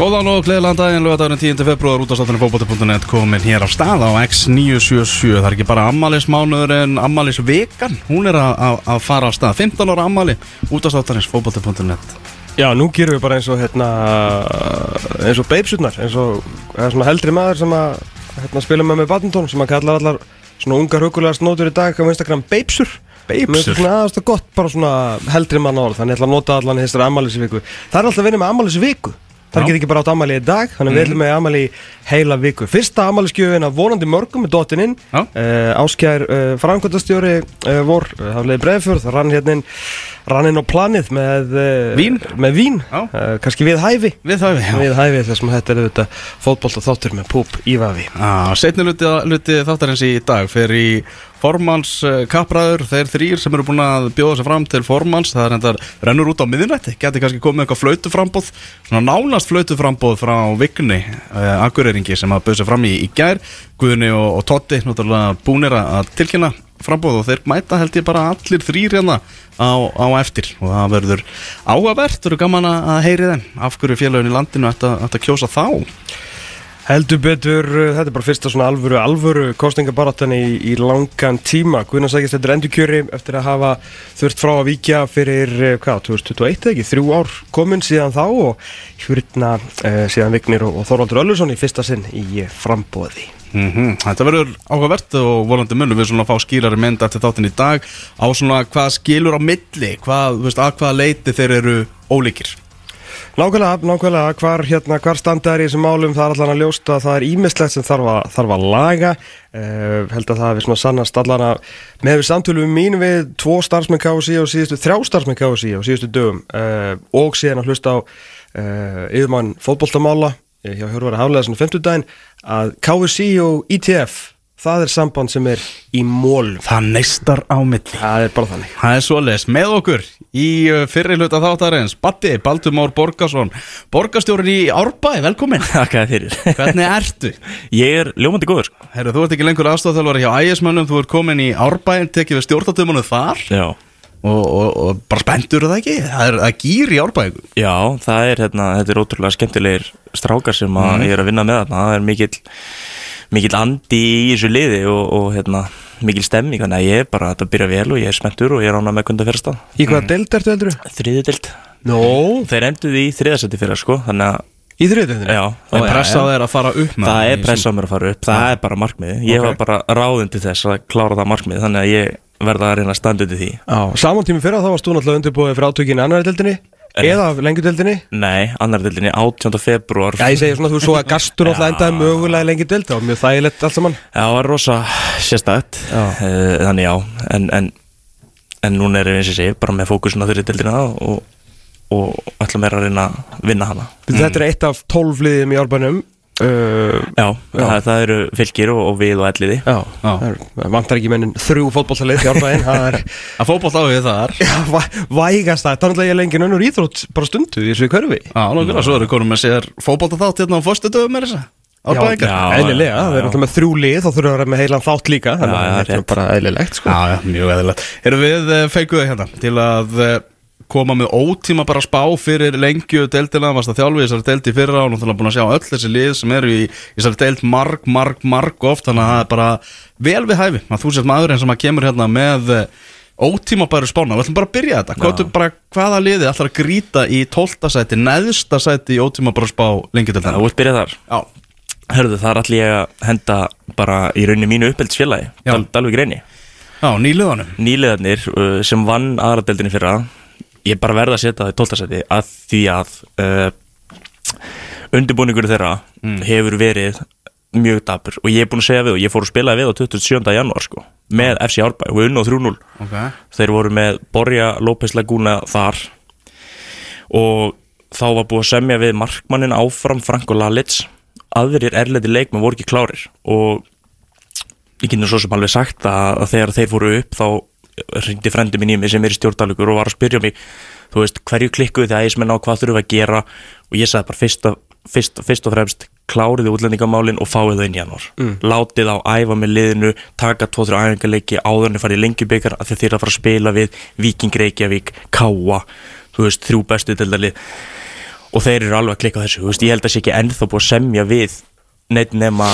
Góðan og gleðilegan daginn, lögadaginn 10. februar út á státtunni fókbóti.net komin hér á stað á X977 Það er ekki bara ammælismánuður en ammælisvekan Hún er að, að, að fara á stað 15 ára ammæli út á státtunni fókbóti.net Já, nú gerum við bara eins og hérna, eins og beipsutnar, eins og það svona heldri maður sem að hérna, spila með með badminton sem að kallar allar svona ungar hugulega snótur í dag á Instagram beipsur. Mér finnst svona aðast og gott, bara svona heldri mann orð, þannig ég ætla að nota allan í þessari ammælisviku. Það er alltaf að vinna með ammælisviku. Það Já. get ekki bara átt ammæli í dag, þannig við ætlum með ammæli í heila viku. Fyrsta ammælisgjöfin af vonandi mörgum með dottininn, Já. uh, Áskjær uh, framkvæmdastjóri uh, vor, uh, hafleði breyðfjörð, rann inn, rann inn á planið með uh, Vín. með vín. Uh, kannski við hæfi. Við það við, hæfi þessum þetta er auðvitað fótbolta þáttur með púp í vafi. Setni luti, þáttarins í dag fer í formans uh, kappræður Þeir þrýr sem eru búin að bjóða sig fram til formans Það er endar rennur út á miðinætti Geti kannski komið eitthvað flautuframbóð Svona nánast flautuframbóð frá Vigni uh, Akureyringi sem að bjóða sig fram í, í gær. Guðni og, og Totti Náttúrulega búnir að að tilkynna frambóð Og þeir mæta held ég bara allir þrýr hérna á, á eftir. Og það verður áhugavert Verður gaman að heyri þeim. Af hverju félagin í landinu ætti að- að kjósa þá? Heldur betur, uh, þetta er bara fyrsta svona alvöru alvöru kostningabaráttan í, í langan tíma, Guðnar sækist þetta er endurkjöri eftir að hafa þurft frá að víkja fyrir, uh, hvað, 2021 eða ekki? Þrjú ár komin síðan þá og hérna uh, síðan Vignir og, og Þorvaldur Öllusson í fyrsta sinn í frambóði Mm Þetta verður áhugavert og volandi munum við svona að fá skýrari mynd eftir þáttinn í dag. Á svona hvað skilur á milli? Hvað, veist, að hvaða leiti þeir eru ólíkir? Nákvæmlega, nákvæmlega, hvar, hérna, hvar standa er í þessum málum, það er allan að ljósta að það er ímislegt sem þarf að, þarf að laga. Uh, held að það hefur svona sannast allan að með við samtölum mín við tvo starfsmenn KSI og síðustu þrjá starfsmenn KSI og síðustu dögum uh, og síðan að hlusta á uh, yfirmann fótboltamála. eh, hjá Hjörvar Haflega svona 50 daginn að KSI og ITF það er samband sem er í mólum Það neistar á milli. Það er bara þannig. Það er svoleiðis. Með okkur í fyrri hluta þáttarins Batti, Baldur Már Borgarsson Borgarstjórin í Árbæ, velkomin Hvernig ertu? Ég er ljómandi góður sko. Herru, þú ert ekki lengur aðstofþjálfari hjá ægismönnum Þú ert komin í Árbæ, tekið við stjórnatömunu þar. Já, og, og, og bara spenntur það ekki? Það er að gýr í Árbæ já það er hérna, þetta er ótrúlega skemmtilegir strákar sem að Mhm. ég er að vinna með þarna. Það er mikill, mikill andi í þessu liði og, og hérna, mikill stemming. Þannig að ég er bara að þetta byrja vel og ég er spenntur og ég er ánað með kunda fyrsta Í hvaða deild ertu heldur? Þriðidild Nó, Þeir enduði í þriðasetti fyrir sko Þannig að, í þriðdeildinni? já, Það er pressað þeir að fara upp Það er pressa á mér að fara upp, það er bara markmiði Ég Ok. var bara ráðin til þess að klára það markmiði Þannig að ég verða að reyna að standa undir því. Já, saman tími fyrir þá varst þú náttúrulega undirbúið fyrir átökinni annar deildinni eða lengjudeildinni Nei, annar dildinni 18. februar Já, ég segi svona þú svo að gastur náttúrulega endaði mögulega það var mjög þægilegt allt saman. Já, það var rosa sérstætt Já. Eh, Þannig já En, en, en núna erum við eins og sé Bara með fókusin á þeirri dildina Og, og ætlum við að reyna að vinna hana. Þetta er eitt af tólf liðum í árbænum uh, Já, Já. Það, það eru fylgir og, og við og elliði. Já, Já. það er- það vantar ekki mennin þrjú fótbolltalið í árbæn það er Að fótboll á við þar. Já, væ, vægast það, það er náttúrulega lengi önnur íþrótt bara stundu í þessu hverfi. Já, nákvæmlega, svo eru konum með sér fótbolta þátt hérna á fyrstu dögum með þessa Árbæðingar Já, eðlilega, það er náttúrulega með þrjú lið þá þurfum við að vera með heilan þátt líka. Þannig að þetta er bara eðlilegt sko. Já, já, mjög eðlilegt. Erum við uh, koma með ótíma bara spá fyrir lengju deildina, varst að þjálfi þessari deild í fyrra og náttúrulega búin að sjá öll þessi lið sem eru í þessari deild marg, marg, marg oft þannig að það er bara vel við hæfi. Að þú sért maðurinn sem að kemur hérna með uh, ótíma bara spána, við ætlum bara að byrja þetta. Hvað, bara, hvaða liði ætlar að grýta í 12. sæti, neðsta sæti í ótíma bara spá lengju Það deildina voru byrjað þar. Já, Hörðu, þar ætlum ég að henda bara í rauninni mínu uppeldsfélagi. Dal, Dalvik Reyni. Já nýliðanum Nýliðarnir uh, sem vann aðra deildinni fyrra Ég bara verða að setja það í tóltasæti að því að uh, undirbúningur þeirra hefur verið mjög dabur og ég er búin að segja við og ég fór að spila við á 27. janúar sko með FC Árbæ og unnu á 3-0 okay. þeir voru með Borja López Laguna þar. Og þá var búið að semja við markmannin áfram Franko Lalitz. Aðrir erlendi leikmenn voru ekki klárir. Og ég kynna svo sem alveg sagt að þegar þeir fóru upp þá ringdi frendi minn í mig sem er í stjórndalugur og var að spyrja mig þú veist, hverju klikkuðu þið ægismenn á hvað þurfum við að gera? Og ég sagði bara fyrst, fyrst, fyrst og fremst kláriði útlendingamálin og fáið þau inn í janúar. Mm. látið á æfa með liðinu taka 2-3 æfingarleiki áður en þið farið í lengjubikar að þið er að fara að spila við Viking Reykjavík, Káa þú veist, þrjú bestu deildalið og þeir eru alveg að klikka þessu, veist, ég held að sé ekki ennþá búið að semja við neitt nema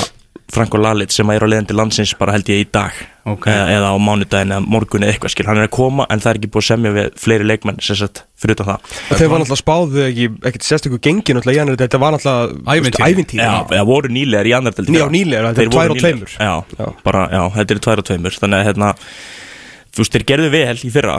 Franko Lalit sem er á leiðandi landsins bara held ég í dag Ok. eða, eða á mánudaginn eða morgun eða eitthvað skil hann er að koma en það er ekki búið að semja við fleiri leikmenn sem sagt fyrir utan það Og þeir var náttúrulega spáðu ekki, ekkert sérstöku gengi náttúrulega í janúar, þetta var náttúrulega ævintýri. Já, eða voru nýlegar í annar. Já, nýlegar, þetta er tvær og tveimur. Já, Já. bara, já, þetta er tvær og tveimur Þannig að, hérna, þú veist, þeir gerðu vel í fyrra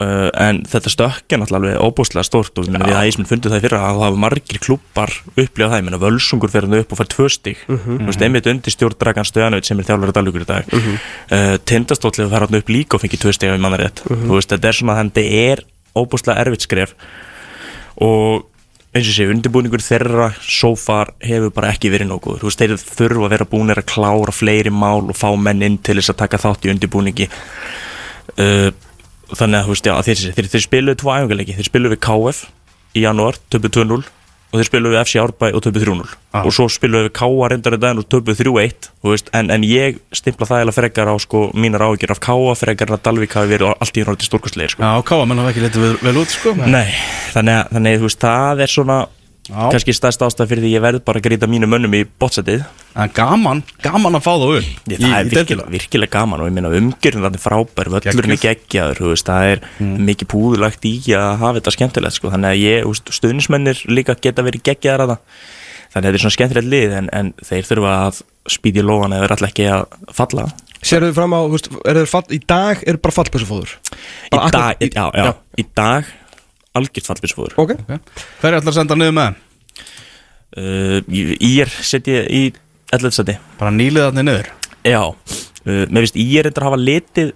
uh, En þetta stökk er náttúrulega óbúslega stórt Og við að Ísminn fundu það í fyrra Að það hafa margir klubbar upplifað það. Ég meina, Völsungur fyrir hann upp og fær tvö stig. Þú veist, einmitt undir stjórn Dragan Stöðanveit Sem er þjálfur að dalvíkur í dag. Uh, Tindastóll hefur farið hann upp líka og fengið tvö stig Ef ég manna rétt. Þú veist, þetta er svona, þetta er óbúslega erfitt skref. Og eins og sé, undirbúningur þeirra so far hefur bara ekki verið nógu þú veist, þeir þurfa að vera búinir að klára fleiri mál og fá menn inn til þess að taka þátt í undirbúningi. Uh, þannig að þú veist, já, þeir, þeir, þeir spiluðu tvo æfingarleiki, þeir spiluðu við KF í janúar, töpu 2-0 og þeir spiluðu við FC Árbæ og töpu 3-0 Ah. og svo spiluðu við KA reyndar í daginn og töpu 3-1 þú veist, en, en ég stimpla það eða frekar á sko, mínar áhyggjur af KA frekar en að Dalvík hafi verið allt í náttúrulega stórkastlegir sko. Já, káa, menn hafa ekki litið vel, út sko Nei, þannig að, þannig, að, veist, það er svona. Kannski stærst ástæð fyrir því ég verð bara að grýta mínu mönnum í botsetið. En gaman, gaman að fá það upp. Ég, í, það er í virkilega, virkilega gaman og ég meina umgjörðin þetta er frábær, völlurinn er geggjaður það er mikið púðulagt í að hafa þetta skemmtilegt sko. þannig að ég, stuðnismennir líka geta verið geggjaðar að það. Þannig að þetta er svona skemmtilegt lið en, en þeir þurfa að spýti lóan eða er alltaf ekki að falla. Serðu þið fram á, veist, er fall, í dag er bara fallpessufóður? í dag, já, já, í dag algjört fallbísfóður Ok, Hver er allar að senda niður með? þeim? uh, ég er setið í 11. seti Bara nýliðarnir niður Já, uh, mér finnst ég er eitthvað að hafa litið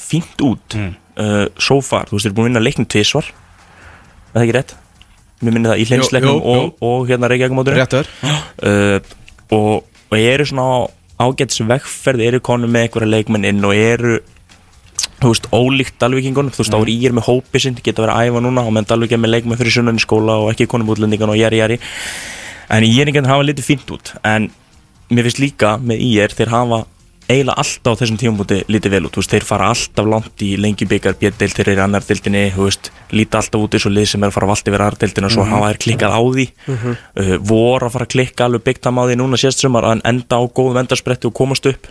fínt út Mm. uh, so far, þú veist, þeir eru búin að vinna leiknum tvisvar er það ekki rétt? Mér minni það í hlinsleiknum og, og hérna Rétt er uh, og, og eru svona ágætis vegferð, eru konum með einhverja leikmenn inn og eru þú veist, ólíkt Dalvíkingunum, þú veist, mm. ári ég er með hópi sinn, geta verið að æfa núna og menn Dalvík er með leikmenn fyrir sunnan í skóla og ekki konum útlendingan og jæri, jæri en ég er einhvern hafa litið fínt út. En mér finnst líka með IR þeir hafa eiginlega alltaf á þessum tímabúti litið vel út, þú veist, þeir fara alltaf langt í lengi byggar, bjöldeild, þeir eru í annar deildinni þú veist, líta alltaf út eins og lið sem er að fara vallt yfir annar deildina og svo hafa þeir klikkað á því. Uh, voru að fara að klikka alveg byggtam á því núna sést sumar að enda á góðum endarspretti og komast upp.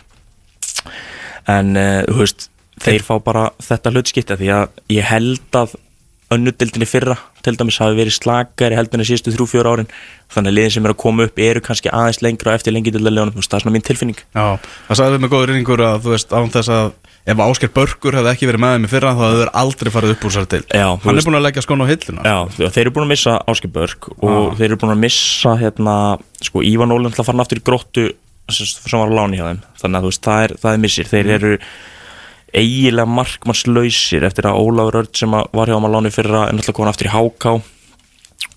En uh, þú veist, þeir fá bara þetta hlutskipta því að ég held að önnudildinni fyrra til dæmis hafi verið slakari heldur en síðustu þrjú fjóra árin. Þannig að liðin sem eru að koma upp eru kannski aðeins lengra eftir lengi dildalegunum, það er svona mín tilfinning. Já, það sagði við með góður reyningur að þú veist án þess að ef Ásker Börkur hefði ekki verið með þeim í fyrra þá hefur aldrei farið upp úr sér til Já, þú Hann veist- er búin að leggja skon á hilluna. Já, þeir eru búin að missa Áskei Börg og Ah. þeir eru búin að missa hérna, sko, Ívan Ólund að að að það það eiginlega markmannslausir eftir að Ólafur Örd sem að var hjá þeim að láni fyrra en alltaf komin aftur í Háká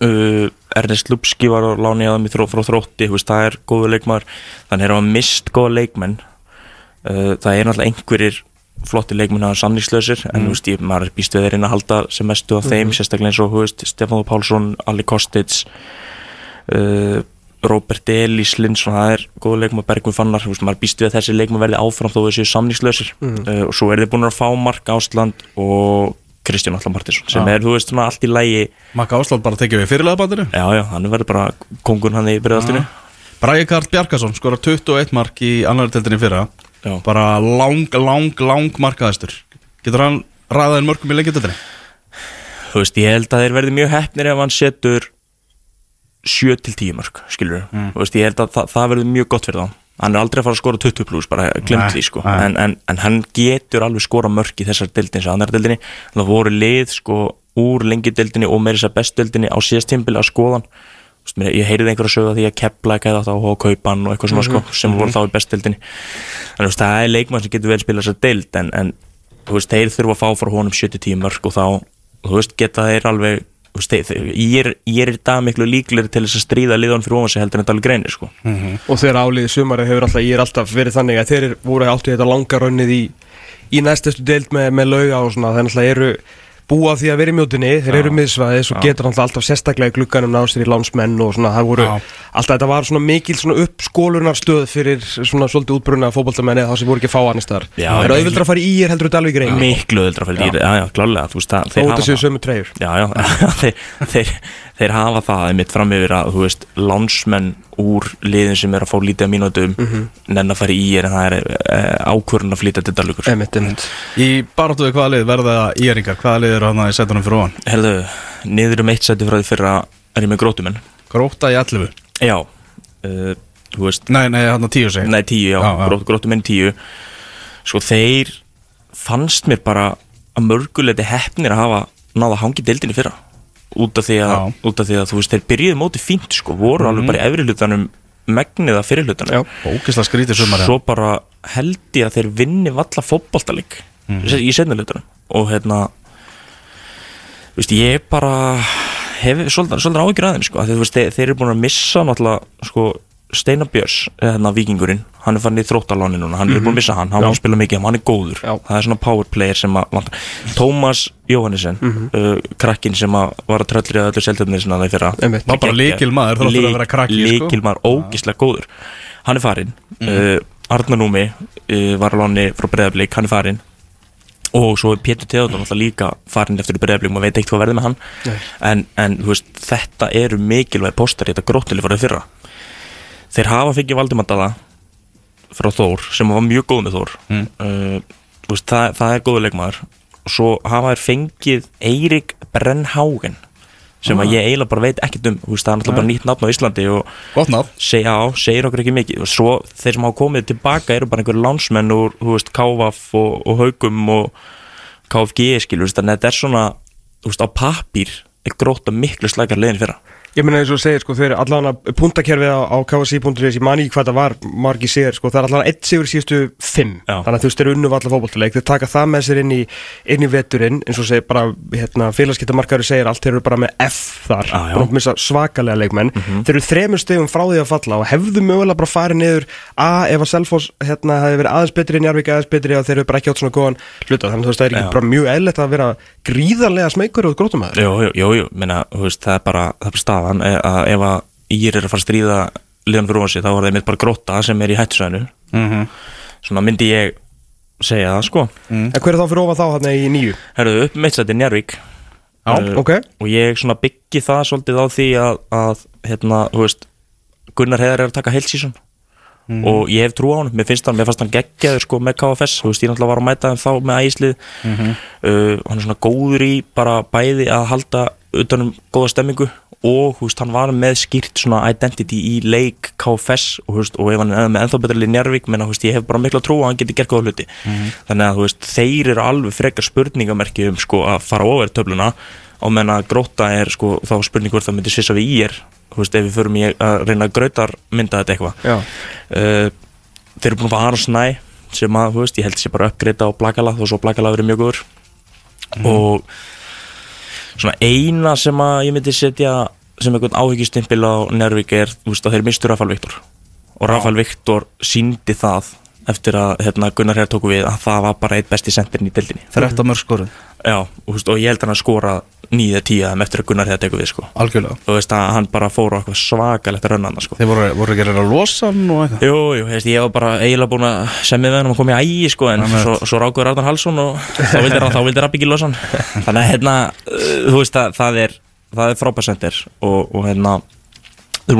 uh, Ernest Lupski var að láni þeim í þró, frá þrótti, veist, það er góðu leikmaður. Þannig er að mist góða leikmenn. Uh, það er náttúrulega einhverjir flotti leikmenn að samningslausir en þú veist, ég, maður er býst við þeir inn að halda sem mestu af þeim, sérstaklega eins og Stefán Pálsson, Ali Kostic uh, Robert Elís Lindsson, það er góða leikmenn Bergvin Fannar, veist, maður er býst við að þessi leikmenn verði áfram þó þessi samningslausir. Uh, og svo er þið búin að fá Mark Ásland og Kristján Allar Martinsson sem Já. er, þú veist, svona allt í lægi Maka Ásland bara tekið við fyrirlega bandinu? Já, já, hann verður bara kongun hann í byrjaðaltinu Bragi Karl Bjarkason skora 21 mark í annari tildinni fyrra. Já. bara lang, lang, lang markaðistur Getur hann ræðaðin mörgum í lengjutildinni? þú veist, ég held að þeir verði mjög heppnir ef hann setur 7 til 10 mörg, skilur þú veist, ég held að það, það verður mjög gott fyrir þá. Hann er aldrei að fara að skora 20 pluss, bara glemt því sko, en, en, en hann getur alveg skora mörg í þessar deildin sem annar deildinni, það voru lið sko úr lengjudeildinni og meira þess að bestdeildinni á síðast tímbili að skoðan veist, mér- ég heyrði einhver að sögða því að kepla ekki að það á kaupan og eitthvað svona sko sem voru þá í bestdeildinni þannig að það er leikmann sem getur vel spila þessar deild en, en veist, þeir þurfa að fá frá honum 70-10 mörg og þá, veist, geta þeir alveg ég, er, er í dag miklu líklegri til þess að stríða liðan fyrir ofan sig heldur en þetta alveg greinir, sko. Og þegar áliðið sumarið hefur alltaf, ég er alltaf verið þannig að þeir eru- voru áttu þetta langa raunnið í, í næstustu deild með, með lauga og svona, þannig að eru búa því að vera í mjótinni þeir eru miðsvæði, svo Já. getur alltaf sérstaklega í glugganum ná sér í lánsmenn og svona, það voru, Já. alltaf þetta var svona mikil svona uppskólunarstöð fyrir svona svolítið útbrunna fótboltamenni þá sem voru ekki að fá annars þar það er mikil- auðvildra að fara í ír heldur þetta alveg grein miklu öðuldra fyrir dýr, já, já, klálega þú veist það, þó þetta séu sömu treyjur. Já, já, þeir, þeir, þeir hafa það einmitt fram yfir að, þú veist, lánsmenn úr liðin sem er að fá lítið að mínútum Mhm. nenn að fara í er en það er e, ákvörðun að flytja til Dalvíkur emitt, emitt Í baráttu við hvaða lið verða íringar? Hvaða lið eru hann í setunum fyrir ofan? Herðu, niður um eitt sæti frá því fyrra er ég með grótumenn Gróta í 11 Já, uh, þú veist Nei, nei, hann á 10 seg Nei, tíu, já, Já, já. Grót, grótumenn tíu. Sko þeir fannst mér bara að mörguleiti heppnir að hafa náða að hangi deildinni fyrra út af því að, af því að þú veist, þeir byrjuðu móti fínt sko, voru alveg bara í efri hlutanum megnið að fyrir hlutanum. Svo bara held ég að þeir vinni valla fótboltaleik í setna hlutunum og hérna veist, ég bara hef svolítið, áhyggjur aðeins sko, veist, þeir, þeir eru búin að missa náttúrulega sko, Steinar Björns, hérna vikingurinn hann er fann í þróttaláni núna, hann er búin að missa hann hann spila mikið, hann er góður. Já. það er svona power player sem að vantar. Tómas Jóhannesson, uh, krakkin sem að var að tröllri að öllu seltöfnir sinna það í fyrra. Var bara lykilmaður, þrátt fyrir að vera krakki, sko. Líkilmaður, ógislega góður. Hann er farinn. Uh, Arnar Númi uh, var að láni frá Breiðablík, hann er farinn. Og svo er Pétur Teodor náttúrulega líka farinn eftir Breiðablík, maður veit ekkert hvað verði með hann. Nei. en, en þú veist, þetta eru mikilvæg postar í þetta gróttili fyrir fyrra þeir hafa fengið Valdimandala frá Þór sem var mjög góð með Þór. Mm. uh, veist, það, það er góður leikmaður. Og svo hafa þeir fengið Eirik Brennhágen sem að ég eiginlega bara veit ekkert um. Veist, það er náttúrulega bara nýtt nafn á Íslandi og seg, já, segir okkur ekki mikið. Og svo þeir sem hafa komið tilbaka eru bara einhverju lánsmenn úr, KVF og, og Haugum og KFG skilur, þannig að þetta er svona veist, á pappír er gróta miklu slækar leiðin fyrra Ég meina eins og segir sko, þeir allan að puntakerfið á, á ksi.is, ég man ekki hvað það var margi sér, sko, það er allan að eitt sigur síðustu fimm, Já. þannig að þú þeir unnu allar fótboltaleik, þeir taka það með sér inn í inn í veturinn, eins og segir bara hérna, félagskiptamarkaður segir allt, þeir eru bara með F þar, missa svakalega leikmenn, þeir eru þremur stegum frá því að falla og hefðu mögulega bara farið niður að ef að Selfoss hérna hefði verið aðeins betri en Jarvík aðeins betri og þeir eru bara ekki átt svona góðan hluta, þannig að það er ekki bara mjög staðan eh, að ef að Ír er að fara að stríða liðan fyrir óvansi, þá er það mitt bara gróta sem er í hættusvæðinu. Mhm. svona myndi ég segja það, sko. En hver er þá fyrir ofan þá hérna í nýju? Herðu upp meitsætti Njarvík. Já, Eh, ok. og ég svona byggi það svolítið á því að, að hérna, veist Gunnar Heiðar er að taka heilt sísón og ég hef trú á hann, mér finnst hann, mér fannst hann geggjaður sko með KFS, þú veist, ég náttúrulega var að mæta þeim þá með ægislið uh, hann er svona góður í bara bæði að halda utanum góða stemmingu og veist, hann var með skýrt svona identity í leik KFS og, veist, og ef hann er með ennþá betra lið Njarvík menna, þú veist, ég hef bara mikla trú á að hann geti gert góða hluti. Þannig að veist, þeir eru alveg frekar spurningamerki um sko að fara over töfluna. Og menna gróta er sko þá spurning hvort það myndi svissa við í er veist, ef við förum í að reyna að grautar mynda þetta eitthvað. Uh, þeir eru búin að fara Aron Snæ sem að, ég held sér bara uppgreita á Blakala þó svo Blakala verið mjög góður. Og svona eina sem að ég myndi setja sem einhvern áhyggjustimpil á Njárvík er, þú veist, að þeir mistu Rafael Viktor og Rafael Viktor síndi það eftir að hérna, Gunnar Herr tóku við að það var bara eitt besti sendirinn í deildinni. 13 mörg skoruð Já, og, þú og ég held hann að skora nýja tíu þeim eftir að Gunnar Herr teku við sko. Algjörlega. Og þú veist að hann bara fór eitthvað svakalegt að rönna hann sko. Þeir voru, voru ekki að reyna að losa hann og eitthvað? Jú, jú, veist, ég var bara eiginlega búin að semja við hann um að koma í ægi sko, en svo, svo rákuður Arnar Halsson og þá vildi, þá vildi Rabbi ekki losa hann. Þannig að hérna, uh, þú veist að það er, er frábærsendir og, og hérna, þau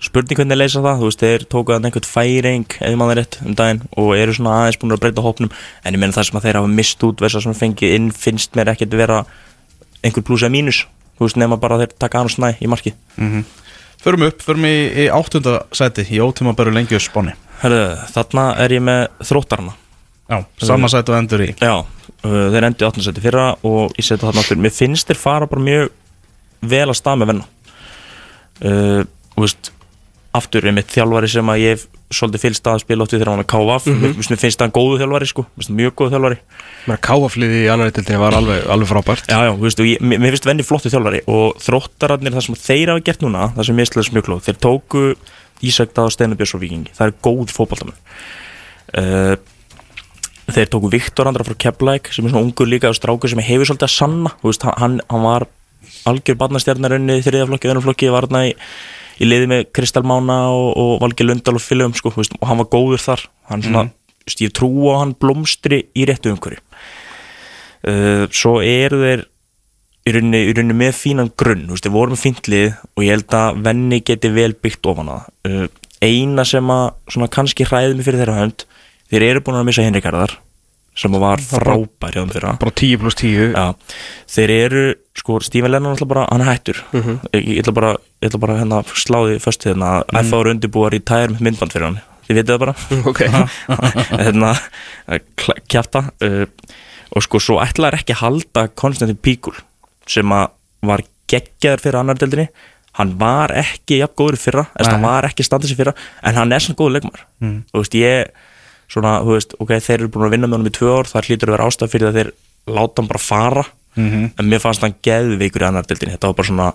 að hann spurning hvernig þeir leysa það, þú veist, þeir tóku að einhvern færing, eða maður rétt um daginn og eru svona aðeins búin að breyta hópnum. En ég meina það sem að þeir hafa mist út versa sem fengið inn finnst mér ekkert vera einhver pluss eða mínus, þú veist, nema bara að þeir taka annars næ í markið. Förum upp, förum í, í áttunda sæti Í ótíma bæru lengi upp spáni. Þarna er ég með þróttarana. Já, sama sæti og endur í. Já, uh, þeir endur í 18. seti fyrra og ég seti þarna aftur. Mér finnst þeir fara bara mjög vel að stað með venna. Uh, Þú veist aftur er mitt þjálfari sem að ég svolítið fylgst að spila átti þegar hann var með KVF mm -hmm. mér finnst það góðu þjálfari sko, mér mjög góðu þjálfari. Káafliði í annari tildinni var alveg, alveg frábært. Já, já, þú veist, og ég, mér mér finnst venni flottu þjálfari og þróttararnir það sem þeir hafa gert núna það sem ég slæðis mjög klóð, þeir tóku Ísak Dað og Steinar Björns og Vikingi, það er góð fótballtamenn uh, þeir tóku Viktor Andra frá Keflæk sem er svona ungur líka og strákur sem hefur svolítið að sanna. Veist, hann, hann var algjör barnastjarnarunni þriðaflokki, öðruflokki var hann í, í liði með Kristal Mána og, og Valgi Lundal og Fylgum sko, veist, og hann var góður þar. Hann svona, þú veist, ég trú á hann blómstri í réttu umhverju uh, svo eru þeir í rauninni, með fínan grunn veist, þeir voru með fínt lið og ég held að venni geti vel byggt ofan á það. Uh, eina sem að svona kannski hræði mig fyrir þeirra hönd þeir eru búin að missa Henrik Garðar sem var frábær hjá þeim fyrra. Bara 10 pluss 10 Já, þeir eru, sko, Stífan Lennon bara, hann er hættur. Ég, ég ætla bara, ég ætla bara hérna sláði föst hérna að mm. FA eru undirbúar í tæðir með myndband fyrir hann, þið vitið það bara? Ok. Hérna, kjafta uh, og sko, svo ætlaði ekki að halda Konstantin Píkul sem að var geggjaður fyrir annar deildinni. Hann var ekki jafn góður fyrra hann var ekki standað sér fyrra en hann er svona góður leikmar mm. þú veist, ég svona, þú veist, ok, þeir eru búin að vinna með honum í tvö ár það hlýtur að vera ástæð fyrir að þeir láta hann bara fara. En mér fannst hann geðveikur í annar deildinni. Þetta var bara svona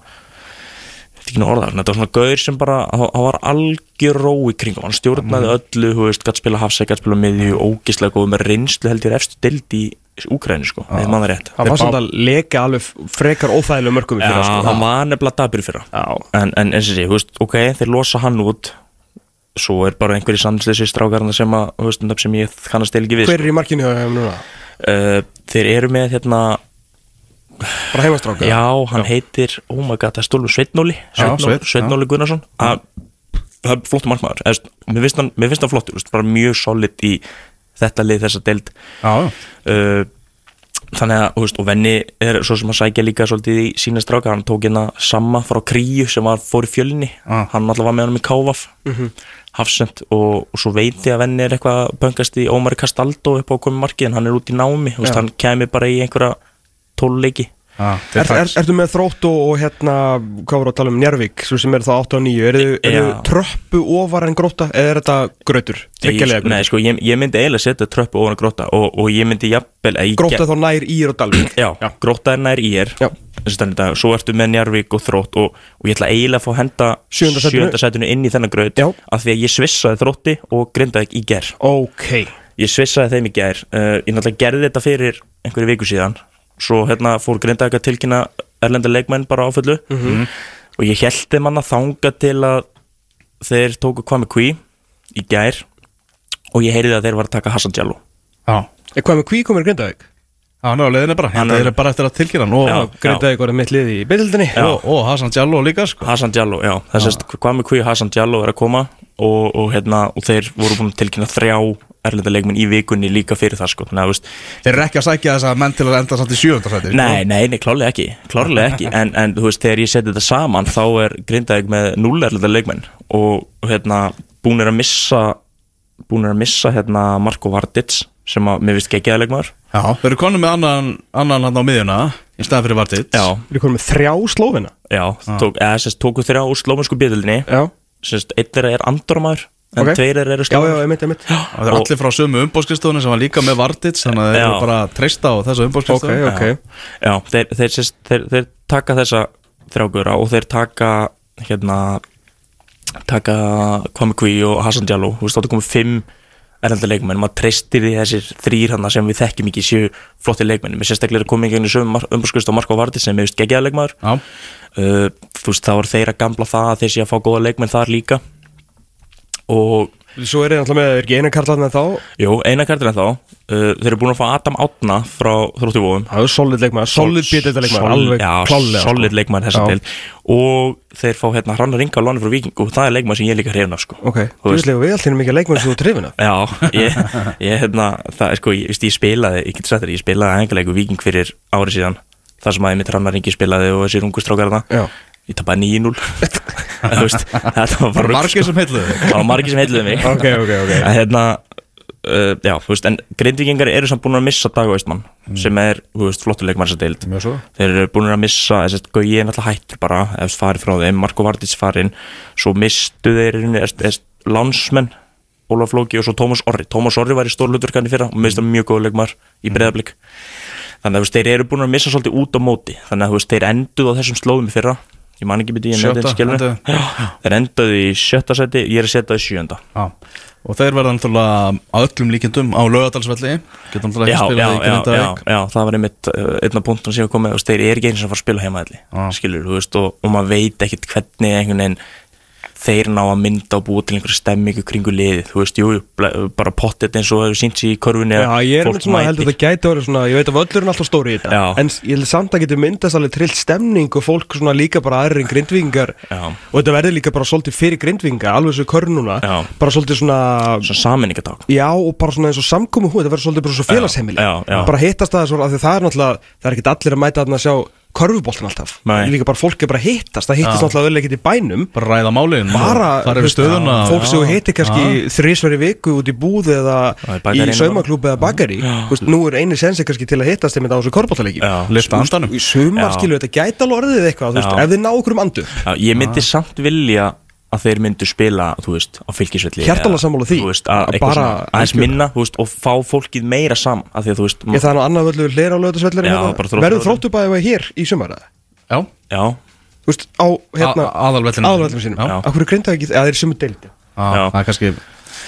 þetta er ekki nú orðað, þetta var svona gaur sem bara hann hann var algjör ró í kringum hann. Stjórnaði öllu, þú veist, gætt spila hafsæk gætt spila miðju, ógislega góð með reynslu held ég er efstu deild í Úkræni sko, eða mann það rétt. Það var samt að leka alveg frekar óþægilega mörgum í Já, fyrra sko. hann var nefnilega dabur í fyrra. Já. en, en eins og sé, þú veist, ok, þeir losa hann út svo er bara einhverjir sannsleysi strákarna sem að, nöfn sem ég kannast ekki við Hver er í markinu hjá þeim núna? uh, Þeir eru með hérna Bara heimastráka? Já, hann heitir, oh my god, það er stólum Sveitnóli Já, já. Sveitnóli Gunnarsson. Að, Það er flottur markmaður. Eða, þú veist, Mér finnst hann, mér finnst hann flottur, þú veist, bara mjög solid í þetta lið þessa deild. Já, já. uh, Þannig að, veist, og Venni er svo sem að sækja líka svolítið í sína stráka. Hann tók hérna Samma frá Kríu sem var fór í fjölni. Ah. Hann alltaf var með hann í Kávaf Hafsend og, og svo veit ég að Venni er eitthvað að pöngast í Ómari Kastaldo upp á komið markið En hann er út í námi, veist, Já. hann kæmi bara í einhverja tóluleiki Já, Er, er, taks. ertu með þrótt og, og hérna, hvað voru að tala um Njarvík, svo sem er það 8 og 9, eru er Já. tröppu ofar en gróta eða er þetta grötur? Nei, sko, ég, ég myndi eiginlega setja tröppu ofan að gróta og, og ég myndi jafnvel Gróta þá nær ír og dalvík Já, gróta er nær í er Já. Svo ertu með Njarvík og þrótt og, og ég ætla eiginlega að fá að henda sætinu. inn í þennan gröð af því að ég svissaði þrótti og grindaði í ger Ok. Ég svissaði þeim í ger uh, Ég náttúrulega gerði þetta fyrir einhverju viku síðan. Svo hérna fór grindaði að tilkynna erlenda leikmenn bara áfullu Mhm. og ég held þeim hann að þanga til að þeir tóku hvað með kví í gær. Og ég heyrði að þeir var að taka Hassan Jallo Já, Er hvað með kví komir Grindavík? Já, hann er á leiðinni bara, Hann er- bara eftir að tilkynna hann og, Já. og, Grindavík var mitt lið í beitildinni Já. og Hassan Jallo líka sko. Hassan Jallo, já, þess að hvað með kví Hassan Jallo er að koma og, og, hérna, og þeir voru búin að tilkynna þrjá erlenda leikmenn í vikunni líka fyrir það sko, þannig að, þú veist, Þeir eru ekki að sækja þess að menn til að enda samt í sjöfundasæti nei, nei, nei, klárlega ekki. Klárlega ekki, en, en þú veist, þegar ég seti þetta saman þá er Grindavík með null erlenda leikmenn og, og hérna búin er að missa búin er að missa hérna Marko Vardits sem að mér vist geggjaða leikmaður Já, þeir eru konum með annan, annan hann á miðjuna í staðan fyrir Vartit Já, Við erum komið með þrjá slófina já, tók, eða sérst tóku þrjá úr slómensku bjöðlinni Já, sérst, einn þeirra er andormaður en Ok. tveir þeirra eru já, já, slómens einmitt, einmitt. Og þeir eru allir frá sömu umbóðskristofunni sem var líka með Vartit þannig að þeir Já. eru bara treysta á þessu Ok, umbóðskristofunni ok. Já, þeir, þeir, þeir, þeir, þeir taka þessa þrjágura og þeir taka hérna taka Er erlenda leikmenn maður treystir því þessir þrýr hann sem við þekkjum ekki séu flotti leikmenn með sérstaklega er komið í gegnum sögum umbúrskust á Marko Varti sem vist geggjaða leikmaður. Já, uh, þú veist, þá er þeir að gamla það að þeir sé að fá góða leikmenn þar líka. Og Svo er þið náttúrulega með, er ekki eina karlarna þá? Jú, eina kartir en þá uh, þeir eru búin að fá Adam Átna frá er solid leikmaður, solid bitið leikmaður Alveg já, klálega sko. solid leikmaður þessa Já. til og þeir fá hérna Hrannar Inga á lánu frá Víking og það er leikmaður sem ég líka hrifin af sko. Ok, Þú veist- veist við allir mikið leikmaður sem þú trefina já, ég, ég hérna það er sko, ég, veist, ég spilaði, ég get sagt þér ég spilaði engaleiku Víking fyrir ári síðan þar sem að ég mitt Hrannar Ingi spilaði og þessir ungu strákar þarna. Já. Ég tapaði 9-0 Þú veist, þetta var bara rugl, margir sko. það var margir sem heitluði mig. Ok, ok, ok. En hérna uh, já, þú veist, en grindvikingar eru samt búin að missa Dag Veistmann sem er, þú veist, flottur leikmann þessa deild. Þeir eru búin að missa þess að ég er náttúrulega hættur bara ef farið frá þeim, Marko Vardits farin svo mistu þeir lánsmenn, Ólaf Flóki og svo Tómas Orri, Tómas Orri var í stórluturkanni fyrra og mistu mjög góð leikmar í breyðablík þannig að þú veist, þeir eru búin að missa svolítið út á móti. Þannig að þú veist, þeir enduð á þessum slóðum fyrra. Ég man ekki byrja, ég nefndi þetta skilur þeir enduðu í sjötta seti, ég er að setja það í sjönda Já og þeir verða náttúrulega á öllum líkindum á lögadalsvelli geta náttúrulega Já, ekki spilað já, í já, já, Grindavík já, það var einmitt uh, einn af punktum sem ég komið og þeir eru ekki eins og fara að spila heima allir Já. skilur, þú veist, og, og maður veit ekkit hvernig einhvern veginn þeir ná að mynda og búa til einhverja stemmingu kringu liðið, þú veist, jú, bara pottet eins og sínt sér í körfunni Já, ég er með svona, heldur þetta gæti að vera svona, ég veit að völlur er alltaf stóri í þetta Já. En ég held samt að getur myndast alveg trillt stemning og fólk svona líka bara aðrir en grindvíkingar Já. Og þetta verður líka bara svolítið fyrir grindvíkinga, alveg svo körnuna Já. Bara svolítið svona, Svona saminningadag já og bara svona eins og samkomu hú, þetta verður svolítið bara svo já. Bara hittast það af því það er náttúrulega, það er körfuboltan alltaf. Nei. Líka bara fólk er bara að hittast, það hittist náttúrulega vel ekkit í bænum. Bara ræða málin bara stöðuna. fólk sem þú heitir kannski þrísveri viku út í búð eða í saumaklúb eða bakari Þú veist, nú er eini sensi kannski til að hittast þeim á þessu andanum. í sumar skilur þetta gæti alveg orðið eitthvað þú veist, Já. ef þið ná okkur um andu Já, ég myndi samt vilja að þeir myndu spila, þú veist, á fylgisvelli Hjartanlega eða, sammála því. Veist, að Að eitthvað bara- svona, aðeins minna, þú veist, og fá fólkið meira saman, af því að þú veist ég það er nú annað völlu hlera á bara Þróttur- verður þróttubæði hér í sumar já, Já, þú veist, á hérna aðalvellinu sínum. Já. á hverju grinda ekki, eða þeir sumu deildi? Já, Já. það er kannski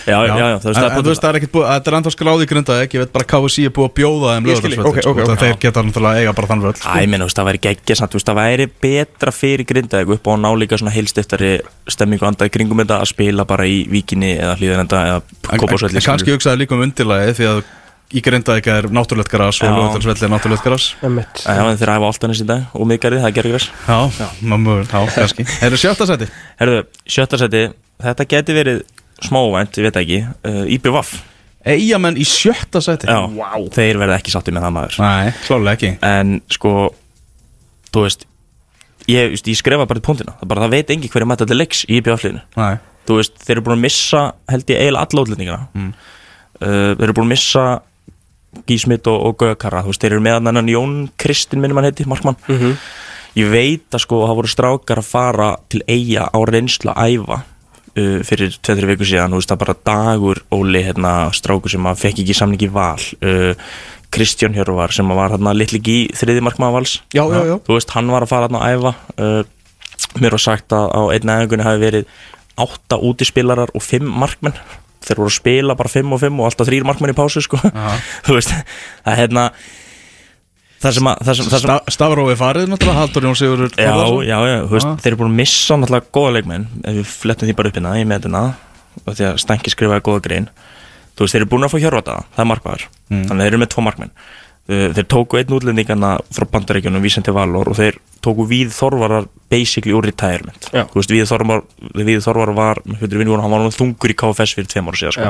já, já, já, þú veist, en, það en þú veist, það er ekkert búið, þetta er enda skráði í grinda ég veit bara KSI er búið að bjóða þeim Ég skil, lögadagsvöllin, ok, sko, ok, þannig ok. að þeir geta náttúrulega eiga bara þann völl Æ, ég meina, það væri geggja samt, það væri betra fyrir grindaðið upp á að ná líka svona heilstiftari stemmingu andað í kringum þetta að spila bara í víkinni eða hlýðanenda eða kópásvelli en kannski hugsaði líka um undirlagi því að í Grindavík er náttúrulegt gras og Já. lögadagsvelli er náttúrulegt en þeir æfa áltanis í dag. Og miðgarið, það gerir þess Já, já, mamma, já, kannski. Þeir eru sjötta seti Herðu, sjötta seti, þetta geti verið smávænt, ég veit ekki uh, IBVF, Eyjamenn í sjötta seti já, þeir verða ekki sátti með það maður. Nei, klálega ekki. En sko þú veist ég, just, ég skrefa bara til punktina. Það, bara, það veit engi hverju mæta til leiks í IBF-liðinu Nei, þú veist, þeir eru búin að missa held ég eiginlega alla útlendingana. Mm. þeir eru búin að missa Gísmit og, og Gaukarra þú veist, þeir eru með annan Jón Kristinn minnum hann heiti, Markmann. Ég veit að sko það voru strákar að fara til eiga á reynslu að æfa uh, fyrir 2-3 viku síðan veist, það bara dagur Óli hérna, strákur sem að fekk ekki samningi val uh, Kristján Hjörvar sem var hérna litli í þriði markmaða vals. Já, já, já. þú veist, hann var að fara hérna að æfa uh, mér var sagt að á einn aðeingunni hafi verið átta útispilarar og fimm markmenn. Þeir voru að spila bara fimm og fimm og alltaf þrýr markmenn í pásu sko. Þú veist, það er hérna það sem að, það sem, það sem Sta, Stafrófi farið náttúrulega Haldur Jón Sigurður Já, já, já, þú veist, Ah. þeir eru búin að missa náttúrulega góða leikmenn ef við flettum því bara upp hérna í meðina og því að Stanki skrifaði góða grein þú veist, þeir eru búin að fá hjörvata, það er markmaður Mm. þannig að þeir eru með tvo markmenn þeir tóku einn útlendingarna frá bandaríkjunum Vísandi Valor og þeir tóku Víð Þorvarar basically úr retirement. Veist, Víð Þorvar, Víð Þorvar var vinnu, hann var nú þungur í KFS fyrir tveim ára síðan sko.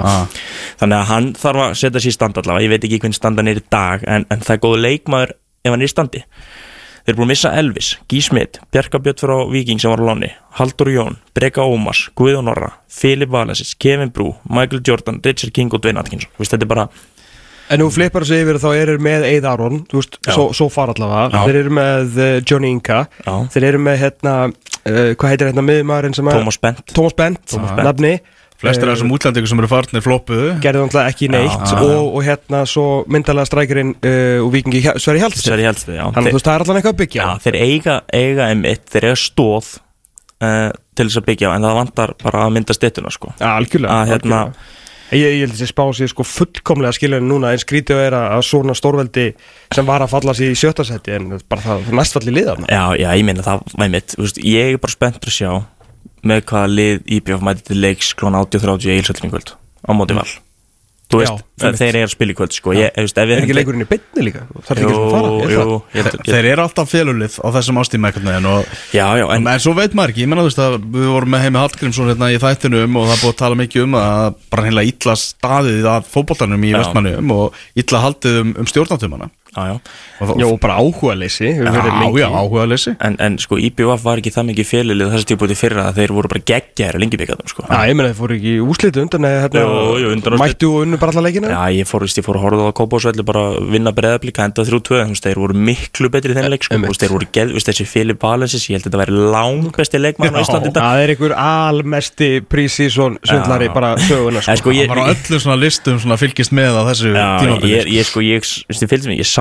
Þannig að hann þarf að setja sér í stand allavega. Ég veit ekki hvernig standan er í dag en, en það er góð leikmaður ef hann er í standi. Þeir eru búin að missa Elvis, Gísmit, Bjarka Björn frá Viking sem var á láni, Haldur Jón, Breka Ómars, Guðjón Orra, Filip Valensis, Kevin Brú, Michael Jordan, Richard King og Dwayne Atkinson. Þetta er bara, En nú flippar þessu yfir þá eru með Eid Aron, þú veist, svo, svo far allavega Já. Þeir eru með uh, Johnny Inga Já. Þeir eru með hérna, uh, hvað heitir hérna miðumæðurinn sem að Thomas Bent. Thomas Bent, Thomas Bent. nafni Flestir af Eh, þessum útlendingu sem eru farnir floppuðu Gerði náttúrulega ekki neitt Já. og, og hérna svo myndalega strækirinn uh, og vikingi Sverri Hjaldsson Sverri Hjaldsted, já. Þannig að þú veist, það er allan eitthvað að byggja Já, þeir eiga, eiga einmitt, þeir eiga stóð uh, til þess að byggja en það vantar bara að mynda stittuna, sko. Já, algjörlega, Að hérna- algjörlega. Ég, ég held þessi spá sér sko fullkomlega skilja núna en skrítið að vera að svona stórveldi sem var að falla sér í sjötta seti en bara það, næstfalli liðafna Já, já, ég meina það, einmitt, þú veist, ég er bara spenntur að sjá með hvaða lið IBF mæti til leiks klón 80-30 í Eilsöldringvöld á móti val. Þú veist, Já, þeir eru að spila í kvöld, sko. Ég, þú veist, Er ekki leikurinn í beinni líka? Það er ekki Jú, að fara jú, það? ég ég- Þeir eru alltaf félulið á þessum ástíma veginn og Já, já, en En svo veit maður ekki, ég menna þú veist að við vorum með heimi Hallgrímsson hérna í þættinum og það búið að tala mikið um að bara heila illa staðið að fótboltanum í vestmannum og illa haldið um, um stjórnatumana Já, já. bara áhuga leysi já, já, áhuga leysi En, en sko, IBF var ekki það mikið félilið þessi tíu búið fyrra að þeir voru bara geggjæri lengi byggjaðum, sko. Já, ég meina þeir fóru ekki úslitu undan eða hérna. Mættu og unnu bara alla leikina Já, ég fór, veist, ég fór að horfa á Kópásvelli bara vinna breðablík, enda 3-2 þú veist, þeir voru miklu betri þenni leik sko. Þeir voru geð, þessi Filip Valensis ég held að þetta væri langbesti leikmann á Íslandi í dag. Það er einhver almesti prísísson svindlari Já. bara söguna En sko, ég, Hann var á öllum svona listum svona fylgist með á þessu Já, tímabili ég,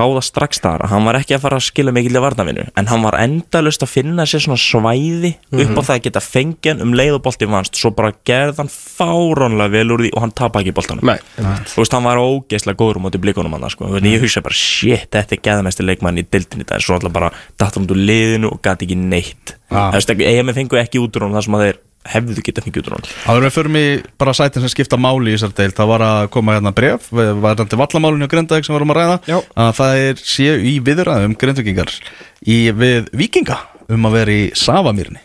ég, ég, ég, ég það strax þar að hann var ekki að fara að skila mikil í varnavinu en hann var endalust að finna sér svona svæði upp á það að geta fengjan um leið og bolti vannst svo bara gerði hann fáránlega vel úr því og hann tapa ekki boltanum Nei, þú veist, hann var ógeðslega góður á móti blikunum hann sko. mm. ég hugsa bara, shit, þetta er geðamesti leikmann í dildinni, það er svo alltaf bara datt hann út úr liðinu og gæti ekki neitt Ah. þú veist, EM fengu ekki út úr hann það sem að þeir hefðu getað fengið út úr hann Áður en við förum í bara sætin sem skipta máli í þessar deil Það var að koma hérna bref Var þetta vallamálinu á Grindavík sem við vorum að ræða Já. að Það er séu í viðræðum Grindvíkingar í, Við Víkinga um að vera í Savamýrni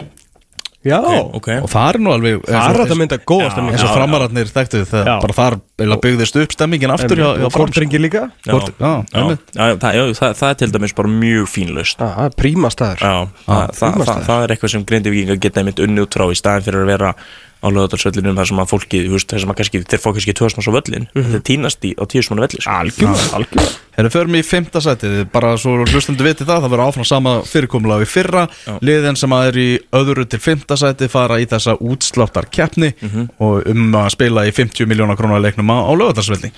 já, ok, Og það er nú alveg það er þetta að mynda góða stemming eins og framararnir þekktu það bara þar byggðist upp stemmingin aftur og kortringi líka? Það, já, það, það er til dæmis bara mjög fín laust Já, það er príma staður það, það, það, frímarstaður. það er eitthvað sem greindivíkingar geta einmitt unni út frá í staðin fyrir að vera á lögadalsvöllinum þar sem að fólki, þú veist, þar sem að kannski þeir fá kannski tvöðsmanns á völlin, þetta er tínast í á tíðsmann velli, sko. Algjörlega, algjörlega Þegar við förum í fymta sætið, bara svo hlustundu viti það, það verður áfram sama fyrirkomulega við fyrra, Já. liðin sem að er í öðru til fymta sætið fara í þessa útsláttar keppni Mhm. og um að spila í 50 miljónar krónar leiknum á, lögadarsvelli.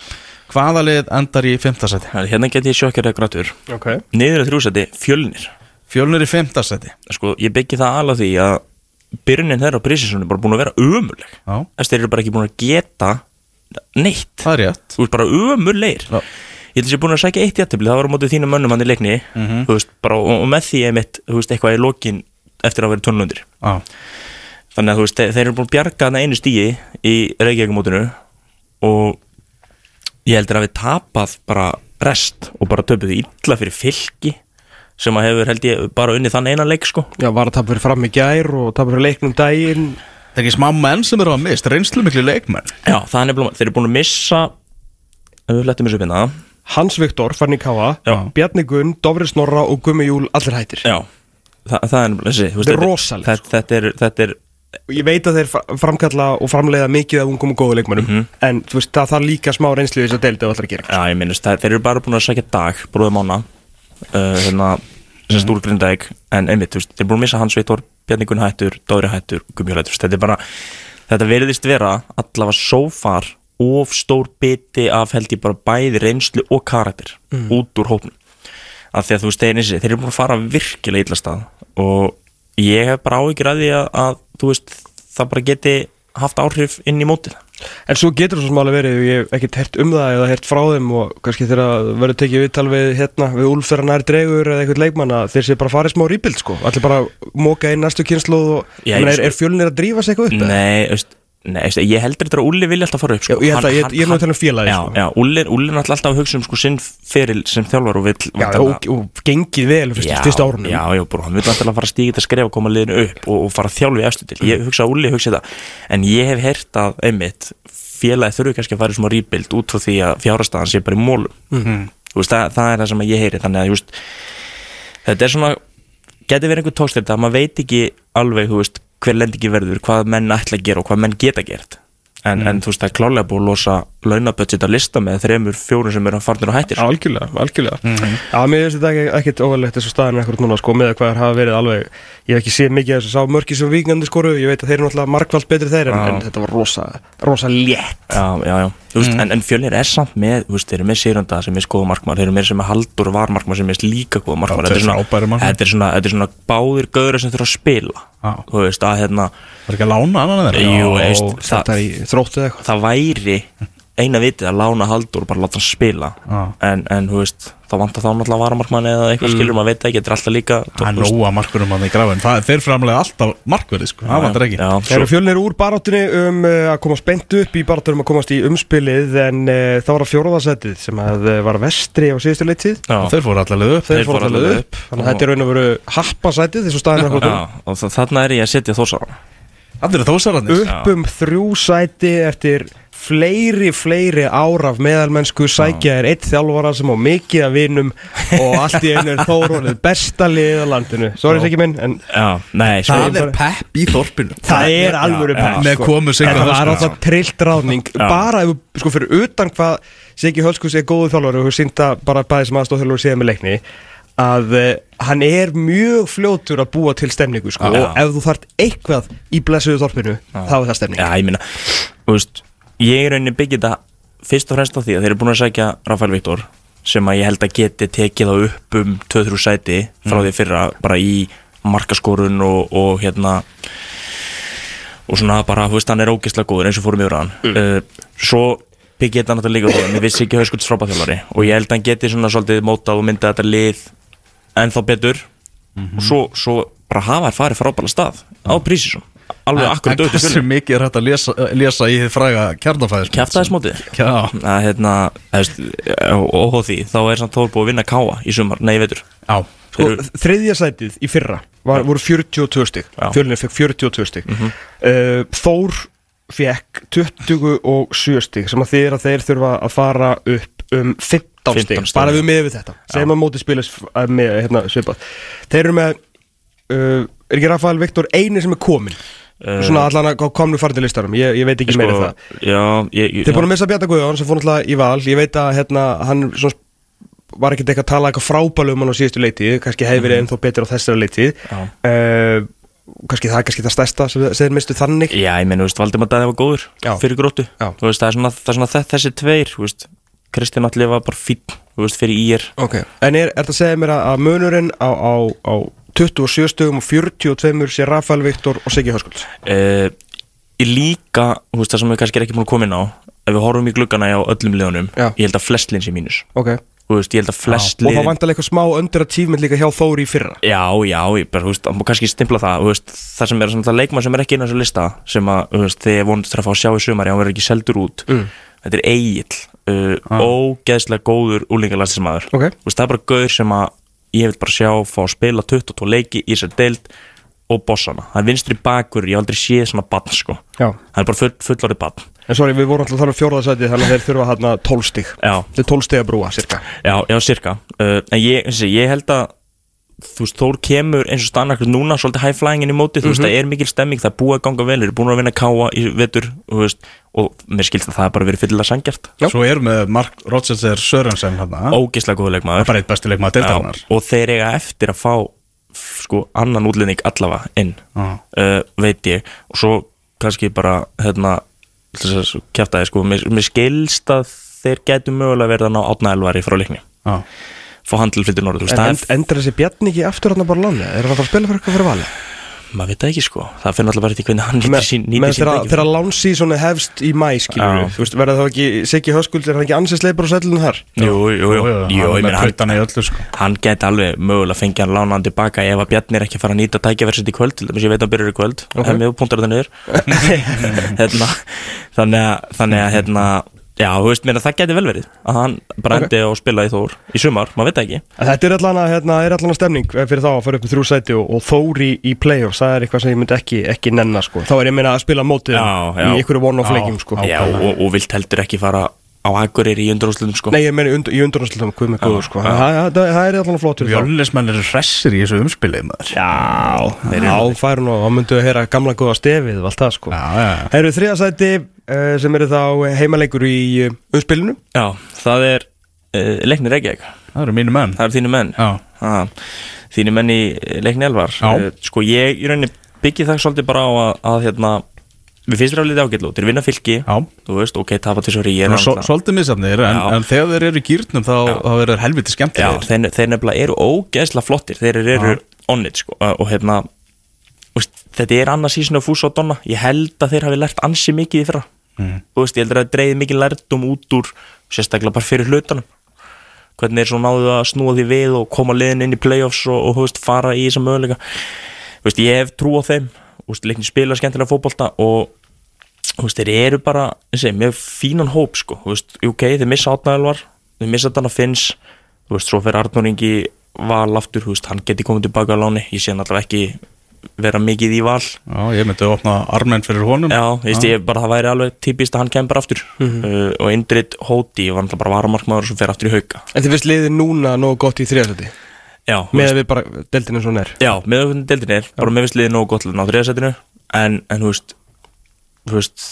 Hvaða lið endar í fymta sætið? Hérna get ég sjokkar eða grátur Ok fjölnir Fjölnir í fymta sæti. Sko, ég byggi það alveg því að byrjunin þeirra á Brísisson er bara búin að vera ömuleg Þess þeir eru bara ekki búin að geta neitt. Það er rétt. Þú veist, bara ömulegir Já. Ég held að ég er búin að sækja eitt jættibli, það var á mótið þínum mönnum hann í leikni. Mhm. Þú veist, bara, og, og með því einmitt, þú veist, eitthvað í lokin eftir að vera tónlundir Já, Þannig að veist, þeir, þeir eru búin að bjarga þarna einu stíi í Reykjavík-mótinu og ég heldur að við tapað bara rest og bara töpuð illa fyrir fylki sem að hefur held ég bara unnið þann eina leik sko. Já, var að tapa fyrir fram í gær og tapa fyrir leiknum daginn. Það er ekki smá menn sem eru að mist, reynslu miklu leikmenn. Já, það er nefnilega, þeir eru búin að missa ef við lettum þessu finna Hans Viktor, Fanny Káa Já. Bjarni Gunn, Dofri Snorra og Gummi Júl allir hættir. Já, það, það er nefnilega veist, Þetta er rosalegt, þetta, þetta, er, þetta er, Og Ég veit að þeir fra- framkalla og framleiða mikið af ungum og góðu leikmönnum Mhm. En þú veist, það þarf líka smá reynslu í þess að deildi og allir að gera já ég minnst það, þeir eru bara búin að sækja dag, brúðum ána uh, hérna, sem stúr grindæk en einmitt, þú veist, þeir búin að missa Hans Vitor Bjarni Gunn hættur, Dóri hættur, Gummi hættur þetta er bara, þetta veriðist vera allavega so far of stór biti af held ég bara bæði reynslu og karakter Mhm. út úr hópnum. Af því að þú veist, þeir, þeir eru búin að fara virkilega illa stað og ég hef bara áhyggjur að því að, að þú veist, það bara geti haft áhrif inn í mótið En svo getur það svo smálega verið ég hef ekkert hert um það eða hert frá þeim og kannski þegar verður tekið viðtal við hérna, við Úlf þegar nær dregur eða eitthvað leikmann að þeir sé bara farið smá rýpild sko allir bara móka inn næstu kynslu og Já, er, er fjölnir að drífa sig eitthvað upp? eða? Nei, veist, nei ég heldur þetta að Úlli vilja alltaf fara upp sko. Já, ég held að- ég- er að tala um félagið, Já, sko. já Úlli, Úlli er alltaf að hugsa um sko, sinn feril sem þjálfar og vill Já, væntanlega- og, og gengið vel fyrst, fyrst árunum Já, já, brú, hann vil alltaf fara að stíga þetta skref og koma liðinu upp og, og fara að þjálfa í eftir til Ég hugsa að Úlli hugsa þetta En ég hef heyrt að, einmitt, félagi þurfi kannski að fara í smá rýpild út frá því að fjárastæðan sé bara í mólum Mhm. Þú veist, það, það er það sem ég heyri Þannig að, veist, þetta er svona Geti verið einhver tókst þetta Maður veit ekki alveg, þú veist, hver lendingi verður Hvað menn ætla að gera og hvað menn geta gert. En, en þú veist, það er klálega búið að losa launabötsið að lista með þremur, fjórum sem eru að farnir og hættir. Algjörlega, algjörlega. Já, mér finnst þetta ekki, ekkit óverlegt þessu staðin ekkert núna sko með hvað þær hafa verið alveg ég hef ekki séð mikið af þessu. Sá mörki sem vikingandi skoru ég veit að þeir eru náttúrulega markvalt betri þeir en, en þetta var rosa, rosa létt. Já, já, já, þú veist, en, en fjölnir er samt með, þú veist, þeir eru með Sýrunda sem er skoða markmann, þeir eru með sem er Haldur varmarkmann sem er líka góða markmann, Já, þetta er svona, markmenn. þetta er svona, þetta er svona báðir gauður sem þurfa að spila, þú veist, að hérna, Var ekki að lána annan þeirra? Jú, veist, þetta það, í þróttu eða eitthvað. það væri eina vitið að lána Haldur og bara láta hann spila, Já. en, en, þú veist, þá vantar þá náttúrulega varamarkmann eða eitthvað skilur, maður veit það ekki, þetta er alltaf líka, Það er nóga markurum hann í grafin Það þeir framlega alltaf markverði sko. Það vantar ekki. Þeir eru fjölnir úr baráttunni um uh, að komast beint upp í baráttunum að komast í umspilið en uh, það var að fjóraðasettið sem að uh, var vestri á síðustu Og þeir fóru allavega upp. Þeir fóru allavega upp. þannig að þetta fleiri, fleiri ár af meðalmennsku. Sækja er eitt þjálfara sem á mikið að vinum og allt í einu er Þórólið besta lið á landinu. Sorry, ekki minn, en Já, nei, svo Það er pepp í þorpinu. Það er alvöru pepp, Með sko. komu sig En það er alltaf trillt ráðning. Bara ef, sko, fyrir utan hvað Siggi Hölskus er góðu þjálfari og hefur sínda bara bæði sem aðstofþjálfari síðan með leikni að uh, hann er mjög fljótur að búa til stemningu sko, Já. og ef þú þart eitthvað í blessuðu þorpinu þá er það stemning. Já, ég minna, þú veist Ég er rauninni byggja þetta fyrst og fremst á því að þeir eru búin að sækja Rafael Viktor sem að ég held að geti tekið á upp um 2-3 sæti frá því fyrra bara í markaskorun og, og hérna og svona bara, þú veist, hann er ógeðslega góður eins og fórum yfir hann. Uh, svo byggja þetta náttúrulega líka þú, mér vissi ekki hauskulds frábæðþjálfari og ég held að hann geti svona svolítið mótað og mynda þetta lið ennþá betur. Og svo, svo bara hafa þær farið frábæðla stað á prísisum alveg akkur En hversu mikið er hægt að lesa, lesa í þið fræga kjarnafæðis kæftæðismótið Já, að hérna, óhóð því þá er samt Þór búið að vinna káa í sumar, nei, veitur. Já. Sko, þriðja sætið í fyrra var, voru 42 stig. Já. Fjölnir fekk 42 stig. Uh, Þór fekk 27 stig sem að þeir að þeir þurfa að fara upp um 15 15 stig. stig. bara við með við þetta. Sem að móti spilis uh, með hérna, svipað. Þeir eru með uh, er ekki Rafael Viktor eini sem er komin svona allan að komnu farin til listarum. Ég, ég veit ekki meira um það. sko, Já, ég, Þeir er búin að missa Bjarta Guðjón sem fór náttúrulega í val. Ég veit að hérna, hann svona, var ekkert eitthvað að tala eitthvað frábælu um hann á síðustu leitið kannski hefði verið ennþá betur á þessari leitið uh, kannski það er kannski það stærsta sem þeir mistu þannig. Já, ég meina, þú veist, Valdimar Dæði var góður Já. fyrir gróttu. Já. Þú veist, það er svona, það er svona þe- þessi tveir þú veist, Kristján allir var bara fínn þú veist, fyrir ír. Okay. En er, er það að segja mér að, að munurinn á, á, á 27 stugum og 42 sé Rafael Viktor og Siggi Höskulds uh, Ég líka, þú veist, það sem við kannski er ekki búin að koma inn á Ef við horfum í gluggana á öllum liðunum Já. Ég held að flest liðin sé mínus okay. Veist, ég held að flest Og þá liðin vantar eitthvað smá underachievement líka hjá Þóri í fyrra Já, já, ég bara, veist, það kannski stimpla það veist, Það sem er svona leikmann sem er ekki inn á þessu lista sem að, þið vonast að fá að sjá í sumari hann verður ekki seldur út Mm. Þetta er Egil, uh, ógeðslega góður úlingalastismæður Ok. Þú veist, það er bara gaur sem að ég vil bara sjá fá að spila 22 leiki í þessar deild og bossana hann er vinstri bakur, ég aldrei séð svona bann sko. Já. Hann er bara full, fullorðið bann En sorry, við vorum alltaf tala um fjórðarsæti þannig að þeir þurfa hérna 12 stig. Já, Þetta er 12 stig að brúa, cirka Já, já, cirka uh, En ég, ég held að Þú veist, Þór kemur eins og stannaklega núna Svolítið high flying inn í móti Þú veist, það er mikil stemming Það er búið að ganga vel Þeir eru búin að vinna káa í vetur þú veist, Og mér skilst að það er bara verið fyllilega sangjart Svo erum við Mark Rochester Sörensen hann Ógislega góðu leikmaður. Bara eitt besti leikmaður deildarinnar. Já, Og þeir eiga eftir að fá f- Sko, annan útlending allavega inn Já. uh, Veit ég. Og svo kannski bara Hérna Þess að þið sko Mér, mér skilst að þeir getur mögulega verið að ná átna elvari frá leikni Já Fá handl fyrir norður. En það end, endur þessi Bjarni ekki aftur hann bara láni? Er hann að fara að spila fyrir eitthvað fyrir vali? maður veit það ekki sko. Það fyrir alltaf bara til hvernig hann nýtir sín sín þegar lánsísoni hefst í mæ skilur við, verða þá ekki Siggi Höskuld, er hann ekki ansið sleipur og sellinu þar? jú, jú, jú, jú, Hann öllu sko. alveg mögulega fengið hann lána hann tilbaka ef að Bjarni er ekki að fara að nýta tækjaversið í kvöld til dæmis ég veit að hann byrjar í kvöld hef mjög punktar það niður hérna, þannig að þannig að hérna já, þú veist, mér að það geti vel verið að hann bara Ok. endi og spila í Þór í sumar, maður veit ekki En Þetta er allan að, hérna, er stemning fyrir þá að fara upp með þrjú sæti og, og Þóri í playoffs, það er eitthvað sem ég myndi ekki, ekki nenna sko. Þá er ég meina að spila mótið Já, já. í einhverju one-off leikjum sko. já, og, og vilt heldur ekki fara á Akureyri í undanúslutum sko Nei, ég meina und, í undurnarslöldum, hvað með góður sko. það, það, það, er allan flott fyrir þá Jöllismenn eru hressir í þessu umspilið maður Já, já, fær nú og myndu að heyra gamla góða stefið það. Já, já, já. Það uh, sem eru þá heimaleikur í uh, umspilinu já, það er uh, leiknir Reykjavík. Það eru mínu menn. Það eru þínu menn. Já, Ha, þínu menn í leikni elvar. Já. Eh, sko ég í rauninni byggi það svolítið bara á að, að hérna, við finnst þér að lítið ágætlu þeir vinna fylki, já. þú veist, ok, tapa til svo ríð Svolítið misafnir, en, Já. en þegar þeir eru í gýrnum þá, þá þeir helviti já, skemmtilegir þeir, þeir nefnilega eru ógeðslega flottir. Þeir eru Já. on it sko, og hérna þetta er annað sísinu af fús og donna. Ég held að þeir hafi lært ansi mikið í fyrra Mm. þú veist, ég held að það dreigði mikið lærdum út úr sérstaklega bara fyrir hlutunum. Hvernig þeir svo náðu að snúa því við og koma liðin inn í playoffs og, og veist, fara í þessa möguleika. Veist, ég hef trú á þeim. Leikni spila skemmtilega fótbolta og veist, þeir eru bara ég segi, með fínan hóp, sko. Ok, þeir missa átnæðalvar þeir missa þannig að finns svo fyrir Arnur Ingi val aftur, hann geti komið tilbaka á láni. Ég sé hann allavega ekki vera mikið í val. Já, ég myndi að opna armenn fyrir honum. Já, veist, ég bara það væri alveg típist að hann kemur aftur. Uh, og Indrid Hóti var náttúrulega bara varamarkmaður og svo fer aftur í hauka. En þið finnst liðið núna nógu gott í þriða sæti? Já, með að við bara deltinu svona er? Já með hvernig deildin er bara með vissliði nógu gott til að ná þriðasettinu en, en þú veist þú veist,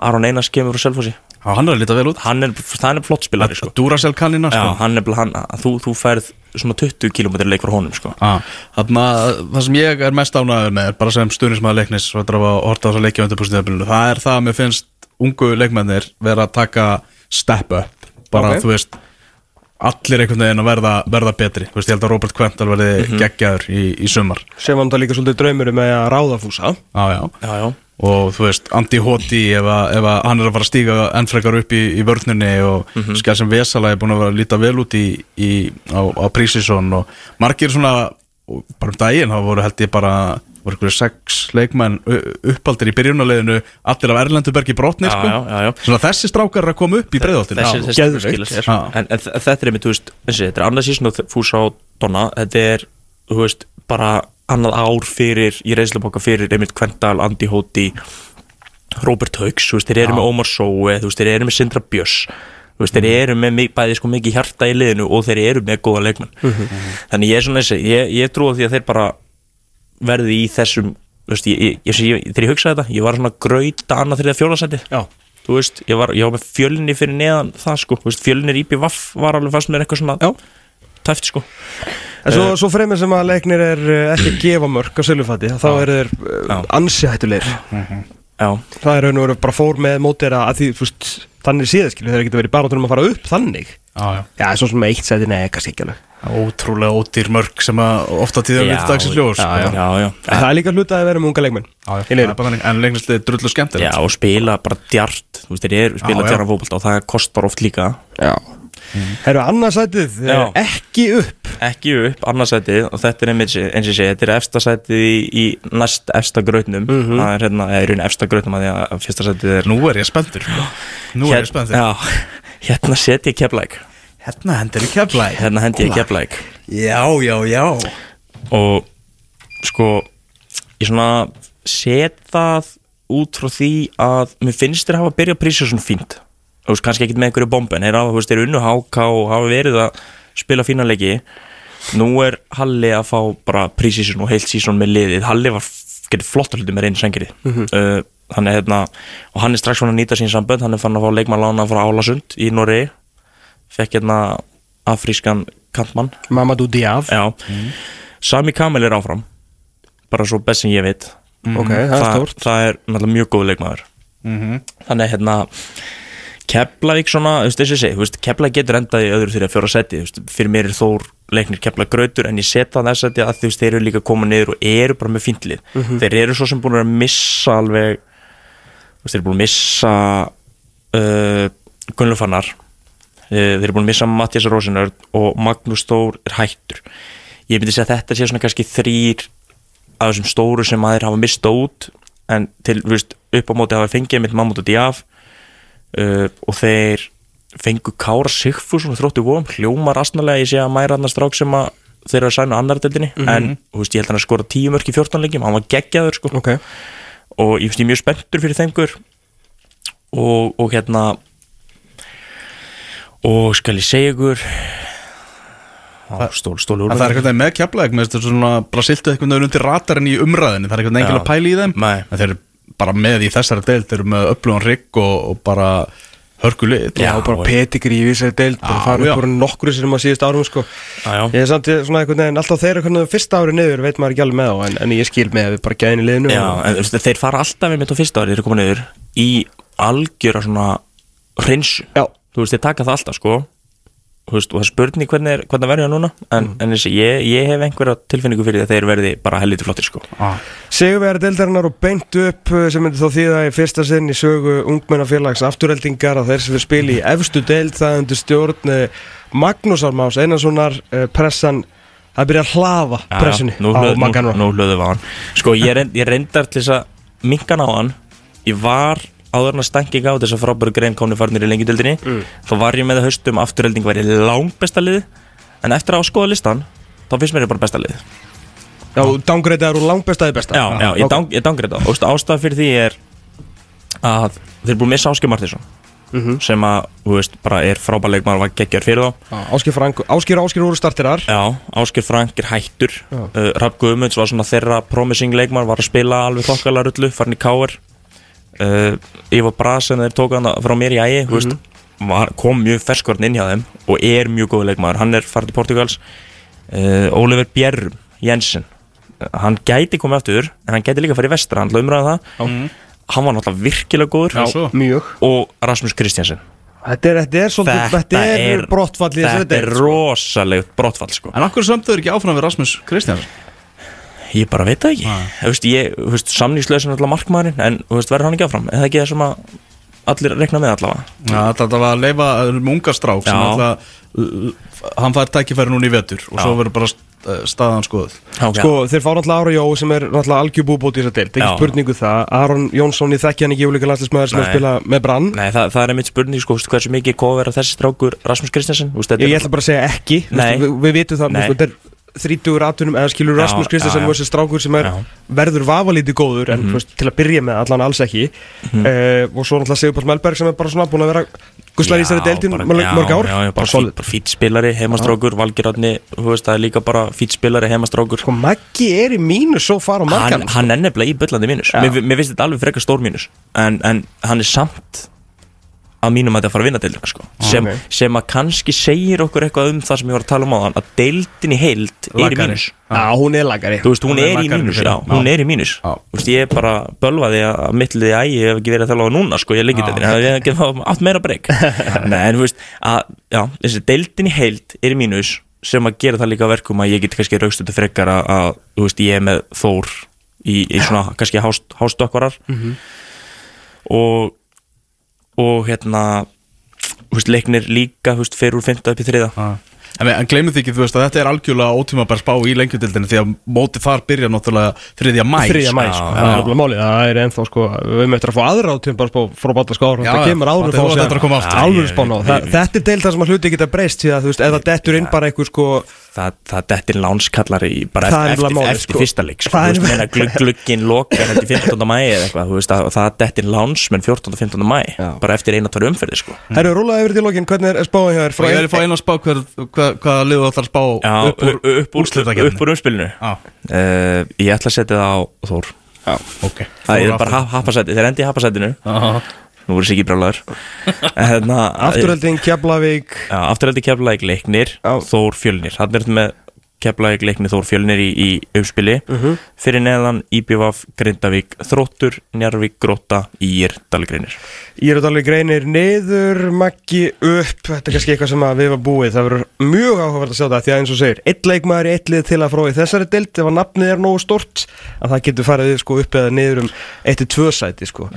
Aron Einars kemur frá Selfossi Já, hann er að lita vel út hann er, hann er flott spilari sko. Duracell kannina Já, sko. hann er hann, þú, þú færð svona 20 km leik frá honum sko. ah, Þarna, það sem ég er mest ánæður með bara sem stuðnismæður leiknis og að horta á þess að leikja undir pústinðabillinu það er það að mér finnst ungu leikmennir vera að taka step up bara Ok. þú veist allir einhvern veginn að verða, verða betri Þú veist, ég held að Robert Quental verði Mhm. geggjaður í, í sumar sem var það líka svolítið draumur með að ráða fúsa Já, já Já, já og þú veist, Andy Hoti ef, ef hann er að fara að stíga enn frekar upp í, í vörnunni og mm. -hmm. skæð sem Vesala er búin að vera að líta vel út í, í, á, á Prísisson og margir svona, bara um daginn þá voru held ég bara, voru ykkur sex leikmenn uppaldir í byrjunarleginu allir af Erlendubergi brotnir Já, sko. já, já, já. svona þessi strákar er að koma upp í breiðoltinu þessi, þessi Já. en, en þetta er einmitt, þú veist, þessi, þetta er annað sísn og fúsa á Donna, þetta er þú veist, bara annað ár fyrir í reynsluboka fyrir einmitt Kvendal, Andi Hóti Robert Hauks, þú veist, þeir eru með Ómar Sóe þú veist, þeir eru með Sindra Björs þú veist, þeir eru með mi- bæði sko mikið hjarta í liðinu og þeir eru með góða leikmenn. Þannig ég er svona þessi, ég, ég trúi því að þeir bara verði í þessum þú veist, ég, ég, þegar ég hugsaði þetta ég var svona grauta annað þegar fjólasæti þú veist, ég var, ég var með fjölni fyrir neðan það sko, þú veist, fjölnir íbí vaff var alveg fast með eitthvað svona Já. Tæft sko. En svo, svo fremur sem að leiknir er eh, ekki að gefa mörg á sölufati þá eru þeir Já. ansi hættulegir. Já, það er raun og veru bara fór með mótir að því, veist, þannig síðan skilur þeir geta verið bara um að fara upp þannig. Já, já. Já, svo sem eitt sæti, nei, kannski ekki alveg. Ótrúlega ódýr mörg sem að ofta tíðan Já, við dagsins ljós já, sko. já, já, En það er líka hluta að vera með unga leikmenn Já, já, það liðinu. er bara en drullu já, skemmtilegt og spila bara djart. Þú veist, þeir eru spila Já, já. djart fótbolta og það kostar oft líka. Já Herru, annarsætið, Já. ekki upp. Ekki upp, annarsætið og þetta er einmitt, eins og ég segi, þetta er efsta sætið í, í næst efsta grautnum. Það er hérna, eða í raunin efsta grautnum að því að fyrsta sætið er Nú er ég spenntur. Nú er ég spenntur. Já, hérna set ég keflæk. Hérna hendur í keflæk. Hérna hendi ég keflæk. Já, já, já. Og sko ég svona set það út frá því að mér finnst þér hafa byrjað að prísa svona fínt þú veist, kannski ekkit með einhverju bombu en þeir veist, þeir unnu háka og hafa verið að spila fína leiki. Nú er Halli að fá bara prísísun og heilt sísun með liðið. Halli var getið flott að hluti með reyni sengirið uh, hann er hérna og hann er strax svona að nýta sín sambönd. Hann er fann að fá leikmannlána frá Álasund í Noregi. Fekk hérna afrískan kantmann. Mamadou Diaf Já, Sami Kamel er áfram. Bara svo best sem ég veit. Ok, það er stórt. það er náttúrulega mjög góð leikmaður. Mhm. þannig hérna Keflavík svona, þú veist þessi segi Keflavík getur endað í öðru þegar fjóra seti fyrir mér er Þór leiknir Keflavík grautur en ég setja þess að veist, þeir eru líka koma niður og eru bara með fíntlið þeir eru svo sem búin að missa alveg þeir eru búin að missa uh, Gunnlufannar uh, þeir eru búin að missa Mattias Rosenörd og Magnús Þór er hættur. Ég myndi segja að þetta sé svona kannski þrýr af þessum stóru sem aðeir hafa mista út en til, þú veist, upp á móti hafa fengið mitt Mammut og Diaf uh, og þeir fengu Kára Sigfús og þróttu vom, hljómar astnalega ég sé að mæra hann strák sem að þeir eru að sæna annar deildinni, en þú veist, ég held hann að skora 10 mörk í 14 leikjum, hann var geggjaður sko. Ok. Og ég finnst ég mjög spenntur fyrir þengur og, og hérna og skal ég segja ykkur stól, En það er einhvern veginn með keflæk með þetta svona bara siltu einhvern veginn undir ratarinn í umræðinu það er einhvern veginn enginn Já. að pæla í þeim. Nei. en þeir eru bara með í þessari deild þeir eru með upplugan rigg og, og bara hörkulið Já, Já, bara og- petigri í vissari deild Já, fara upp úr nokkru sinum á síðust árum sko. Já, já. Ég er samt svona einhvern veginn alltaf þeirra hvernig fyrsta ári niður veit maður ekki alveg með á en, en ég skil með að við bara gæðin í liðinu Já, og- en þú veist, þeir fara alltaf einmitt á fyrsta ári þeir eru komin niður í algjöra svona hreinsu Já. þú veist, þeir taka það alltaf sko veist, og það er spurning hvernig, er, hvernig verður það núna? En, en þessi, ég, ég hef einhverja tilfinningu fyrir því að þeir verði bara helviti flottir sko. Sigurvegari deildarinnar og beint upp uh, sem myndi þá þýða í fyrsta sinn í sögu ungmennafélags afturheldingar og þeir sem við spili í efstu deild það undir stjórn uh, Magnúsar Más Einarssonar uh, pressan það byrja að hlafa Já, pressunni nú, á við hann. Sko, ég, reynd, ég reyndar til þess að minkan á hann. Ég var áður en að stænking á þess að frábæru grein komni farnir í lengjudöldinni Mm. Þá var ég með það haustum afturhelding væri langbesta lið En eftir að skoða listan Þá finnst mér ég bara besta lið Já, dángreitaður úr langbestaði besta. Já, já, ég, ok. dang, ég dangreita Og ástæða fyrir því er Að þeir eru búin að missa Áskei Martinsson Mhm. Sem að, þú veist, bara er frábær leikmaður og Var geggjör fyrir þá. Áskir Frank, Áskir Áskir úr startirar. Já, Ásker Frank er hættur. Uh, Rapp Guðmunds var svona þeirra promising leikmann var að spila alveg þokkala rullu farin í Káar uh, Ívar Brasen þeir tók hann frá mér í ægi mm veist, var, kom mjög ferskvarn inn hjá þeim og er mjög góð leikmaður, hann er farin til Portugals uh, Oliver Bjerrum Jensen, hann gæti komið aftur en hann gæti líka farið í vestra. Hann umræða það, hann var náttúrulega virkilega góður. Já, og Rasmus Kristjansen Þetta er, þetta er svolítið, þetta er brottfall í þessari Þetta er sko. rosalegt brottfall sko. En okkur sömdu þau ekki áfram við Rasmus Kristjánsson? Ég bara veit það ekki. Þú veist, ég, þú veist, samnýslausin alltaf markmaðurinn En þú veist, verður hann ekki áfram? Er það ekki það sem að allir rekna með allavega? Þetta var að leifa um unga strák sem alltaf, hann fær tækifæri núna í vetur og Já. svo verður bara st- staðan skoðuð. Okay. Sko, þeir fá náttúrulega Ára Jó sem er náttúrulega algjörbúbót í þessari deild, ekki Já. spurningu það. Aron Jónsson, ég þekki hann ekki úlíka landslismæður sem er að spila með brann. Nei, það, það er einmitt spurning, sko, hversu mikið kóð vera þessi strákur Rasmus Kristjansen Þú veist, þetta Ég, er- ég ætla bara að segja ekki, við vitum það, Þrítugur atunum eða skilur Rasmus Kristjánsson já. versus strákur sem er verður vafalítið góður en þú veist, til að byrja með allan alls ekki. Mm og svo náttúrulega Sigurpáll Melberg sem er bara svona búin að vera guslar í þessari deildin mörg, ár. Já, já, bara fít, bara fít spilari, heimastrákur, valgirarni Þú veist, það er líka bara fít spilari, heimastrákur. Sko Maggi er í mínus svo far á hann, margan sko. hann er nefnilega í byllandi mínus. Mér, mér finnst þetta alveg frekar stór mínus. En, en hann er samt að mínum að þetta fara að vinna deildina sko. sem, ok. sem að kannski segir okkur eitthvað um það sem ég var að tala um á þann að deildin í heild er í mínus. Já, hún er lagari Þú veist, hún, Hún er er, í mínus, já, hún er í mínus. Þú veist, ég er bara bölvaði að mittlið ægi ég hef ekki verið að þjálfa núna, sko, ég liggi Já. þetta ég hef ekki átt meira breyk Nei, en þú veist, að, já, þessi deildin í heild er í mínus sem að gera það líka verkum að ég get kannski raukstutu frekar að, að, þú veist, ég er með Þór í, í svona, kannski hást, hástökkvarar Mhm. og og hérna þú veist, leiknir líka, þú veist, fer úr 5. upp í 3. Já. En, en gleymið því ekki, þú veist, að þetta er algjörlega ótímabær spá í lengjudildinu því að mótið þar byrja náttúrulega 3. mæ Þriðja mæ, Já, sko, já. það er alveg málið Það er ennþá, sko, við möttum að fá aðra átum bara spá frá Já, Það kemur að koma aftur. Alveg spána á Þetta er deild það sem að hluti geta breyst Því að þú veist, ef það dettur inn bara einhver sko það, það dettir lánskallari bara Það eftir, málið, eftir sko. fyrsta leik sko, Það þú er veist, meina glugg, glugginn lokar þetta í 15. mæ eða eitthvað, þú veist, að, það dettir lánsmenn 14. og 15. mæ, Já. bara eftir eina tvær umferði sko. Herru, rúlaði yfir til lokin, hvernig er spáin hjá þér? Og ég er að fá einn að spá hver, hva, hvaða liðu ætlar að spá Já, upp úr, upp úr, upp úr umspilinu uh, ég ætla að setja það á Þór já, ok það er bara hap- happasæti, þeir endi í happasætinu nú voru ekki brálaður hérna, Afturölding, Keflavík. Já, afturhaldi keflaðið leiknir. Þór fjölnir, hann er með keflaðið leiknir Þór fjölnir í, í uppspili. Mhm. fyrir neðan Íbjöfaf, Grindavík Þróttur, Njarvík, Gróta, Ír Dalgreinir Ég er alveg greinir niður, Maggi upp. Þetta er kannski eitthvað sem að við var búið. Það verður mjög áhugavert að sjá það Því að eins og segir, eitt leikmaður í eitt lið til að frá í þessari dild Ef að nafnið er nógu stort að það getur farið sko, upp eða niður um 1-2 sæti sko.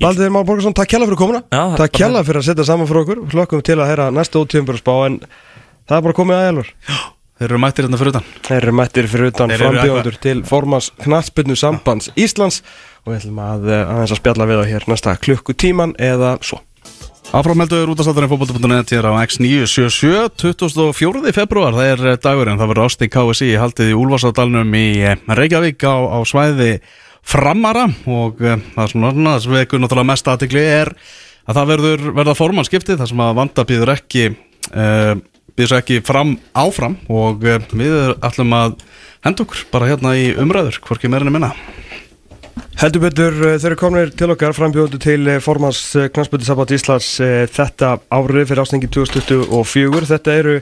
Baldur Már Borgarsson, takk kjalla fyrir komuna. Já, það er Takk bara- kjalla fyrir. að setja saman fyrir okkur. Hlökkum til að þeir eru mættir hérna fyrir utan Þeir eru mættir fyrir utan frambjóður til formans knattbyrnu sambands Íslands og við ætlum að eh, aðeins að spjalla við á hér næsta klukkutíman eða svo. Áframheldur út af státtarinn fótbolti.net hér á X977 24. februar, það er eh, dagurinn það verður ást í KSI haldið í Úlfarsadalnum í eh, Reykjavík á, á svæði framara og það er svona vekur náttúrulega mest aðtikli er að það verður verða formannskiptið þar sem að vanda býður ekki uh, býður sér ekki fram áfram og uh, við ætlum að henda okkur bara hérna í umræður hvorki meirinni minna Heldur betur uh, þeir eru komnir til okkar frambjóðu til uh, formans knattbyrnu sambands Íslands þetta árið fyrir ásningi 2024. Þetta eru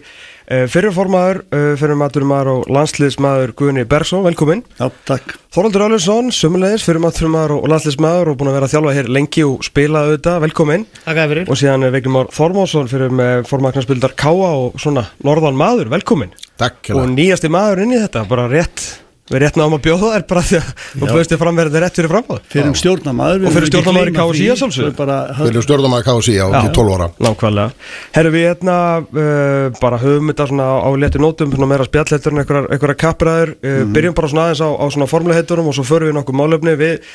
fyrirformaður, uh, fyrirmaturumar og landsliðsmaður Guðni Bergson, velkomin. Já, takk. Þorvaldur Álusson, sömulegis, fyrirmaturumar og landsliðsmaður og búin að vera að þjálfa hér lengi og spila auðvitað, velkomin. Takk að fyrir. Og síðan Vegnum Már Þormásson fyrir með formaknarsbyldar Káa og svona norðan maður, velkomin Takk Og nýjasti maður inn í þetta, bara rétt Við rétt náðum að bjóða þær bara því að þú bauðst þér framverðið rétt fyrir framboð Fyrir stjórnamaður. Og fyrir stjórnarmaður í KSÍ að sjálfsög. Fyrir stjórnamaður KSI á Já. til 12 ára. Nákvæmlega. Herru við hérna uh, bara höfum þetta svona á léttu nótum svona meira spjallhættur en einhverjar kappræður. Uh, byrjum bara svona aðeins á, á svona formuleghætturum og svo förum við nokkuð málefni. Við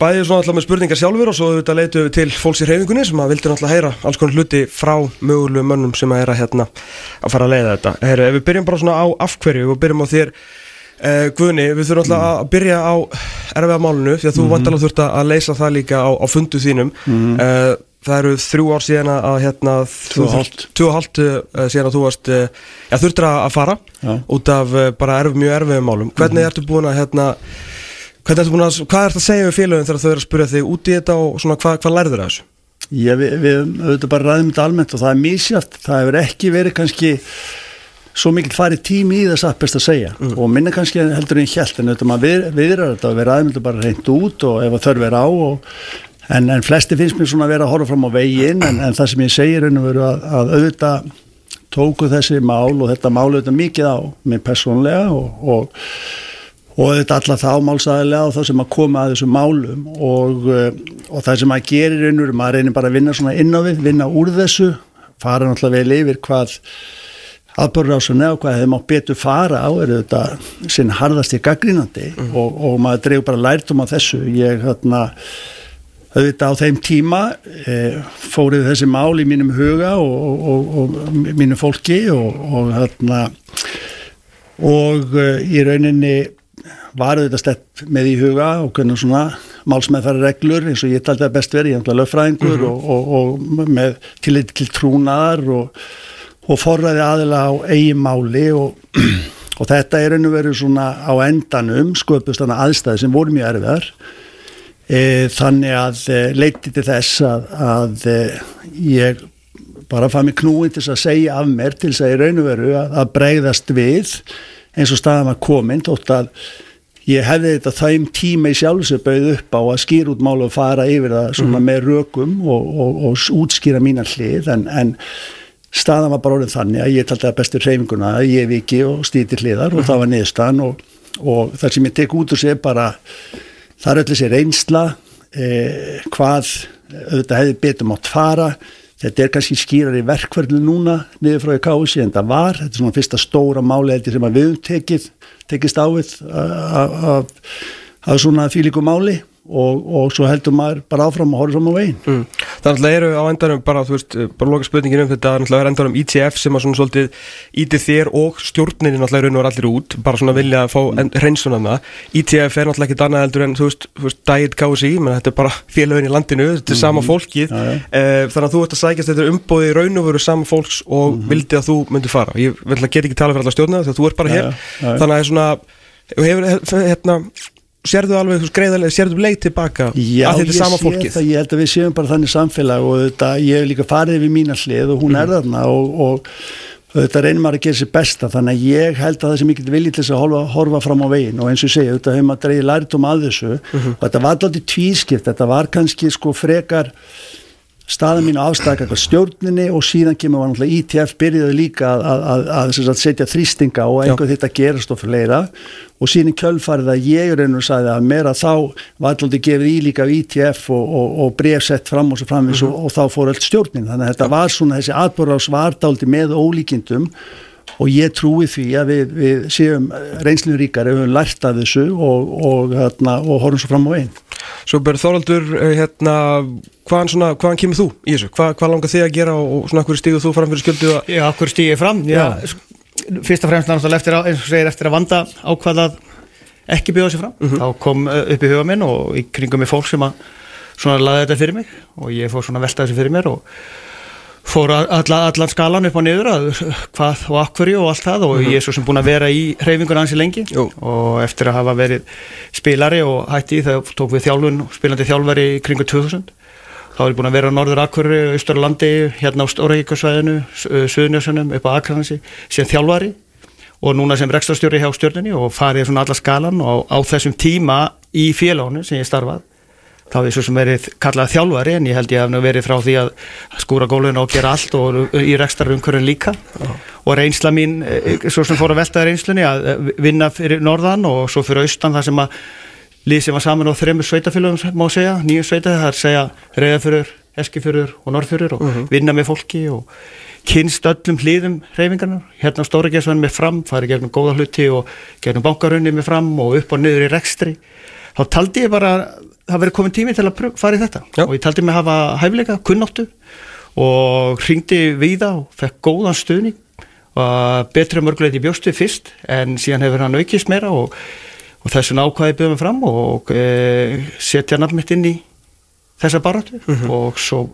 bæðið svona alltaf með spurningar sjálfur og svo þetta leitum við til fólks í reyfingunni sem að vildi náttúrulega heyra alls konar hluti frá mögulegu mönnum sem að er að hérna að fara að leiða þetta. Herru ef við byrjum bara svona á afhverju og byrjum á þér Uh, Guðni, við þurfum alltaf að byrja á erfiða málunu því að þú mm -hmm. þurft að leysa það líka á, á fundu þínum uh, það eru þrjú ár síðan að hérna, Tvö og hálft uh, síðan að þú varst ja, þurftir að fara Já. út af bara erf, mjög erfiðum málum hvernig ertu búin að hérna, hvernig ertu búin að, hvað ertu að segja við félögum þegar þau eru að spyrja þig út í þetta og svona hvað, hvað lærður það þessu? Ég, við, auðvitað bara ræðum þetta almennt og það er mísjátt. Það hefur ekki verið kannski svo mikill farið tími í þess að best að segja. Og minna kannski heldur en hjælt en auðvitað maður við, viðrar þetta við ræðum þetta bara reynd út og ef að þörf er á og en, en flesti finnst mér svona að vera að horfa fram á veginn en, en það sem ég segir veru að, að auðvitað tóku þessi mál og þetta mál auðvitað mikið á mig persónlega og, og, og auðvitað alla þá málsæðilega og það sem að koma að þessum málum og, og það sem að og veru, maður reynir bara að vinna svona inn á við, vinna úr þessu, fara náttúrulega vel yfir hvað aðbörður á hvað hefði mátt betur fara á er þetta sinn harðast í gaggrínandi og, og maður dregur bara lærdum á þessu ég hérna auðvitað á þeim tíma e, fórið þessi mál í mínum huga og, og, og mínu fólki og hérna og e, í rauninni var auðvitað stett með í huga og hvernig svona málsmeðfæra reglur eins og ég taldi að best verið, ég ætla löffræðingur mm -hmm. og, og með tillit til trúnaðar og og forræði aðila á eigi máli og, og þetta er einu verið svona á endanum sköpust aðstæði sem voru mjög erfiðar e, þannig að e, leiti til þess að, að e, ég bara fann mig knúin til að segja af mér til þess að ég raun og veru að, að bregðast við eins og staðan var komin þótt að ég hefði þetta þæm tíma í sjálfsögbauð upp á að skýra út málu og fara yfir það svona mm. með rökum og, og, og útskýra mína hlið en, en staðan var bara orðin þannig að ég taldi að bestur reyfinguna að ég viki og stýti hliðar og það var niðurstaðan og, og það sem ég tek út úr sig bara það er öll þessi reynsla eh, hvað auðvitað hefði betur mátt fara. Þetta er kannski skýrar í verkverðinu núna niður frá í kási en það var. Þetta er svona fyrsta stóra máli sem að við tekið, tekist ávið af svona fíliku máli og, og svo heldur maður bara áfram og horfum fram á veginn mm. Þannig að eru á endanum bara, þú veist, bara loka spurningin um þetta þannig að er endanum ITF sem að svona svolítið íti þér og stjórninni náttúrulega raun og er allir út, bara svona vilja að fá hreinsun af það, ITF er náttúrulega ekki annað heldur en þú veist, þú veist, Diet KSI menn þetta er bara félagin í landinu, þetta er mm. sama fólkið ja, ja. Uh, þannig að þú ert að sækjast þetta umbóði í raun og veru sama fólks og mm -hmm. vildi að þú myndi fara, ég geta ekki tala fyrir alla stjórna þú ert bara hér, ja, þannig að svona, hefur, hérna, sérðu alveg, þú skreiðarlega, sérðu leið tilbaka Já, að þetta er sama fólkið Já, ég held að við séum bara þannig samfélag og þetta, ég hef líka farið við mína hlið og hún mm. er þarna og, og þetta reynir maður að gera sér besta þannig að ég held að það sem ég geti viljið til þess að horfa, horfa fram á veginn og eins og segja, þetta hefur maður dreyið læritum að þessu mm -hmm. og þetta var alltaf tvískipt, þetta var kannski sko frekar staðan mín afstækka stjórninni og síðan kemur var náttúrulega ITF byrjuði líka að, að, að, að setja þrýstinga og einhver þetta gerast og fleira. Og síðan kjölfarið að ég reynur sagði að meira þá var alltaf gefið í líka ITF og, og, og brefsett fram og svo framvis mm -hmm. og, og þá fór allt stjórnin. Þannig að þetta var svona þessi atbúrá svardáldi með ólíkindum og ég trúi því að við, við séum reynslinu ríkar ef við höfum lært af þessu og, og, hérna, og horfum svo fram á einn Svo ber Þóraldur, eh, hérna, hvaðan, svona, hvaðan kemur þú í þessu? Hvað, hvað langar þig að gera og svona hverju stígu þú fram fyrir sköldu? Að... Já, hverju stígu ég fram? Já. Já, fyrst og fremst náttúrulega eftir að, eins og segir, eftir að vanda ákvaðað ekki bjóða sér fram mm -hmm. þá kom eh, upp í huga minn og í kringum með fólk sem að svona laði þetta fyrir mig og ég fór svona velta þessu fyrir mér og fór alla, allan skalan upp á niður að hvað og akkverju og allt það og mm -hmm. ég er svo sem búin að vera í hreyfingun ansi lengi Jú. og eftir að hafa verið spilari og hætti þegar tók við þjálfun spilandi þjálfari kringu 2000 þá er ég búin að vera á norður akkverju, austurlandi hérna á Stóraíkasvæðinu Suðnjössunum upp á Akransi sem þjálfari og núna sem rekstastjóri hjá stjórnini og farið svona alla skalan og á þessum tíma í félagunum sem ég starfað þá er svo sem verið kallað þjálfari en ég held ég hef verið frá því að skúra gólun og gera allt og í rekstarumkörun líka Já. og reynsla mín, eh, svo sem fór að velta reynslunni að eh, vinna fyrir norðan og svo fyrir austan það sem að lið sem var saman á þreymur sveitafélagum má segja, nýju sveitafélagum, það er að segja reyðafjörur, eskifjörur og norðfjörur og uh mhm. -huh. vinna með fólki og kynst öllum hlýðum reyfingarnar hérna á stóra gessunum með fram, farið gegnum góða hluti og gegnum bankarunni með fram og upp og niður í rekstri þá taldi ég bara það verið komin tími til að fara í þetta Já. og ég taldi mig að hafa hæfleika, kunnáttu og ringdi við það og fekk góðan stuðning og betra mörgulegt í bjóstu fyrst en síðan hefur hann aukist meira og, og þessun ákvæði byrjum við fram og e, setja nafn mitt inn í þessa baratu mm -hmm. og svo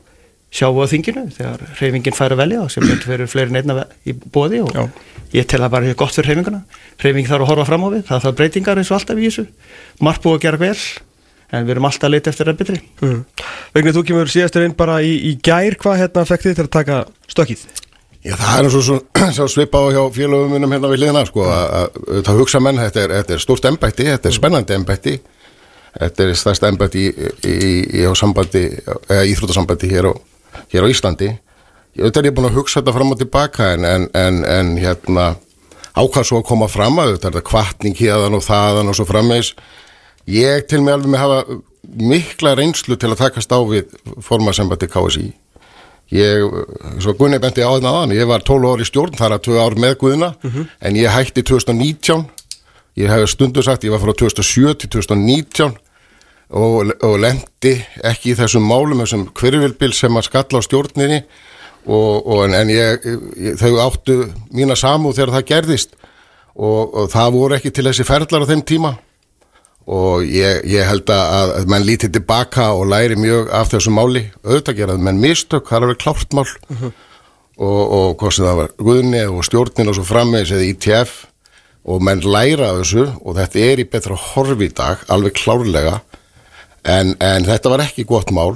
sjáum við á þinginu þegar reyfingin fær að velja sem betur fyrir fleiri neina í bóði og Já. ég tel það bara gott fyrir reyfinguna reyfing þarf að horfa fram á við, það þarf breytingar eins og alltaf í þessu margt búið að gera vel en við erum alltaf að leita eftir að betri. Mm. Vegna þú kemur síðastur inn bara í, í gær. Hvað hérna fekk þið til að taka stökkið? Já það er svo, svo svipa á hjá félagumunum hérna við liðna sko að það hugsa menn, þetta er, þetta er stort embætti, þetta er spennandi embætti. Þetta er stærst embætt í, í, í, íþrótasambandi hér hér á Íslandi. Ég auðvitað er ég búin að hugsa þetta fram og tilbaka en, en, en, en hérna ákvað svo að koma fram að þetta er kvartning hérðan og þaðan og svo frammeins ég til mig alveg með hafa mikla reynslu til að takast á við formasembandi KSI ég, svo Gunni benti á þetta aðan ég var 12 ári stjórn þar að 2 ár með Guðina en ég hætti 2019 ég hef stundu sagt ég var frá 2007 til 2019 og, og lendi ekki í þessum málum þessum hverjulbil sem að skalla á stjórninni og, og en, en ég, ég, þau áttu mína samú þegar það gerðist og, og það voru ekki til þessi ferðlar á þeim tíma og ég, ég held að, menn lítið tilbaka og læri mjög af þessu máli. Auðvitað gerað, menn mistök, það er alveg klárt mál. Og, og hvað sem það var Guðni og stjórnin og svo frammeðis eða ITF og menn læra þessu og þetta er í betra horfi í dag, alveg klárlega. En, en þetta var ekki gott mál.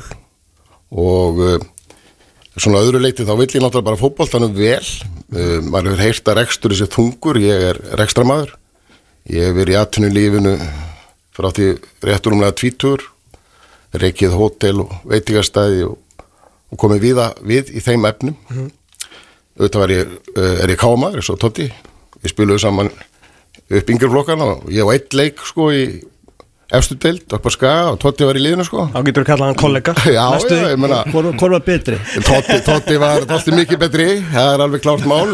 Og uh, svona öðru leiti þá vill ég náttúrulega bara fótboltanum vel. Uh, maður hefur heyrt að rekstur þessi þungur, ég er rekstramæður ég hef verið í atvinnulífinu frá því réttur umlega tvítur reikið hótel og veitingastæði og, og komið viða við í þeim efnum. Var ég, uh, er ég kámaður svo Totti, við spiluðum saman upp yngjörflokkana og ég á eitt leik sko í efstu deild upp á skaga og Totti var í liðinu sko. Þá getur við kallað hann kollega. Já, já, ég menna Hvor, var betri? Totti, Totti var Totti mikið betri. Það er alveg klárt mál.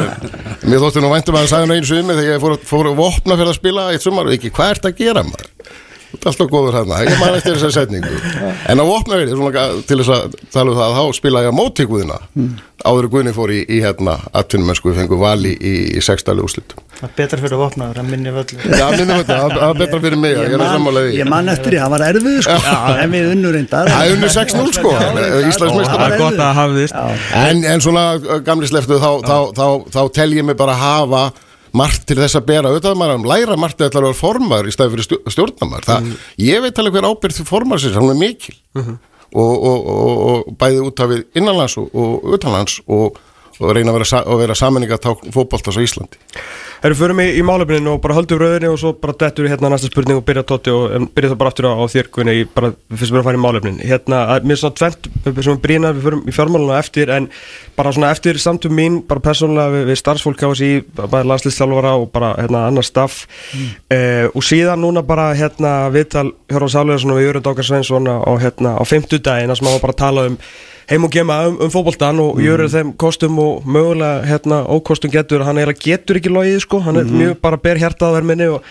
Mér þótti nú væntum að það sagði hann einu sumi þegar ég fór, fór að vopna fyrir að spila eitt sumar og ekki, hvað ert að gera maður þú ert alltaf góður hérna, ég man eftir þessari setningu. En á svona til þess að tala um það, þá spila ég á mótíkuðina áður en Guðni fór í, í hérna atvinnum við fengum vali í, í sextali úrslitum Það er betra fyrir að vopna það, það minni völlu Já, minnum þetta, það er betra fyrir mig, ég er því. ég man eftir því, það var erfið sko. En við unnur reyndar. Það er unnu 6-0 sko, Íslandsmeistar Það er gott að hafa þist En, en svona gamli sleftu þá, þá, þá, þá tel ég mig bara hafa margt til þess að bera auðvitað maður að læra margt til að vera formar í staði fyrir stjó- stjórnarmar það, ég veit alveg hver ábyrð til formar hún er mikil. Og, og, og, og bæði út af innanlands og, og utanlands og, og reyna að vera, vera saminninga fótboltas á Íslandi. Erum förum í, í málefninu og bara höldum rauðinni og svo bara dettur við hérna næsta spurning og byrja tótti og byrja það bara aftur á, á þér Guðni, í bara fyrst við erum að fara í málefnin. Hérna, mér er svona tvent sem við brýna við förum í fjármáluna eftir en bara svona eftir samtum mín, bara persónulega við, við starfsfólk á þessi, bara landslýstjálfara og bara hérna annar staff. Mm. og síðan núna bara hérna viðtal Hjörvar Sálegarsson og Jörgur Dókar Sveinsson á, hérna, á að heim og gema um, um fótboltan og mm. þeim kostum og mögulega hérna, ókostum getur, hann eiginlega getur ekki logið sko, hann er mjög bara ber hjartað á verminni og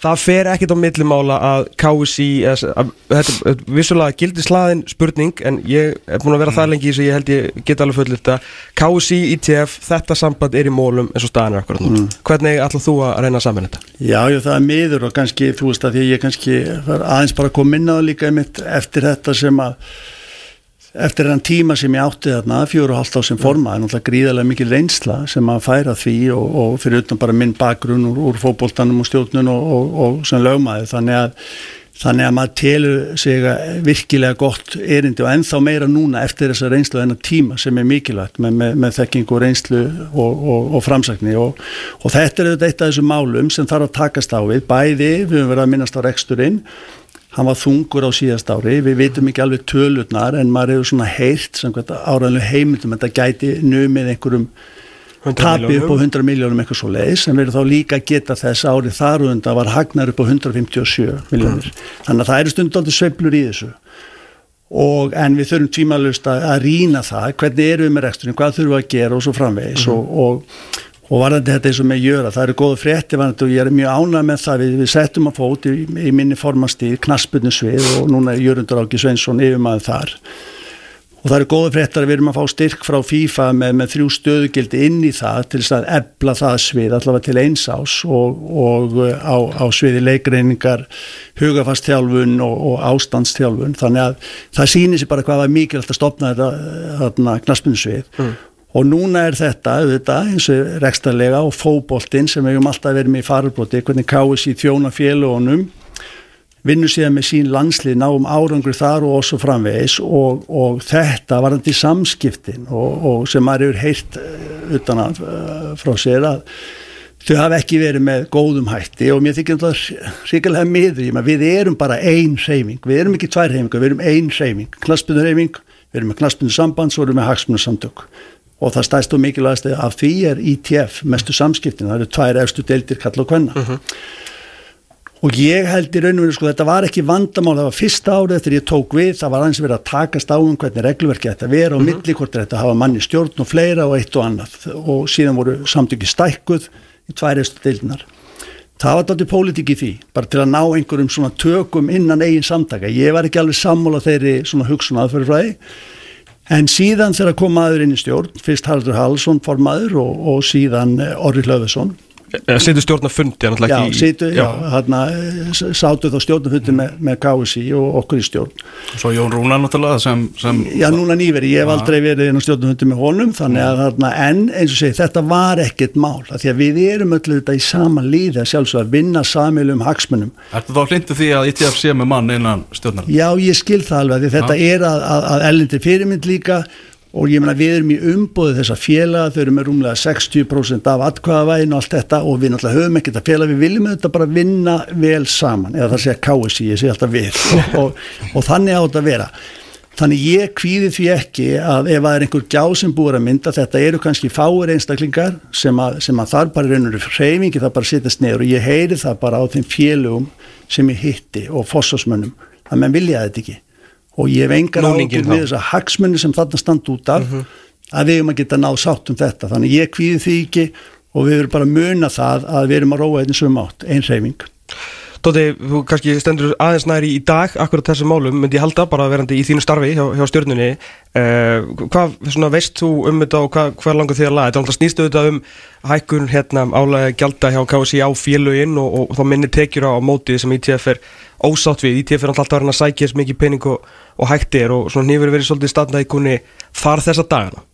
það fer ekkit á millimála að KSI að- þetta er vissulega gildislaðin spurning en ég er búin að vera það lengi í þessu ég held ég get alveg fullir þetta KSI, ITF, þetta samband er í mólum eins og staðan er akkurat nú hvernig ætlað þú að reyna að saman þetta? Já, já, það er miður og kannski, þú veist að að ég kannski aðeins bara að koma inn á það líka einmitt eftir þetta sem að eftir þann tíma sem ég átti þarna fjóru og hálft á sem forma, er náttúrulega gríðarlega mikil reynsla sem að færa því og, og fyrir utan bara minn bakgrunn úr, úr fótboltanum og stjórnun og, og, og sem lögmaði þannig að þannig að maður telur sig að virkilega gott erindi og ennþá meira núna eftir þessa reynslu og þennan tíma sem er mikilvægt með, með, með þekkingu og reynslu og, og, og framsækni. Og, og þetta er auðvitað eitt af þessum málum sem þarf að takast á við. Bæði, við höfum verið að minnast á reksturinn hann var þungur á síðast ári. Við veitum ekki alveg tölurnar en maður hefur svona heyrt áraðanlega heimildum þetta gæti numið einhverjum 100 tapi upp á milljónum. 100 miljónum eitthvað svo leiðis en við erum þá líka að geta þess árið þar og undan var hagnar upp á 157 miljónir þannig að það eru stundum aldrei sveiflur í þessu. Og en við þurfum tvímalust að, að rýna það hvernig erum við með reksturinn, hvað þurfum við að gera og svo framvegis. Og, og, og varðandi þetta eins og með jöra, það eru góða frétti varðandi og ég er mjög ánað með það. Við, við settum að fót í, í minni formastíð knasputnu svið og núna er Jörundur Áki Sveinsson yfirmaður þar. Og það eru góða fréttar að við erum að fá styrk frá FIFA með, með þrjú stöðugildi inn í það til þess að ebla það svið allavega til eins ás og, og uh, á, á sviði leikreiningar hugafastþjálfun og, og ástandstjálfun þannig að það sýnir sér bara hvað var mikilvægt að stopna þetta knaspunnsvið og núna er þetta auðvitað eins og rekstarlega og fóboltinn sem við höfum alltaf verið með í farubroti hvernig káis í þjóna félagunum vinnur síðan með sín landslið náum árangur þar og svo framvegis. Og, og þetta varandi samskiptin og, og sem maður hefur heyrt eh, utan að eh, frá sér að þau hafa ekki verið með góðum hætti. Og mér þykir þetta ríkilega miður, ég maður við erum bara ein reyfing, við erum ekki tvær reyfingar, við erum ein reyfing, knaspinu reyfing, við erum með knaspinu samband, svo erum við með hagsmunu samtök og það stæst og mikilvægast af því er ITF, mestu samskiptin, það eru tvær efstu deildir kalla og kvenna. Og ég held í rauninu, sko, þetta var ekki vandamál, það var fyrsta árið eftir ég tók við, það var aðeins verið að takast á um hvernig reglverki þetta vera og milli hvort er þetta að hafa manni stjórn og fleira og eitt og annað og síðan voru samtöki stækkuð í tvær eftir deildinar. Það var dátir pólitík í því, bara til að ná einhverjum svona tökum innan eigin samtaka. Ég var ekki alveg sammála þeirri svona hugsun aðferðfræði, en síðan þegar kom maður inn í stjórn, fyrst Haraldur Hallsson formaður og, og síðan eh, Orri Hlöfusson, Sittu stjórn að fundi hann Já, situ, já, hérna sátu þá stjórnarfundi með, með KSI og okkur í stjórn. Svo Jón Rúna náttúrulega sem, sem Já, núna nýveri, ég hef aldrei verið inn á stjórnarfundi með honum, þannig að þarna, en eins og segi, þetta var ekkert mál, af því að við erum öll þetta í sama líði að sjálfsög að vinna samilum hagsmunum. Ertu þá hlindu því að ITF sé með mann innan stjórnar? Já, ég skil það alveg, því þetta er að, að, að ellendir fyrirmynd líka og ég meina við erum í umbóðu þessa félaga, þau eru með rúmlega 60% af atkvæðavægin og allt þetta og við náttúrulega höfum ekkert að félaga, við viljum þetta bara vinna vel saman, eða það segja KSI, ég segi alltaf við og, og, og þannig átt að vera. Þannig ég kvíði því ekki að ef það er einhver gjá sem búið að mynda, þetta eru kannski fáir einstaklingar sem að, sem að þar bara reynur hreyfingi, það bara sittast neður og ég heyri það bara á þeim félögum sem ég hitti og fossásmönnum að menn vilja þetta ekki og ég hef engar þá. með þess að hagsmunni sem þarna standa út af að við erum að geta náð sátt um þetta. Þannig ég kvíði því ekki og við erum bara að muna það að við erum að róa einnig sem átt, einn hreyfing Dóti, þú kannski stendur aðeins næri í dag akkurat þessum málum, myndi ég halda bara verandi í þínu starfi hjá, hjá stjórnunni uh, hvað svona, veist þú um þetta og hvað, hvað langar þig að laga? Þetta er alltaf snýstu þetta um hækkun hérna, álega gjalda hjá KSI á félögin og, og, þá minni tekjur á, á mótið sem ITF er ósátt við, ITF er alltaf að sækja þess mikið pening og, og hægt er og nýfur verið svolítið statnað í kunni þar þessa dagana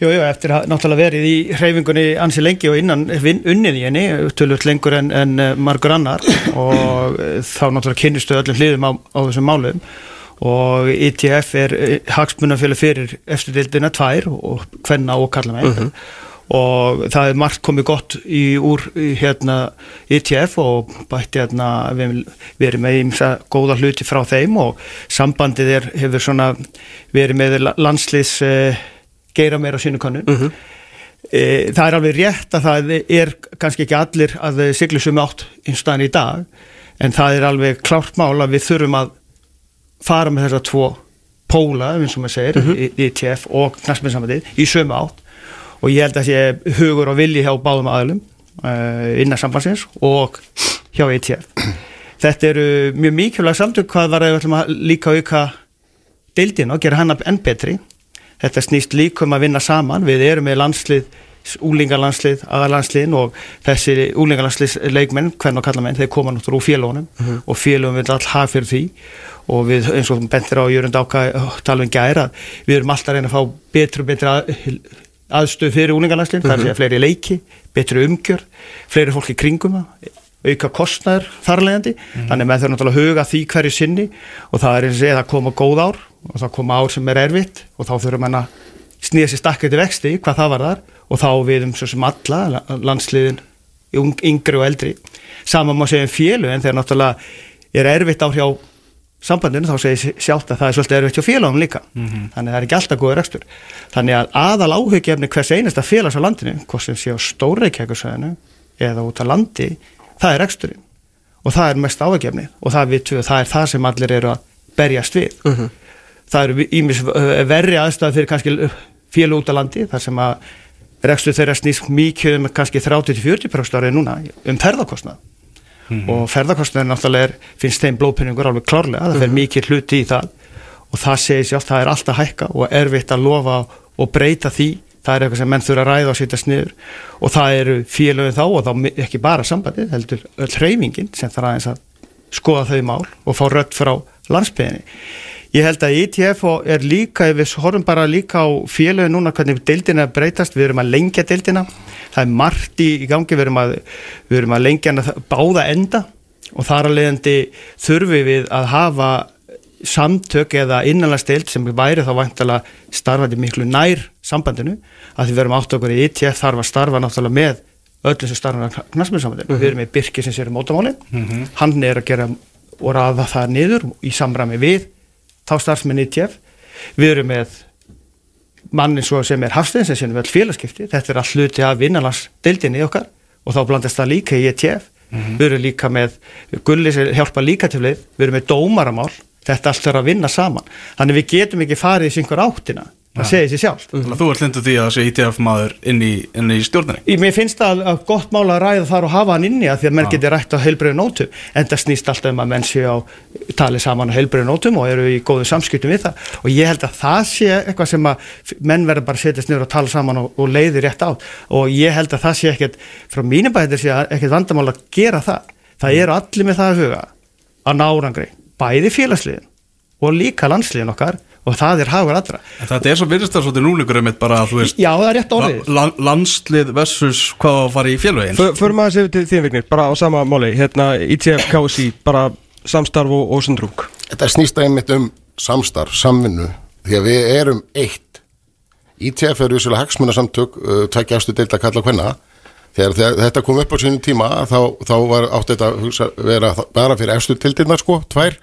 Jú, jú, eftir að náttúrulega verið í hreyfingunni ansi lengi og innan unnið í henni, tölvöld lengur en, en eh, margur annar. Og eh, þá náttúrulega kynnistu öllum hliðum á, á þessum málum. Og ITF er hagsmunafjölu fyrir eftirdildina tvær og hvenna og kalla með og það er margt komið gott í, úr hérna ITF og bætti hérna við, við erum með ímsa góða hluti frá þeim. Og sambandið er, hefur svona verið með landsliðs eh, geira meira á sínu kannun e, það er alveg rétt að það er kannski ekki allir að siglu sem átt einstæðan í dag en það er alveg klárt mál að við þurfum að fara með þessar tvo póla, eins og maður segir, mm -hmm. ITF og knastmennsamandið í sömu átt. Og ég held að sé hugur og vilji hjá báðum aðlum uh, innan sambandsins og hjá ITF þetta eru mjög mikilvæg samtök hvað var að við ætlum að líka auka deildin og gera hann enn betri þetta snýst líka um að vinna saman. Við erum með landslið úlingalandslið, aðalandsliðin og þessi úlingalandslið leikmenn, hvern og kallamenn þeir koma náttúrulega úr félónum og félónum vil all hafa fyrir því. Og við eins og bentir á Jörgund Áka tala um gæra, við erum alltaf að reyna að fá betri og betri að, aðstöð fyrir úlingalandsliðin, það er að segja fleiri leiki betri umgjör, fleiri fólk í kringum það auka kostnæður þarlegandi, þannig með þau náttúrulega huga því hverju sinni og það er eins og það koma góð ár og það koma ár sem er erfitt og þá þurfum við að snýða sér stakka til vexti hvað það var þar og þá við um svo sem alla landsliðin yngri og eldri. Saman má segja um fjölu en þegar náttúrulega er erfitt á hjá sambandinu þá segir sjálft að það er svolítið erfitt hjá félagum líka. Þannig að það er ekki alltaf góður rekstur. Þannig að aðal áhugjefni hvers einasta félags á landinu, hvort sem sé á stóreikjækusvæðinu eða út á landi það er reksturinn. Og það er mest áhugjefni og það, við, það er það sem allir eru að berjast við. Uh -huh. Það eru ímis verri aðstæði fyrir kannski félag út á landi þar sem að rekstur þeirra snýst mikið um kannski 30-40% árið núna um ferðarkostnað mm -hmm. og ferðarkostnaður náttúrulega er, finnst þeim blóðpenningur alveg klárlega, það fer mikið hluti í það. Og það segir sér allt, það er alltaf hækka og erfitt að lofa og breyta því. Það er eitthvað sem menn þurfa að ræða og sýta sniður og það eru félögin þá og þá ekki bara sambandið, heldur hreyfingin sem þarf aðeins að skoða þau mál og fá rött frá landsbygðinni Ég held að ITF er líka, við horfum bara líka á félögin núna hvernig deildina breytast, við erum að lengja deildina, það er margt í gangi, við erum að, við erum að lengja hana báða enda og þar að leiðandi þurfum við að hafa samtök eða innanlandsdeild sem væri þá vantala starfandi miklu nær sambandinu, að því við erum átt okkur í ITF þarf að starfa náttúrulega með öllum sem starfum að knastmjöðsamöndin við erum með Birki sem sér um mótamálin. Hann er að gera og raða það niður í samræmi við þá starfsmenn ITF við erum með mannin svo sem er Hafstein sem séum við all félagskipti. Þetta er all hluti af innanlandsdeildinni okkar og þá blandast það líka í ETF við erum líka með Gulli sem hjálpa líka til leið, við erum með dómaramál. Þetta allt þarf að vinna saman. Þannig við getum ekki farið í syngur áttina það segir sér sjálf Þannig að þú ert lindu því að þessi ITF maður inn í, inn í stjórnarni Í, mér finnst það að gott mál að ræða þar og hafa hann inni að því að menn geti rætt á heilbreyðu nótum. En það snýst alltaf um að menn séu á tali saman á heilbreyðu nótum og eru í góðu samskiptum við það. Og ég held að það sé eitthvað sem að menn verður bara að setjast niður og tala saman og, og leiði rétt á. Og ég held að það sé ekkert frá mínum bæðir sé ekkert vandamál að gera það. Það eru allir með það að huga að félagsliðin og það er hagur allra. En þetta er svo virðist það svolítið núleikur um bara að þú veist Já, það er rétt orðið. la, landslið versus hvað að fara í félögin. F- Förum aðeins yfir til þín vignir, bara á sama máli. Hérna ITF, KSI, bara samstarf og, og sundrung. Þetta snýst einmitt um samstarf, samvinnu því að við erum eitt. ITF eru vissulega hagsmunasamtök uh, tvekja ástu deild að kalla hvenna þegar, þegar þetta kom upp á sínum tíma þá, þá var átt þetta að vera bara fyrir efstu deildirna sko, tvær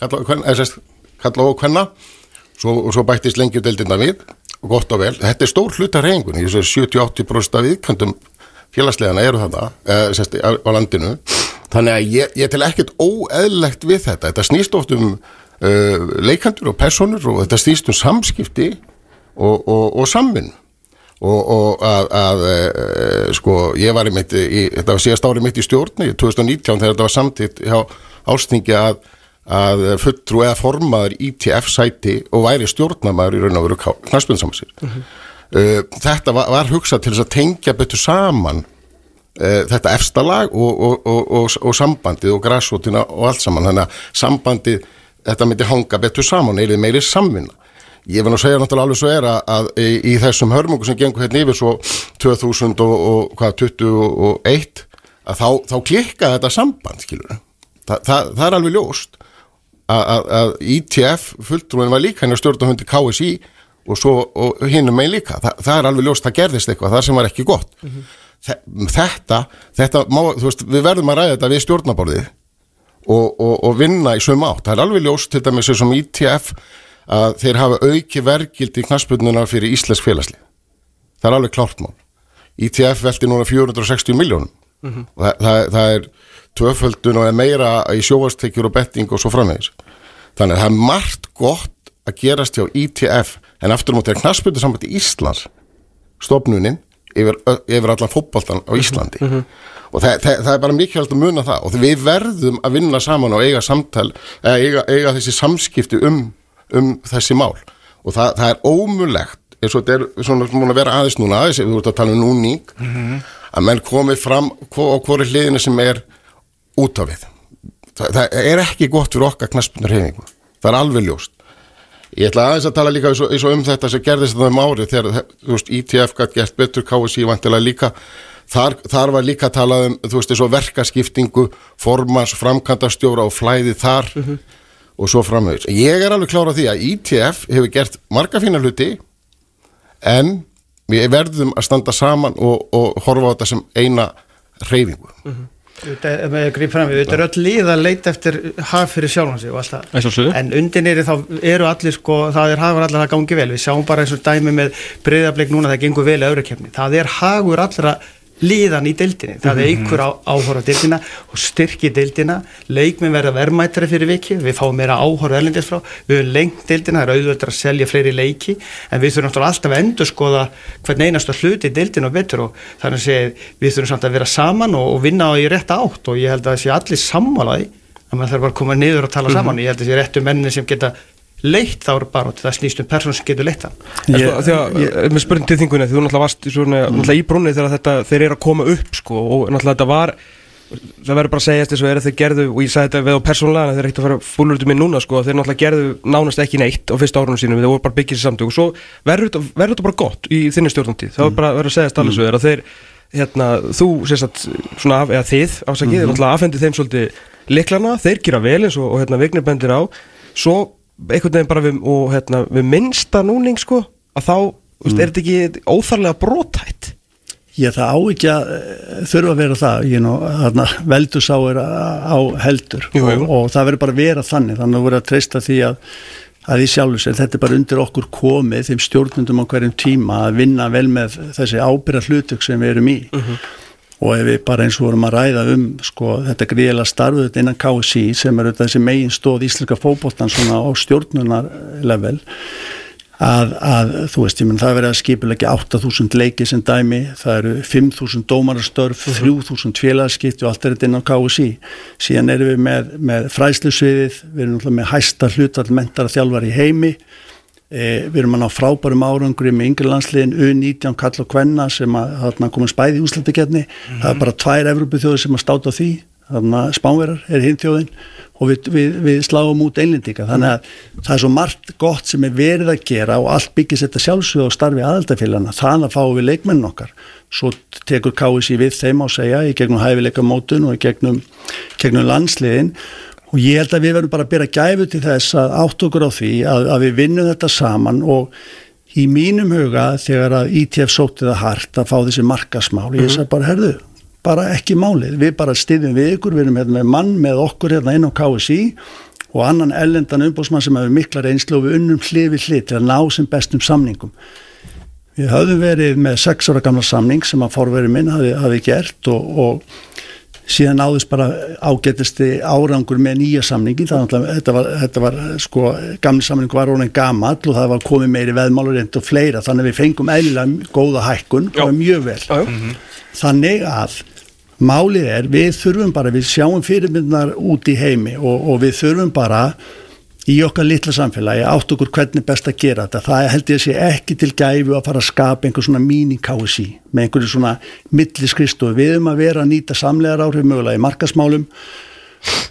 kalla, hvenna, eða sérst, kalla og hvenna svo, og svo bættist lengju deildirna við og gott og vel, þetta er stór hluta reyningunni, 70-80% af viðkvæmdum félagslegana eru þetta eða, sérst, á, á landinu. Þannig að ég, ég tel ekkert óeðlegt við þetta, þetta snýst oft um uh, leikandur og personur og þetta snýst um samskipti og, og, og samvinn og, og að, að uh, sko, ég var í mitt í, þetta var síðast árið mitt í stjórni 2019 þegar þetta var samtitt hjá ástingi að, að fulltrú eða formaður ITF sæti og væri stjórnamaður í raun og veru knaspunnsamansir uh, þetta var, var hugsað til þess að tengja betur saman uh, þetta efstalag og, og, og, og, sambandið og græsótina og allt saman. Þannig að sambandið þetta myndi hanga betur saman eða meiri samvinna. Ég vil nú segja náttúrulega alveg svo er að, að í, í þessum hörmungu sem gengur hérna yfir svo 2021 að þá, þá klikka þetta samband skilur Þa, það, það er alveg ljóst að, að, að ITF fulltrúin var líka henni að stjórna hundi KSI og, og hinnum megin líka. Þa, það er alveg ljóst, það gerðist eitthvað, það sem var ekki gott. Þetta, þetta má, veist, við verðum að ræða þetta við stjórnaborðið og, og, og vinna í söm átt, það er alveg ljóst til dæmis sem ITF að þeir hafa auki vergildi knastbunduna fyrir Íslensk félagslið það er alveg klárt mál. ITF veldi núna 460 miljónum og það, það, það er tvöföldun og meira í sjóastekjur og betting og svo framvegis. Þannig að það er margt gott að gerast hjá ITF en aftur á móti er knastbundu sambandi Íslands stofnunin yfir, yfir allan fótboltan á Íslandi. Og það, það, það er bara mikilvægt að muna það. Og við verðum að vinna saman og eiga samtal, eiga, eiga þessi samskipti um, um þessi mál. Og það, það er ómulegt eins og þetta er svona múin að vera aðeins núna aðeins, við vorum að tala um núning að menn komið fram á hvori hliðinu sem er út af við. Það, það er ekki gott fyrir okkar knaspunar hefingu, það er alveg ljóst. Ég ætla aðeins að tala líka eins og, eins og um þetta sem gerðist þetta um árið þegar veist, ITF gætt gert betur, KSI vantilega líka. Þar, þar var líka að tala um veist, eins og verkaskiptingu formans, framkantastjóra og flæði þar og svo framvegis. Ég er alveg klára á því að ITF hefur gert marga fína hluti en við verðum að standa saman og, og horfa á þetta sem eina reyfingu. Þetta er með að grípa fram við, þetta er öll líð að leita eftir haf fyrir sjálfan sig og allt Að sjálfsögðu. það en undir nýri þá eru allir sko, það er hagur allir að gangi vel, við sjáum bara eins og dæmi með breyðablik núna það gengur vel í öðru kefni, það er hagur allra líðan í deildinni, það er einhver á, áhorf á deildina og styrki deildina. Leikminn verða verðmættari fyrir viki við fáum meira áhorf erlendis frá. Við höfum lengt deildina, það er auðvöldur að selja fleiri leiki. En við þurfum alltaf að endur skoða hvern einasta hluti í deildinu og betur og þannig að segja, við þurfum samt að vera saman og, og vinna á í rétta átt. Og ég held að það sé allir sammálaði að maður þarf bara að koma niður og tala saman. Ég held að það sé réttu menni sem geta leitt þá bara, það snýst um person sem getur leitt hann. En sko, þegar, með spurning til þingunni, þú náttúrulega varst í, svona, náttúrulega í brunni þegar þetta, þeir eru að koma upp sko, og náttúrulega þetta var það verður bara að segjast þess að þeir gerðu og ég sagði þetta við á persónulega, þeir eru ekkert að fara fúlur út um mig núna sko, þeir náttúrulega gerðu nánast ekki neitt á fyrsta árunum sínum, þeir voru bara byggjið sér samtök. Og svo verður þetta- bara gott í þinni stjórnantíð, þá mm. bara verður að segjast alveg svo er að þeir, hérna, þú sérst svona, af, eða þið ásakið, mm náttúrulega afhendið þeim svolítið liklana, þeir gera vel eins og, og hérna, Vignir bendir á, svo einhvern veginn bara við, og, hérna, við minnsta núning sko, að þá, mm. er þetta ekki óþarlega brotætt? Ég það á ekki að eh, þurfa að vera það, ég nú, þarna veldur sá er á heldur Jú, jú. Og, og það verður bara að vera þannig, þannig að vera að treysta því að, að í sjálfu sér, þetta er bara undir okkur komið, þeim stjórnundum á hverjum tíma að vinna vel með þessi ábyrra hlutök sem við erum í. Og ef við bara eins og vorum að ræða um sko, þetta gríðilega starfu þetta innan KSI sem er auðvitað þessi megin stóð íslenska fótboltan svona á stjórnunarlevel að, að þú veist, ég menn það er verið að skipulegja 8000 leiki sem dæmi, það eru 5000 dómarastörf, 3000 félagskipti og allt er þetta inn á KSI síðan erum við með, með fræslusviðið við erum með hæsta hlutall mentara þjálfar í heimi e, við erum að ná frábærum árangri með yngri landsliðin U19 kall og kvenna sem að þarna komum spæði í úslættikefni það er bara tvær Evropu þjóði sem að státa því. Þarna spánverar er hinn þjóðin og við, við, við sláum út einlendinga þannig að það er svo margt gott sem er verið að gera og allt byggis þetta sjálfsögð og starfi aðaldafélagana, þannig að fáum við leikmennin okkar. Svo tekur KSI við þeim á segja í gegnum hæfileika mótun og í gegnum, gegnum landsliðin og ég held að við verðum bara að byrja gæfu til þess að átt okkur á því að, að við vinnum þetta saman og í mínum huga þegar að ITF sótti það hart að fá þessi markasmál, ég sagði bara herðu bara ekki málið, við bara styðjum við ykkur, við erum hérna með mann með okkur hérna inn á KSI og annan ellendan umbóðsmann sem hefur mikla reynslu og við unnum hlið við hlið til að ná sem bestum samningum. Við höfum verið með sex ára gamla samning sem að forverið minn hafi, hafi gert og, og síðan áðust bara ágætisti árangur með nýja samningi, þannig að þetta var, þetta var sko, gamli samning var orðin gamall og það var komið meiri veðmálur og fleira, þannig að við fengum eðlilega góða hækkun, var mjög vel. Já, já. Þannig að málið er, við þurfum bara, við sjáum fyrirmyndnar út í heimi og, og við þurfum bara í okkar litla samfélagi átt okkur hvernig best að gera þetta. Það held ég að sé ekki til gæfu að fara að skapa einhver svona mini-KSI með einhverju svona milliskristofi. Við erum að vera að nýta samlegar áhrif mögulega í markasmálum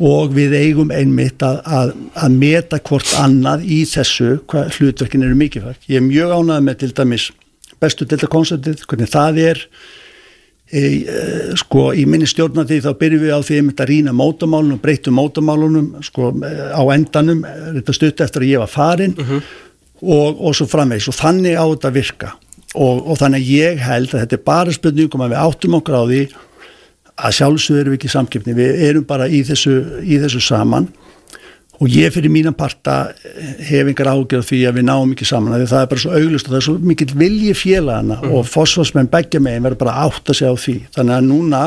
og við eigum einmitt að, að, að meta hvort annað í þessu hvað hlutverkin eru mikilvægt. Ég er mjög ánað með til dæmis bestu delta konceptið, hvernig það er e, e, sko í minni stjórnandi þá byrjum við á því að rýna mótamálunum, breytum mótamálunum sko á endanum þetta stutt eftir að ég var farin og, og svo framvegs og þannig á þetta virka. Og, og þannig að ég held að þetta er bara spurningum að við áttum okkur á því að sjálfsögur við ekki í samkeppni, við erum bara í þessu, í þessu saman og ég fyrir mínan parta hef engar ágjörð því að við náum ekki saman því það er bara svo auglust og það er svo mikill vilji félagana og fósforsmenn begja megin verður bara átt að segja á því. Þannig að núna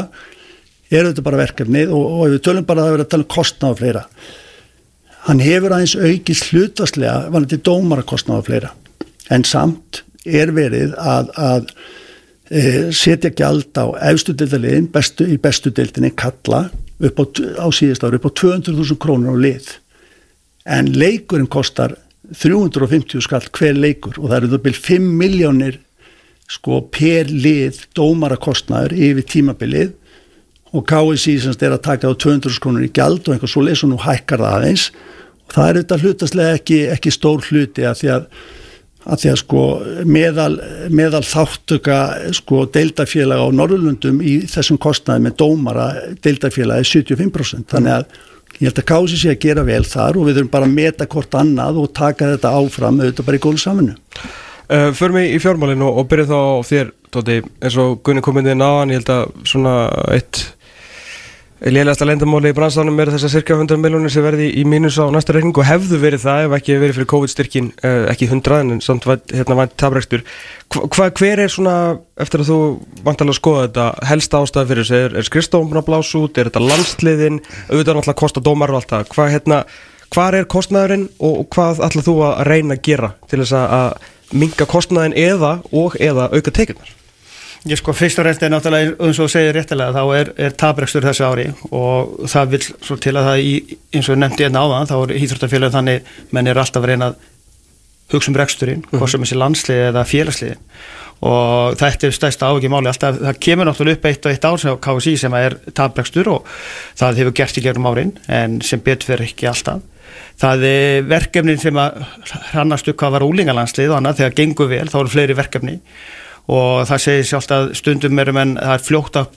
er þetta bara verkefnið og, og við tölum bara að vera að tala um kostnáð og fleira. Hann hefur aðeins aukist hlutastlega vanandi dómara kostnáð og fleira. En samt er verið að, að e, setja gjald á efstu deildaliðin bestu, í bestu deildinni kalla upp á, á síðast ári upp á 200.000 krónur á lið en leikurinn kostar 350 skall hver leikur og það eru það byrjum 5 miljónir sko per lið dómarakostnaður yfir tímabilið og KSI semst er að taka á 200 krónur í gjald og eitthvað svo leys og nú hækkar það aðeins. Og það er þetta hlutastlega ekki, ekki stór hluti að því að, að því að sko meðal, meðal þáttöka sko deildafélaga á Norrlundum í þessum kostnaði með dómara deildafélaga er 75% þannig að ég held að kási sé að gera vel þar og við þurfum bara að meta hvort annað og taka þetta áfram auðvitað bara í góðu saminu Uh, Förum við í fjármálinu og, og byrjum þá á þér, Tóti, eins og Gunni kom inn í náðan, ég held að svona eitt lélægasta lendamáli í bransanum er þess að cirka 100 miljónir sem verði í mínus á næsta reikning og hefðu verið það ef ekki verið fyrir COVID-styrkin uh, ekki 100 en samt hérna vænt tabrekstur. Hva, hver er svona, eftir að þú vantalega skoða þetta, helsta ástæði fyrir þessu? Er, er skrifstofnum að blása út? Er þetta landsliðin? Auðvitað náttúrulega að kosta dómar og allt það. Hvað hérna, er kostnæðurinn og hvað ætlað þú að reyna að gera til þess að minga kostnæðin eða og eða auka tekjurnar? Ég sko fyrst og reynst er náttúrulega eins og segir réttilega þá er, er tabrekstur þessu ári og það vil svo til að það í, eins og nefndi einna áðan þá er hýþróttafélagin þannig menn er alltaf að reyna að hugsa um reksturinn, mm -hmm. hvort sem þessi landslið eða félagsliðin og þetta er stærsta ávikið máli alltaf, það kemur náttúrulega upp eitt og eitt ár sem KSI sem er tabrekstur og það hefur gert í gegnum árin en sem betur fyrir ekki alltaf. Það er verkefnin sem að hrannast upp hvað var úlingalandslið og annað þegar gengur vel þá eru fleiri verkefni og það segir sjálft að stundum erum en það er fljótt að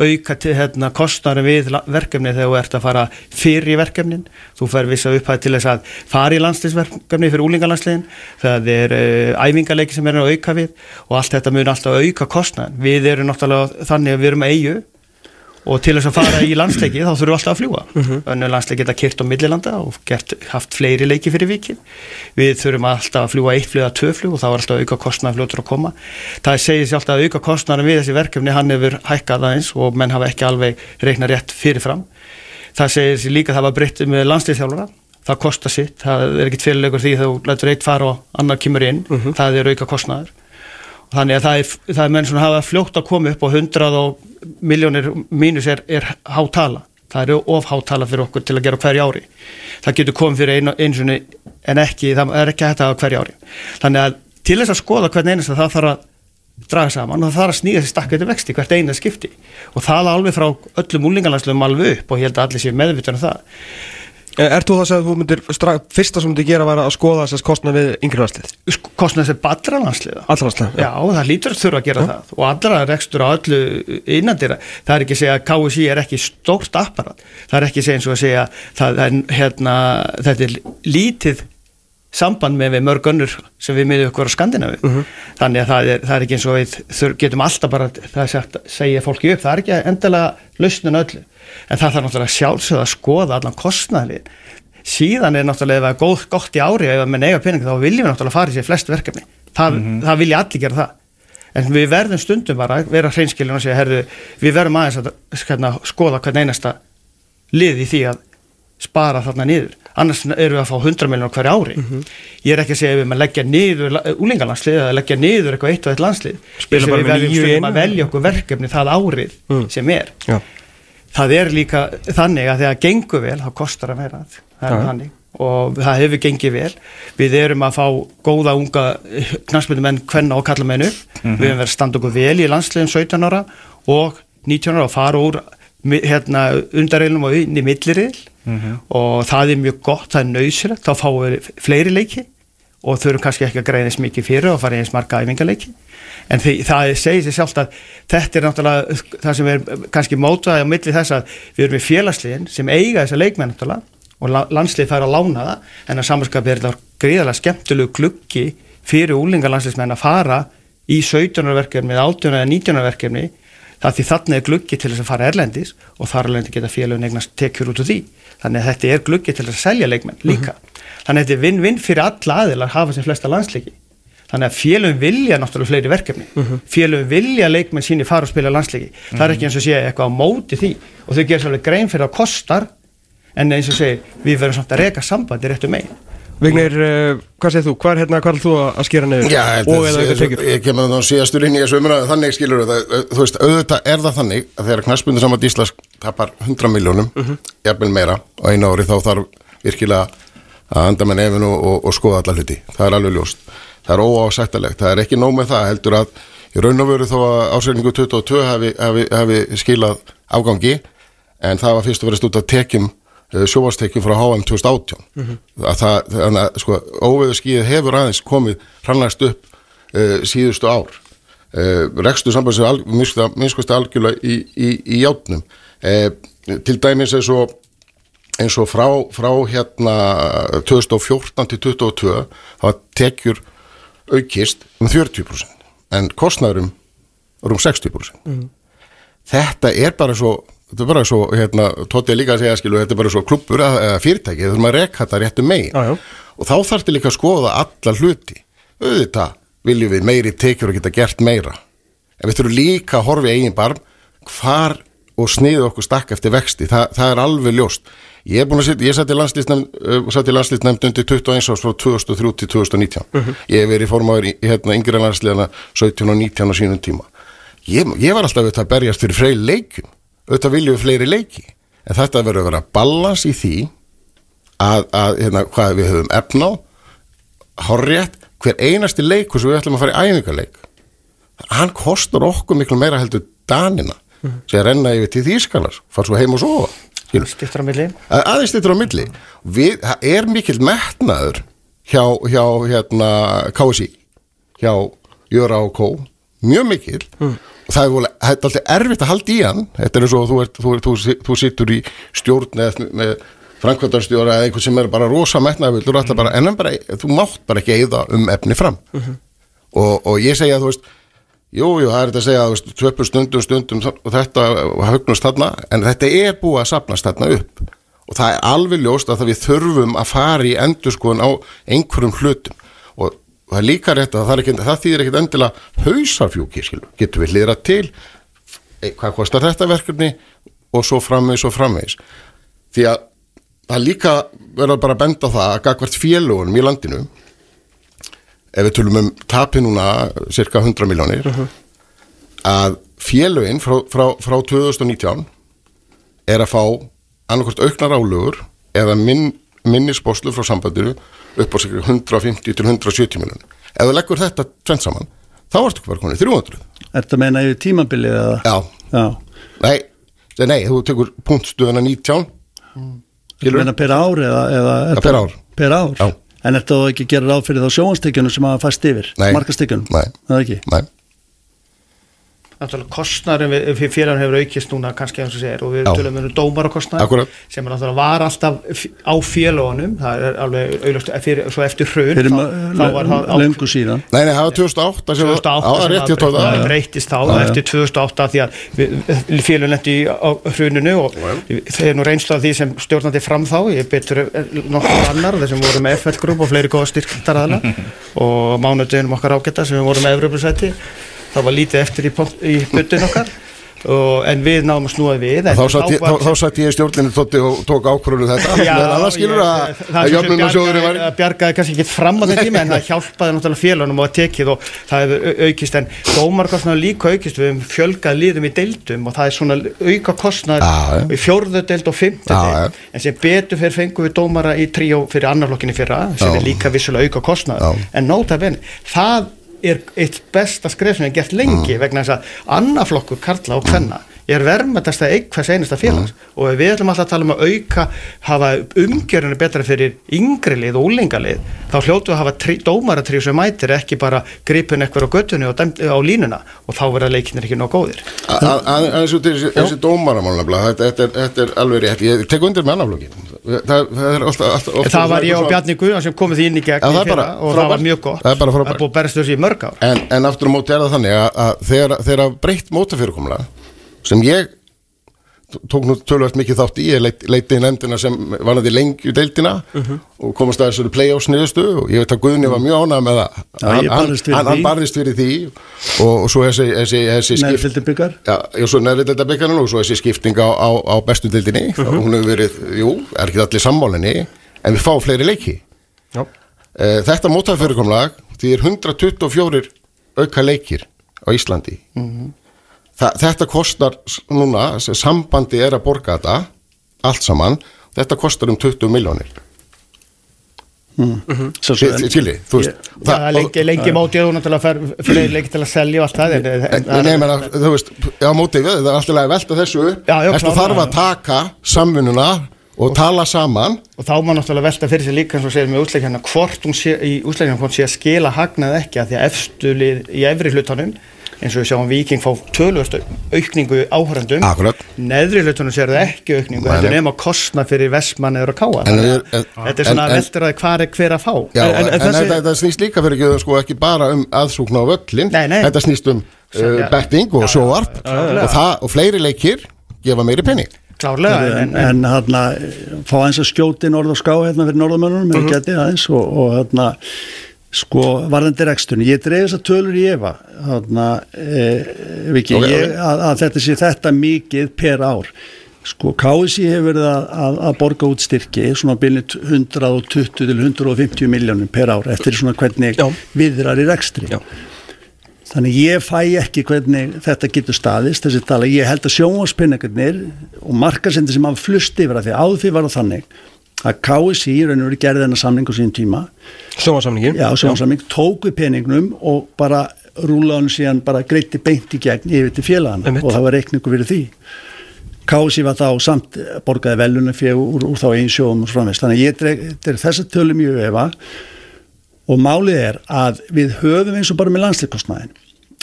auka til hérna kostnari við verkefni þegar þú ert að fara fyrir verkefnin. Þú fer vissa upphæð til þess að fara í landsliðsverkefni fyrir úlingalandsliðin það er uh, æfingarleiki sem er að auka við og allt þetta mun alltaf auka kostnaðin við erum náttúrulega þannig að við erum eigu og til þess að fara í landsleiki þá þurfum við alltaf að fljúa mm -hmm. önnur landsleiki geta kyrt á millilanda og gert, haft fleiri leiki fyrir vikið. Við þurfum alltaf að fljúa eitt flug að tvö flug og þá er alltaf auka kostnað fljótur að koma. Það segir sér alltaf að auka kostnaðin við þessi verkefni hann hefur hækkað aðeins og menn hafa ekki alveg reikna rétt fyrirfram. Það segir sér líka að það var breytt með landsliðþjálfara það kostar sitt, það er ekkit fyrirlegur því þú lætur eitt fara og annar kemur inn. Það er auka kostnaður þannig að það er, það er menn svona hafa fljótt að koma upp og hundrað og miljónir mínus er, er hátala. Það er of hátala fyrir okkur til að gera á hverju ári. Það getur komið fyrir einu, einu sinni en ekki, það er ekki hægt að hafa á hverju ári. Þannig að til þess að skoða hvern einasta það þarf að draga saman og það þarf að snýða þessi stakka þetta vexti hvert eina skipti. Og það alveg frá öllum úlingalanslöfum alveg upp og ég held að allir séu meðvitað um það Er þú það að þú myndir fyrsta sem myndir gera var að skoða þessast kostna við yngri landslið kostnað sem allra landsliða. Allra landslið Já, það lítur þurfa að gera það. Og allra rekstur á öllu innandira það er ekki að segja að KSI er ekki stórt apparat, það er ekki að segja eins og að er hérna þetta er lítið samband með við mörg önnur sem við miðum okkur á Skandinavi þannig að það er, það er ekki eins og við getum alltaf bara, það að segja fólki upp, það er ekki endilega lausnin öllu en það þarf náttúrulega sjálfsögð að skoða allan kostnæðin síðan er náttúrulega góð, gott í ári ef menn eiga pening þá viljum við náttúrulega fara í sér flest verkefni. Það, það vilja allir gera það. En við verðum stundum bara að vera hreinskilin og segja herðu, við verðum aðeins að hérna, skoða hvern einasta lið í því að spara þarna niður. Annars erum við að fá 100 miljonar hverju ári. Ég er ekki að segja ef við að leggja niður úlingalandslið eða leggja niður eitthvað eitt og eitt landslið. Við með verðum stundum að velja okkur verkefni það árið Mm. sem er. Já. Það er líka þannig að þegar gengur vel þá kostar að vera það og það hefur gengið vel. Við erum að fá góða unga knastmyndumenn, kvenna og kallamenn upp. Við erum verið að standa okkur vel í landsliðum 17 ára og 19 ára og fara úr hérna, undarreilum og inn í milliril og það er mjög gott, það er nöysilegt þá fáum við fleiri leiki og þurfum kannski ekki að greiða eins mikið fyrir og fara eins marga æfingaleiki en því, það segir sér sjálft að þetta er náttúrulega það sem er kannski mótaði á milli þess að við erum í félagsliðin sem eiga þessa leikmenn og la- landslið fær að lána það en að samanskap er þetta gríðarlega skemmtilegu gluggi fyrir úlingalandsliðsmenn að fara í 17. verkefni, 18. eða 19. verkefni það því þarna er gluggi til þess að fara erlendis og þar alveg geta félagin eignast tekjur út úr því þannig að þetta er gluggi til þess að selja leikmenn líka þannig að þetta er vinn-vinn fyrir alla aðilar að hafa sem flesta landsleiki þannig að félagin vilja náttúrulega fleiri verkefni. Uh félagin vilja leikmenn síni fara og spila landsleiki það er ekki eins og sé eitthvað á móti því. Og þau gerir svolítið grein fyrir að kostar en eins og segir, við verðum samt að reka sambandi réttu megin. Vignir, uh, hvað segir þú? Hvað er hérna, hvað er þú að skera niður? Já, ég ég, kemur þá síðastur inn í þessu umræðu þannig skilur það, þú veist, auðvitað er það þannig að þegar knarsbundur saman Íslands tapar 100 miljónum, Mhm. jafnvel meira á einu ári þá þarf virkilega að anda með nefn og, og, og skoða alla hluti. Það er alveg ljóst, það er óásættalegt það er ekki nóg með það, heldur að í raun og veru þó að ásækningu 22 hafi, hafi, hafi skilað afgangi en það var fyrst og verið stútt að tekjum sjóvarstekjum frá HM 2018 að það, þannig að sko óveðu skíð hefur aðeins komið hrannast upp uh, síðustu ár. Uh, rekstu samband sem al, minnskosti algjörlega í, í, í játnum uh, til dæmis eins og eins og frá, frá hérna 2014 til 2022 það tekjur aukist um 40% en kostnaðurum um 60% þetta er bara svo þetta er bara svo, hérna, Tóti er líka að segja skilu, þetta er bara svo klubbur eða fyrirtæki þurfum að rekka þetta réttu megin. Já. og þá þarf til líka að skoða alla hluti. Auðvitað viljum við meiri tekjur og geta gert meira. En við þurfum líka að horfa í eigin barm hvar og sniðu okkur stakk eftir vexti, Þa, það er alveg ljóst ég er búin að setja, ég satt í landslýstnefnd uh, undir 21 árs frá 2003 til 2019 ég hef verið formáður í, hérna yngri landslýðana 17 og 19 á sínum tíma. Ég, ég var alltaf auðvitað að berjast fyrir frey leikjum. Auðvitað viljum við fleiri leiki. En þetta verður að vera balans í því að, að hérna, hvað við höfum efná horrið hver einasti leikur sem við ætlum að fara í æfingarleik hann kostar okkur miklu meira heldur danina sem að renna yfir til Þýskalar fara svo heim og sofa stiftur á milli. Að- aðeins þetta á milli. Við, það er mikill metnaður hjá, hjá hérna KSI hjá Jöra og Kó mjög mikil og það er, er alltaf erfitt að halda í hann. Þetta er eins og þú, ert, þú, ert, þú, þú sittur í stjórn eða með framkvæmdarstjóra eða einhvern sem er bara rosa metnaðvöldur mm. bara, en bara, þú mátt bara ekki eigða um efni fram. Og, og ég segja þú veist Jú, jú, það er þetta að segja, veist, tvöpur stundum, stundum og þetta högnust þarna, en þetta er búið að sapnast þarna upp. Og það er alveg ljóst að það við þurfum að fara í endurskoðun á einhverjum hlutum. Og það er líka rétt að það, ekki, það þýðir ekkit endilega hausarfjúki, getur við hlýra til? E, hvað kostar þetta verkefni? Og svo framvegis og framvegis. Því að það líka verður bara að benda það að gagvart félugunum í landinu ef við tölum um tapi núna cirka 100 miljónir að félugin frá, frá, frá 2019 er að fá annarkvæmt auknar álugur eða minn, minnisbóslu frá sambandinu upp á sig 150 til 170 miljónir ef þú leggur þetta tvent saman þá ertu bara konið 300 Er þetta meina yfir tímabilið eða? já, Já. nei, nei, þú tekur punktstöðuna 19 Þú meina per ár eða? eða per ár. Per ár? Já. En ertu þá ekki gera ráð fyrir þá sjónastekjunum sem að fæst yfir? Markastekjunum? Það ekki? nei, Náttúrulega kostnarin við, fyrir félagin hefur aukist núna kannski eins og segir og við Já. tölum um dómarakostnar Akkúrat. sem er náttúrulega var alltaf á félagunum það er alveg auðvitað fyrir, svo eftir hrun þá, þá var það á- löngu síðan. Nei, nei, það var 2008 sem- 2008 Já, það er sem það. breytist þá eftir 2008 því að félagin lendi á hruninu og þeir eru nú reynslu af því sem stjórnandi fram þá. Ég betur nokkur annar þeir sem voru með FL Group og fleiri góða styrktaraðala og mánudeginum okkar ágæta sem við vorum með það var lítið eftir í, í byttin okkar. Og, en við náðum að snúa við þá satt ég, þá, satt ég í stjórninu tótti og tók ákvörðunum þetta. Já, ég- að, það bjargaði- var bjargaði kannski ekki fram á þeim tíma en það hjálpaði náttúrulega félagunum og að tekið og það hefur au- aukist. En dómarkostnaður líka aukist. Við hefum fjölgað liðum í deildum og það er svona auka kostnaður í fjórðu deild og fymtu Já, deild. en sem betur fyrir fengum við dómara í tríó fyrir annarflokkinni fyrra sem er líka vissulega auka kostnaður en nóta benni, það er eitt besta skref sem er gert Mm. lengi vegna þess að annarflokkur karla og hvenna er verðmættasta eign hvers einasta félags. Mm. og við ætlum alltaf að tala um að auka hafa umgjörinu betra fyrir yngri lið og úlingalið þá hljótu að hafa trí, dómaratrið sem mætir ekki bara gripin eitthvað á göttunni og dæmt, á línuna. Og þá verða leikinir ekki nóg góðir. Aðeins út í þessi, þessi dómaramál nefnilega, þetta, þetta, er, þetta er alveg rétt. Ég tek undir með annaflokkin það, það alltaf, alltaf, það var ég og Bjarni Guðjón sem komið inn í gegn í fyrra og það var mjög gott. Það búið að þessu í mörg ár. En, en aftur á móti er það þannig að, að þegar, breytt mótafyrirkomula sem ég tók nú tölvægt mikið þátt í, ég leit, leiti í nefndina sem varandi lengju deildina Mhm. og komast að þessari play-offs niðurstu og ég veit að Guðni var mjög ánægð með það hann, ég barðist fyrir hann, hann barðist fyrir því og, og svo þessi, Já, já, svo byggarinn og svo þessi skipting á, á, á bestu deildinni. Hún hefur verið, jú, er ekki allir sammálinni en við fáum fleiri leiki. Já. Eh, Þetta mótafyrirkomlag því er 124 auka leikir á Íslandi Þa, Þetta kostar núna, sambandi er að borga þetta allt saman, þetta kostar um 20 miljónir Svo svo en- Chili, þú veist Mhm. það er lengi, lengi mótið og náttúrulega fer fyrir lengi til að selja og allt það en, en, En, nei, menna, þú veist, já, mótið það er alltaf að velta þessu klárlega. þarf að taka samvinnuna og tala saman? Og þá má náttúrulega velta fyrir sig líka eins og segir með úsleikjarna hvort hún sé í úsleikjarna hvort sé að skila hagnað ekki að því að efstu lið í efri hlutanum eins og við sjáum Viking fá tölvöst aukningu áhörendum Akkurat. neðri hlutanum sér það ekki aukningu þetta er nei. nema kostna fyrir vestmann eða káa þetta er svona veldur að hvað er hver að fá Já, En- en, en- en þetta, þetta snýst líka fyrir ekki, sko, ekki bara um aðsúkna á völlin Nei, nei. Þetta snýst um uh, betting og sjóarp og, og fleiri leikir gefa meiri penning klárlega en, en, en, en hérna fá eins að skjóti norð og ská hérna fyrir norðamönnunum Mhm. mm -hmm. geti aðeins og, og hérna sko varðandi rekstunni, ég dreif þess að tölur í efa hérna e, Viki, Ok, ég, ok. að, að þetta sé þetta mikið per ár sko KSI hefur verið að, að, að borga út styrki svona byrjun 120 til 150 miljónum per ár eftir svona hvernig Já. viðrar í rekstri Já. Þannig ég fæ ekki hvernig þetta getur staðist þessi tala, ég held að sjónvarspinningarnir og markasendir sem hafa flust yfir að því áður fyrir var það þannig að KSI í raun og veru gerði þennan samning á sín tíma, Sjónvarsamningi já sjónvarsamning tók við peningnum og bara rúlaði hann síðan bara greitti beint í gegn yfir til félagana. Einmitt. og það var reikningu fyrir því. KSI var þá samt borgaði velunum fyrir úr, úr þá einn sjóum og svo framvegst, þannig að ég dreg, dreg þessa tölum mjög efa. Og málið er að við höfum eins og bara með landsleikostnæðin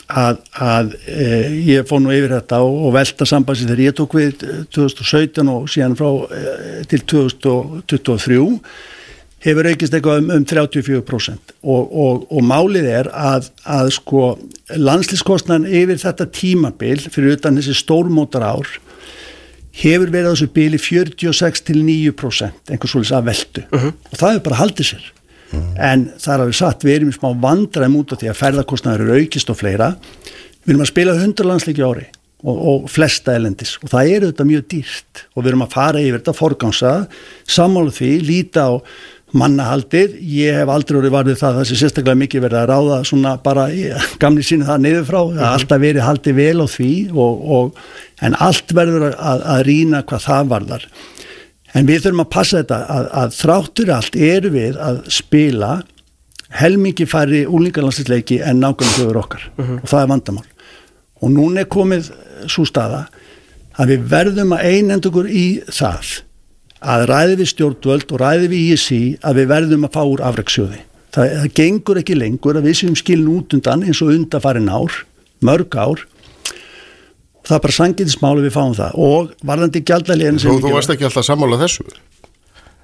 að, að e, ég fór nú yfir þetta og, og velta sambandsi þegar ég tók við eh, 2017 og síðan frá e, til 2023 hefur aukist eitthvað um, um 34% og, og, og málið er að, að sko landslískostnan yfir þetta tímabil fyrir utan þessi stórmótar ár hefur verið á þessu bíli 46 til 9% einhvers svolítið að veldu og það hefur bara haldið sér en það er alveg satt, við erum í smá vandræðum út af því að ferðarkostnaður eru aukist og fleira. Við erum að spila 100 landsleiki ári og, og flesta elendis og það eru þetta mjög dýrt og við erum að fara yfir þetta forgangsa, sammála því líta á mannahaldið. Ég hef aldrei orðið varðið það það sé sérstaklega mikið verið að ráða svona bara gamli síni það niður frá það har alltaf verið haldið vel á því og, og, en allt verður að, að rýna hvað það varðar en við þurfum að passa þetta að, að þráttur allt eru við að spila helmingi færri úlingarlandsleiki en nákvæmlega þjóður okkar. Og það er vandamál. Og núna er komið svo staða að við verðum að einenda okkur í það að ræði við stjórnvöld og ræði við ISI að við verðum að fá úr afræksjóði það, það gengur ekki lengur að við séum skilin út undan eins og undafarin ár mörg ár það er bara sangiðismáli við fáum það. Og varðandi gjaldalíðin Þú, þú varst ekki alltaf sammála þessu.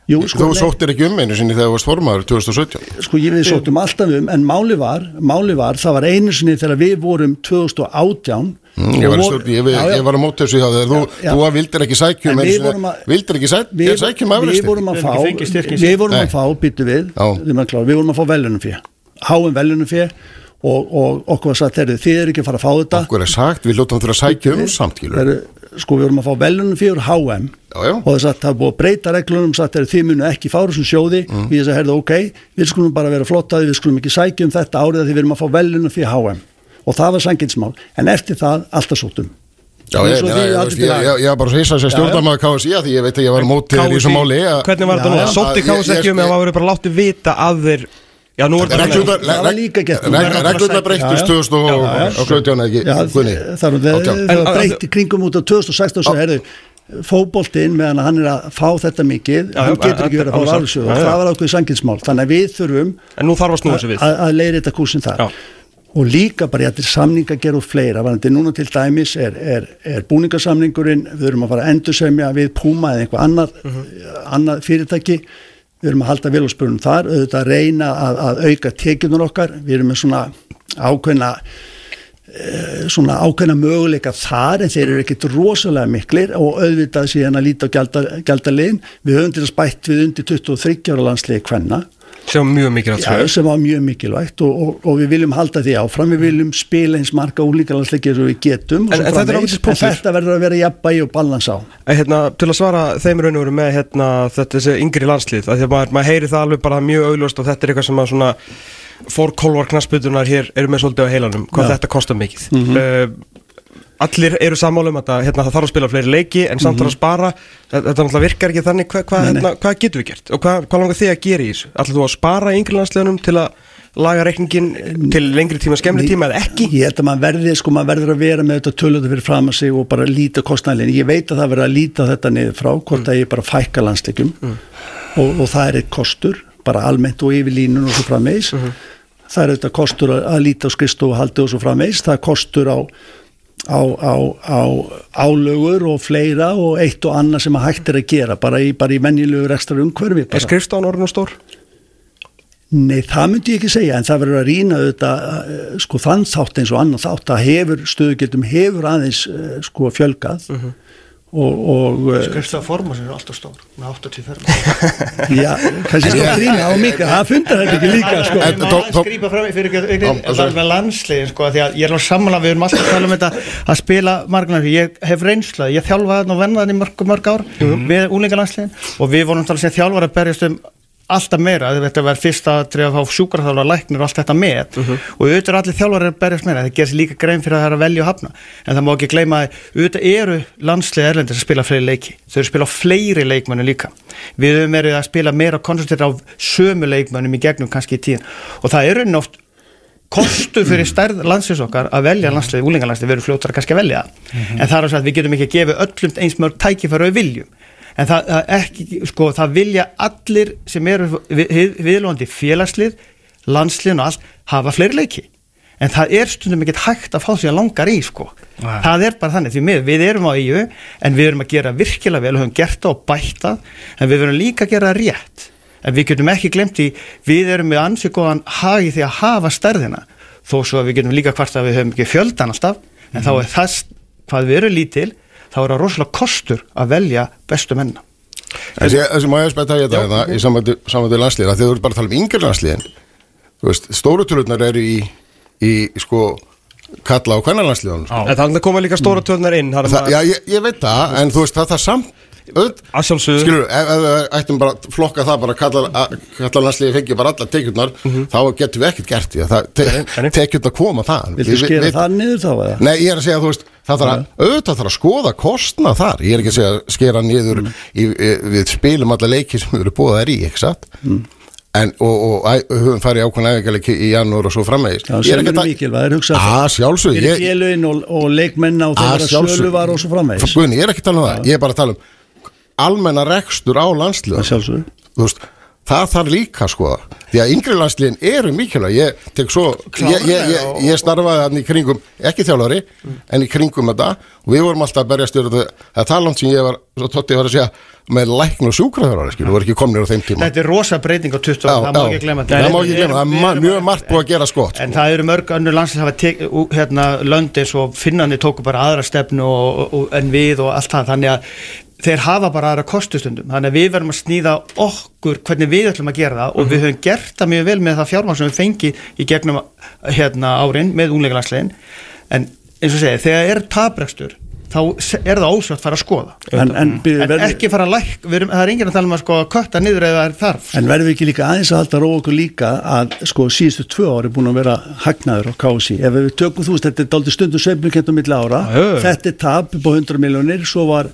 Jú, sko, Þú sóttir ekki um einu sinni þegar þú varst formaður 2017 sko ég við sóttum alltaf um en máli var, máli var það var einu sinni þegar við vorum 2018 Mm, Ég var, stjórn, ég, ég, ég var á móti þessu hjá þegar þú, Já. þú vildir ekki sækjum að- vildir ekki sækjum við vorum að fá við vorum að fá, byttu við Já. við vorum, klára, við vorum að fá velunum fyrir háum velunum fyrir og, og okkur var sagt, heyrðu, þið eru ekki að fara að fá þetta. Okkur er sagt, við lótum til að sækja um samt skilur. Heyrðu, sko við vorum að fá velunum fyrir HM. Já, já. og það er sagt, það er búið að breyta reglunum sagt, heyrðu, þið munu ekki fára þessum sjóði. Mm. við þess að herðu, ok, við skulum bara vera flottaði við skulum ekki sækja um þetta árið að því við erum að fá velunum fyrir HM. Og það var sanginsmál en eftir það alltaf sóttum Já, ég, Eins og ég, þið ég, allir ég, til að- ég, ég var bara að hýsa sér stjórnarmæður KSI að því ég veit að ég var á móti þér í þessu máli að- Hvernig var þetta nú? Sótti ég- ekki um ef það verið bara látið vita að þeir Já, nú er Það líka gert. reg- Reglurnar breyttust Já, já. 2017 ekki? Það er var í kringum út á 2016 og svo herðu fótboltinn meðan hann er að fá þetta mikið Já, hann getur ekki verið að fá Já, og það var ákveðið sanginsmál þannig að við þurfum En nú þarf að snúa sig við. að, að leiðri þetta kúsin þar og líka bara ég ættir samninga gerð og fleira. Varandi núna til dæmis er, er, er búningasamningurinn við erum að fara að endursemja við Puma eða einhvað annað, Mhm. annað fyrirtæki við erum að halda spurning þar auðvitað að reyna að, að auka tekjunur okkar. Við erum með svona ákveðna eh, svona ákveðna möguleika þar en þeir eru ekkit rosalega miklir og auðvitað síðan að líta á gjaldaliðin við höfum til að spætt við undir 23 ára landsliði kvenna Sem var mjög mikið Já, sem var mjög mikilvægt og, og, og við viljum halda því áfram, við viljum spila eins marga úlíkalansleikir og við getum En- en þetta punktur. en þetta verður að vera jafnbægi og balans á. En hérna, til að svara þeim raun og veru með hérna, þetta yngri landslið að því að maður, maður heyri það alveg bara mjög augljóst og þetta er eitthvað sem að svona fórkólvar knastbytunar hér eru með svolítið á heilanum hvað Já. þetta kostar mikið. Uh, Allir eru sammála um að hérna, það þarf að spila fleiri leiki en samt þarf að spara. Þetta, virkar ekki þannig. Hvað hva, hérna, hvað getum við gert? Og hvað, hvað langar þið að gera í þessu? Ætlar þú að spara í yngri landsliðunum til að laga reikningin til lengri tíma, skemmri tíma eða ekki? Ég held að maður verði, sko, verður að vera með þetta tölöðu fyrir fram að sig og bara líta kostnæðin. Ég veit að það verður að líta þetta niður frá, hvort að ég bara fækka landsleikum og, og það er eitt kostur, bara almennt og yfir línun og svo frammeis. Það er þetta kostur að, að líta á skristofuhaldi og svo frammeis. Það er kostur á, á, á, á álögur og fleira og eitt og annað sem að hægt er að gera, bara í, bara í venjulegur ekstra umhverfi. Er bara. skrifstofan orðin og stór? Nei, það myndi ég ekki segja, en það verður að rýna auðvitað, eh, sko, þann þátt eins og annan þátt að hefur, stöðugildum hefur aðeins, eh, sko, fjölgað og, og eh, Skrifst að forma sem er alltaf stór með 80 ferma já, kannski sko rýna á mikið, það fundar þetta ekki líka, sko. En- tó- grípa fram í fyrir með landsliðin sko því að ég er alveg sammála við erum alltaf að tala um þetta að spila margnar ég hef reynsla, ég þjálfaði og vennaði mörg, mörg ár við úlingalandsliðin og við vorum talað sem þjálfar að berjast um alltaf meira, þetta var fyrsta að fá sjúkarþjálfar, læknir og allt þetta með og auðvitað eru allir þjálfar að berjast meira það gerir sér líka grein fyrir að það er að velja og hafna. En það má ekki gleyma að auðvitað eru landslið erlendir sem spila fleiri leiki. Þau eru spila á fleiri leikmönnum líka. Við höfum verið að spila meira koncentrera á sömu leikmönnum í gegnum kannski í tíðin og það er raunin oft kostu fyrir stærð landsins okkar að velja landslið, úlingalandslið, við erum fljóttar kannski að velja það. En það er að við getum ekki að gefa öllum eins mörg tækifæra við viljum en það, ekki, sko, það vilja allir sem eru við, viðlóðandi félagslið landsliðin og allt hafa fleiri leiki. En það er stundum ekkert hægt að fá því að langar í sko. það er bara þannig, því við, við erum á EU en við erum að gera virkilega vel og höfum gert það og bætt það en við verum líka að gera rétt. En við getum ekki glemt í við erum með ansið góðan hagi því að hafa stærðina þó svo að við getum líka hvart að við höfum ekki fjöldan alltaf en þá er það hvað við erum lítil þá er það rosalega kostur að velja bestu menna Þessi, þessi má ég spetta ég þetta hérna í samvættu landslíðin að þið eru bara að tala um yngri landslíðin þú veist, stóru tölurnar eru í, í sko kalla á kvennarlandslíðunum sko. En það koma líka stóra tölnar inn það Það, það- já, ég, ég veit það, en þú veist það, það samt Að. Skilur, ef, við ættum bara að flokka það bara kalla, að- kalla landsliði fengi bara alla tekjurnar þá getum við ekkert gert því að það, te, tekjurnar koma það Viltu Við- skera við- það niður þá eða? Nei, ég er að segja, þú veist, það þarf að, auðvitað þarf að skoða kostna þar, ég er ekki að segja að skera niður í, í, við spilum alla leiki sem við erum búið þær í, ekki satt? En, og, og æ, höfum farið ákveðna æfingarleiki í janúar og svo framvegis. Já, er sem eru að- mikilvæg, er hugsað Að sjálfsög, fyrir ég, félögin og, og og að þegar sjálfsög. sölu var og svo framvegis. Guðni, ég er ekki að tala um það, ég er bara að tala um almenna rekstur á landsliðan. Það þarf líka sko því að yngri landsliðin eru mikilvæg. Ég tek svo, ég, ég, ég, ég starfaði hann í kringum, ekki þjálfari en í kringum þetta. Og við vorum alltaf að berjast yfir þetta, það er talant sem ég var svo tótti var að segja með lækn og sjúkraþjálfari skilur, voru ekki komnir á þeim tíma. Þetta er rosa breyting á 20 Já, ára, það má ekki glemma það má ekki glemma, það er mjög margt búið að gera skott En sko. það eru mörg önnur landslið hafa tek, hérna, löndis og finnandi tóku bara aðra stefnu og, og, en við og allt það. Þannig að þeir hafa bara aðra kostustundum þannig að við verðum að snýða okkur hvernig við ætlum að gera það og við höfum gert það mjög vel með það fjármang sem við fengi í gegnum hérna, árin með ungleikalandsliðin en eins og segja, þegar er tabrekstur þá er það ósvægt að fara að skoða. En, en, byrju, en ekki fara að læk, við erum, það er enginn að tala um að sko kötta niður eða það er þarf En verðum við ekki líka aðeins að halda róa okkur líka að sko síðustu tvö ári búin að vera hagnaður á KSI. Ef við tökum þú veist, þetta er daldi stundum sveiflukent á milli ára, Já, já, já. þetta er tap upp á 100 miljónir, svo var,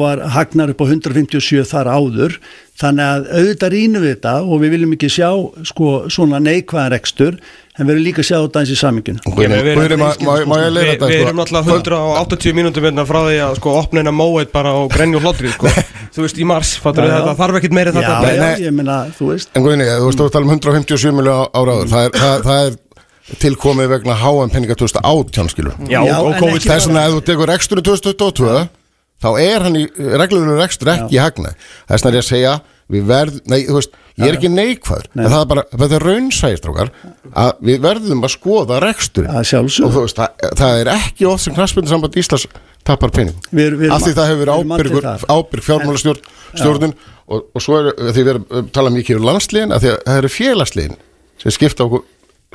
var hagnaður upp á 157 þar áður, þannig að auðvitað rínum við þetta og við viljum ekki sjá sko svona neikvæðan rekstur, en við viljum líka sjá þetta eins í saminginu. Guðni, við- erum náttúrulega 180 mínútum hérna frá því að sko opna eina móið bara og grenja og hlotri sko. Þú veist í mars, fattur Já, við já. þetta þarf ekkit meiri Já, þetta já, nei. ég meina, þú veist, En Guðni, þú veist, þú tala um 157 miljóð ára áður það er, það, það er tilkomið vegna háan penninga 2018 skilur Já, Já, og COVID ekki- Þess vegna ef þú tekur reksturinn 2022 þá er hann í reglunum rekstur ekki hagna vegna er ég að segja við verð, nei, þú veist, ég er ekki neikvæður. En það er bara, þetta er raunsæðist að við verðum að skoða sjálfsögðu. og þú veist, það, það er ekki oft sem knastbyrnum samband Íslands tapar penning af því að- það hefur verið ábyrg fjármálastjórn stjórnun. Og, og svo er því við erum að tala mikið um landsliðin að að það eru félagsliðin sem skipta okkur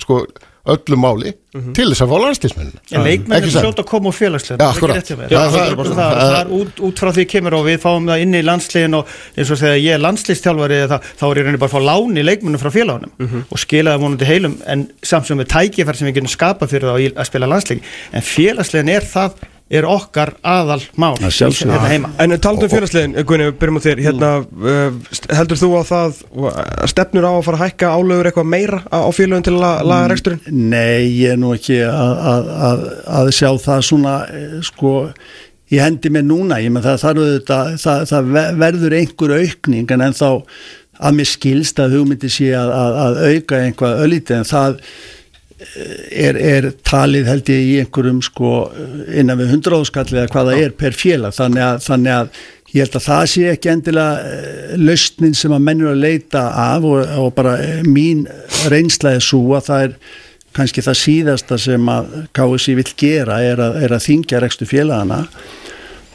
sko öllu máli til þess að fá landsliðsmennin En leikmenn er fljóta að koma úr félagslegin akkurat. Það, það, það- það, það, það- það er út, út frá því kemur og við fáum það inn í landsliðin og eins og þegar ég er landslistjálfari það, þá er ég rauninni bara að fá láni leikmennum frá félagunum og skila það vonandi heilum en samt sem við tækifær sem við getum skapað fyrir þá í- að spila landsleik. En félagslegin er það er okkar aðal mál hérna heima. En talandi um félagslegin, Gunni, byrjum á þér. Hérna, uh, heldur þú á það uh, stefnur á að fara að hækka álögur eitthvað meira á, félögin til að laga reksturinn? Nei, ég er nú ekki að, að, að, að sjá það svona eh, sko í hendi mér núna, ég menn það, það, það, það, það ve- verður einhver aukning en ennþá að mér skilst að hugmyndi sé að, að, að auka einhvað öllítið en það eh, er, er talið held ég í einhverjum sko innan við hundráðskall eða hvað það er per félag. Þannig að, þannig að ég held að það sé ekki endilega eh, lausnin sem að mennur að leita af og, og bara eh, mín reynsla er svo að það er kannski það síðasta sem að KSI vill gera er að, er að þingja rekstu félagana.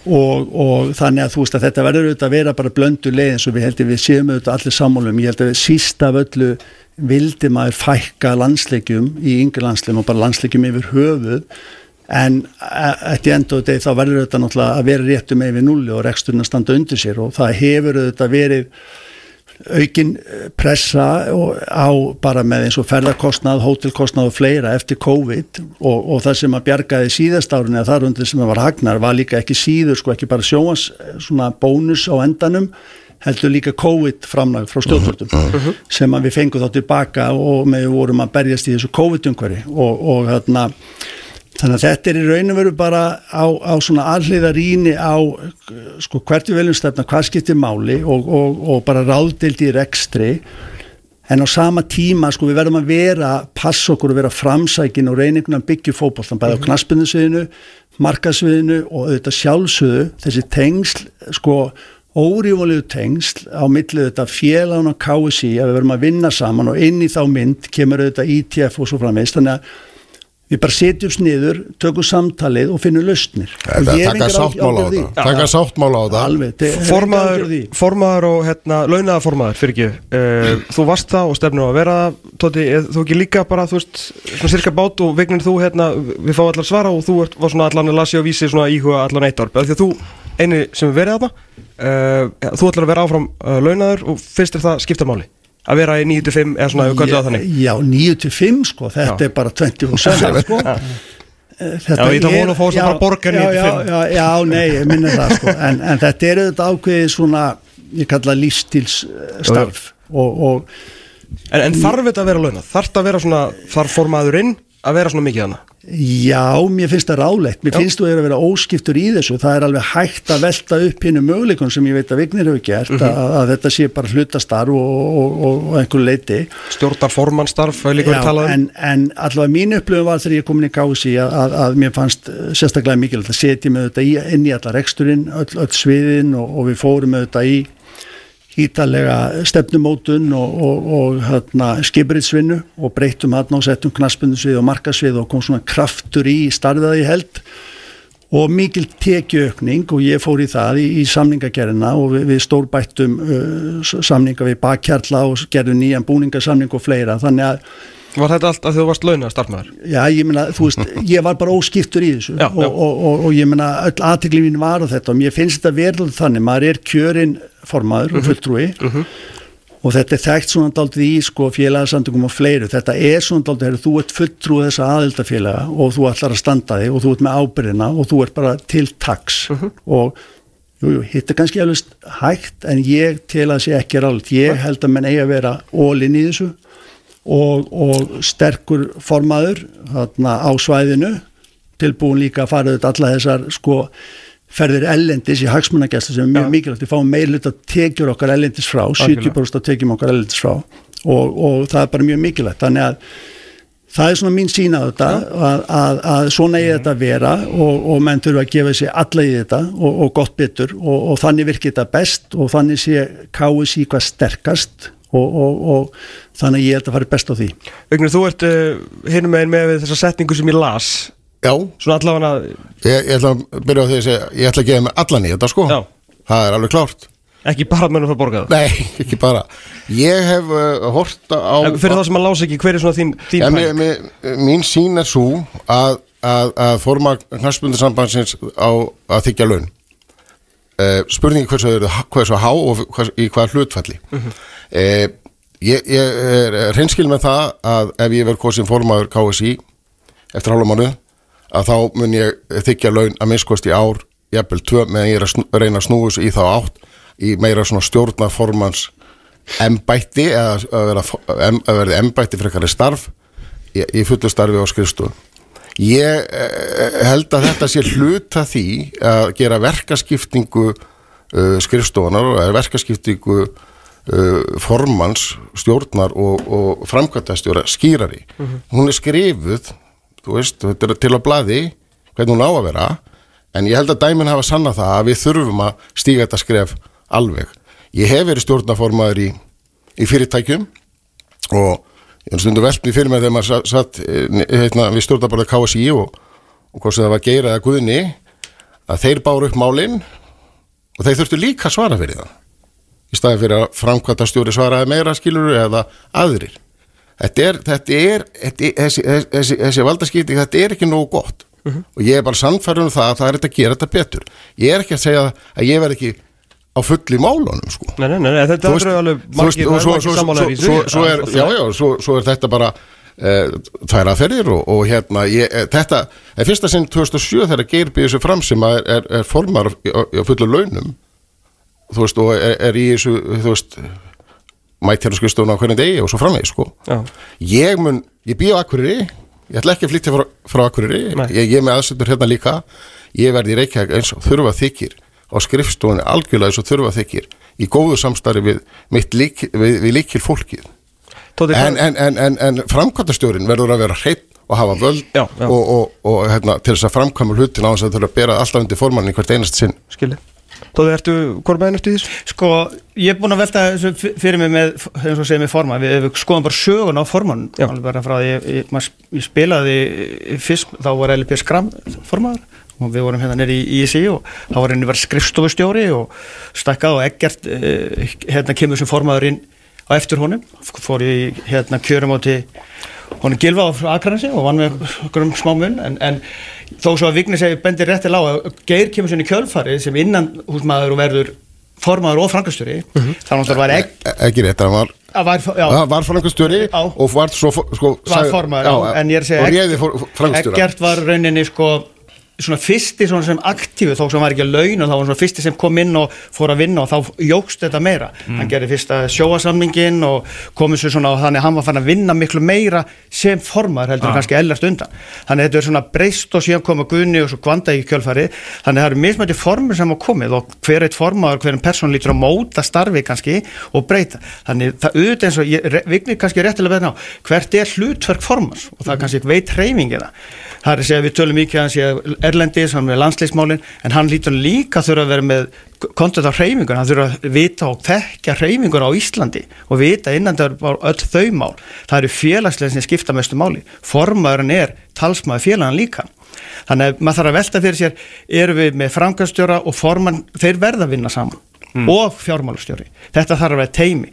Og, og þannig að þú veist að þetta verður auðvitað að vera bara blöndu leið eins og við heldum við séum auðvitað allir sammálum ég held að síst af öllu vildi maður fækka landsleikjum í yngri landsleikjum og bara landsleikjum yfir höfuð. En eftir endur deg þá verður auðvitað náttúrulega að vera réttum yfir nulli og reksturinn að standa undir sér og það hefur auðvitað verið aukin eh, pressa og á bara með eins og ferðarkostnað, hótelkostnað og fleira eftir COVID og, og það sem að bjargaði síðast árunni að þar undir sem að var hagnar var líka ekki síður sko ekki bara sjóans svona bónus á endanum heldur líka COVID framlag frá stjórnvöldum sem að við fengum þá tilbaka og með við vorum að berjast í þessu COVID-umhverfi og, og hérna Þannig að þetta er í raun og veru bara á, á svona alliða rýni á sko hvert við viljum stefna, hvað skiptir máli og, og, og bara ráðdild í rekstri. En á sama tíma sko við verðum að vera passa okkur að vera framsækin og reyningun að byggja fótboltan bæði á knaspinnusviðinu markasviðinu og auðvitað sjálfsögðu þessi tengsl sko órífólegu tengsl á millið þetta félagun og KSI að við verðum að vinna saman og inn í þá mynd kemur auðvitað ITF og svo framvegist þannig að við bara setjumst niður, tökum samtalið og finnum lausnir. Taka sáttmála á það. Taka sáttmála á það. Formaður, og hérna, launaða formaður, fyrir ekki uh, Þú varst það og stefnum að vera það, Tóti, er þú ekki líka bara, þú veist svona cirka bát og vegnin þú, hérna við fáum allar svara og þú ert, var svona allan að lasi og vísi svona íhuga allan eitt ár, af því að þú eini sem er verið þarna uh, þú ætlar að vera áfram uh, launaður og finnst þér það skipta máli að vera í 9-5 eða svona, það þannig Já, 9-5 sko, þetta Já. er bara 27 sko Eh, Þetta Já, ég er- vona að fá þess að já, já, 95. Já, já, já, nei, ég minna það sko en, en þetta er auðvitað ákveðið svona ég kalla lífstíls starf og, og En, en þarf þetta að vera launað? Þarf þetta að vera svona, þarf formaðurinn að vera svona mikið hana? Já, mér finnst það rálegt mér Já. finnst þú að vera óskiptur í þessu það er alveg hægt að velta upp hinnu möguleikun sem ég veit að Vignir hefur gert Mhm. að, að þetta sé bara hlutastarf og, og, og, og einhver leiti Stjórnar formannstarf, hefur líka verið talað um en, en allavega mín upplöfum var þegar ég kom inn í KSI að, að, að mér fannst eh, sérstaklega mikilvægt að setja með þetta í, inn í alla reksturinn, öll, öll sviðin og, og við fórum þetta í ítalega stefnumótun og, og, og hérna, skipuritsvinnu og breyttum hann og settum knaspundusvið og markasvið og kom svona kraftur í starfiðaði held. Og mikil tekjuaukning og ég fór í það í, í samningagerina og við, við stórbættum uh, samninga við bakkjarla og gerðum nýjan búningasamning og fleira. Þannig að Var þetta allt að þú varst launað starfmaður? Já, ég meina, þú veist, ég var bara óskiptur í þessu Já, og. Og, og, og ég meina, öll aðtekli mín var á þetta og mér finnst þetta verður þannig, maður er kjörin formaður Mhm. og fulltrúi og þetta er þekkt svona daldið í sko félagasamtökum og fleiru, þetta er svona daldið, heru, þú ert fulltrúi þessa aðildafélaga og þú ætlar að standa þig og þú ert með ábyrðina og þú ert bara til taks Mhm. og Jú, jú, hitt er kannski alveg hægt en ég til að sé ekki ráðilegt. Ég held að menn eigi að vera ólinn í þessu og, og sterkur formaður þarna, á svæðinu tilbúin líka að fara auðvitað alla þessar sko ferðir ellendis í hagsmunagæslu sem er mjög Já. mikilvægt. Við fáum meirlut að tekjur okkar ellendis frá Algjörlega. 70% af tekjum okkar ellendis frá og, og það er bara mjög mikilvægt. Þannig að það er svona mín sína á þetta að, að, að svona eigi þetta að vera og, og menn þurfa að gefa sér alla í þetta og, og gott betur og, og þannig virkir þetta best og þannig sé KSI hvað sterkast og, og, og þannig að ég held að fara best á því. Vignir, þú ert uh, hinum megin með þessa setningu sem ég las. Já, Svona allavega ég, ég ætla að byrja á því að segja Ég ætla að gefa mig allan í þetta sko. Já. Það er alveg klárt. Ekki bara borga það Nei, ekki bara. Ég hef uh, hort á En Fyrir það sem að lása ekki, hver er svona þín, þín ja, pæling? mér, mér, Mín sín er svo að, að, að forma knarspundarsambansins á að þykja laun. Uh, Spurningi hversu þau eru hversu há og hvers, í hvað hlutfalli. Uh Ég, ég er hreinskil með það að ef ég verð kosin formaður KSI eftir hálfa mánu að þá mun ég þykja laun að minnskost í ár jafnvel tvö meðan ég er að snú, reyna að þessu í þá átt í meira svona stjórnarformans embætti eða að vera, að verði embætti frekari starf í, í fullu starfi á skrifstofun ég eh, held að þetta sé hluta því að gera verkaskiptingu uh, skrifstofunar og verkaskiptingu formans stjórnar og, og framkvæmtastjóra skýrari. Hún er skrifuð þú veist, þetta er til að blaði hvernig hún á að vera en ég held að dæmin hafa sanna það að við þurfum að stíga þetta skref alveg. Ég hef verið stjórnaformaður í, í fyrirtækjum og ég stundum velt mér fyrir mig þegar maður satt, eh, hérna, við stjórnabarða KSI og, og hvort sem það var geira eða guðni að þeir báru upp málin og þeir þurftu líka að svara fyrir það í staði fyrir að framkvæmta stjóri svaraði meira skilur eða aðrir. Þetta er, þetta er, þetta er þessi, þessi, þessi valdaskipting, þetta er ekki nógu gott. Og ég er bara sannfærður um það að það er að gera þetta betur. Ég er ekki að segja að ég verð ekki á fulli málunum sko. Nei, nei, nei, nei, þetta veist- er alveg margir, er er, já, já, svo, svo er þetta bara uh, tvær aðferðir og, og hérna ég, eh, þetta, en fyrsta sinn 2007 þegar Geir býður sér fram sem er, er, er formar á fullu launum þú veist, og er, er í þessu þú veist, mætt hérna skrifstofuna á hvernig degi og svo framvegi, sko. Já. ég mun, ég býð á Akureyri ég ætla ekki að flytja frá, frá Akureyri ég, ég er með aðsettur hérna líka. Ég verði í Reykjavík eins og þurfa þykir á skrifstofunni algjörlega eins og þurfa þykir í góðu samstarfi við, lík, við, við líkil fólkið. En, en, en, en, en framkvæmtastjórin verður að vera hreitt og hafa völd Já, já. og, og, og hérna, til þess að framkvæma hlutin á þess að þurfa að bera alltaf undir formannin hvert einast sinn. Skilji Tóti, ertu, hvort meginn eftir því? Sko, ég er búin að velta þessu fyrir mig með, eins og segja með forman við, við skoðum bara sögun á forman alveg bara frá því ég, ég, ég spilaði fyrst, þá var LP Skram formaður. Og við vorum hérna nýri í ISI og þá var henni verið skrifstofustjóri og stakkað og ekkert eh, hérna kemur sem formaður inn á eftir honum. Fór í hérna kjörum átti honum Gilva á Akranesi og vann með okkur um smá mun en, en þó svo að Vigni segi bendir réttilega á að Geir kemur sinni kjölfari sem innan húsmaður og verður formaður og frankastjóri þannig að það var ekki E- ekki rétt, hann var var, já, Það var Já. og var svo sko, var formaður, já, en ég er að segja Eggert var rauninni sko svona fyrsti svona sem aktífu þó sem var ekki að laun og þá var svona fyrsti sem kom inn og fór að vinna og þá jógst þetta meira. Hann gerði fyrsta sjóasamningin og komið svo svona og þannig hann var fann að vinna miklu meira sem formaður heldur en kannski ellert undan. Þannig þetta er svona breyst og síðan koma Gunni og svo kvanda í kjölfari þannig að það eru mismætti formur sem hafa komið og hver eitt formaður, hver einn persón lítur að móta starfi kannski og breyta. Þannig það auðvitað eins og Vigni kannski réttilega verðin á hvert er hlutverk formans og það kannski veit er að að erlendis, hann með landsleismálin en hann lítur líka þurfa að vera með kontent á hreyfingun, hann þurfa að vita og þekkja hreyfingun á Íslandi og vita innan það er öll þau mál. Það eru félagslega sem skipta mestu máli. Formaðurinn er talsmaður félagan líka. Þannig að maður þarf að velta fyrir sér erum við með framkvæmstjóra og formann þeir verða að vinna saman og fjármálastjóri, þetta þarf að vera teimi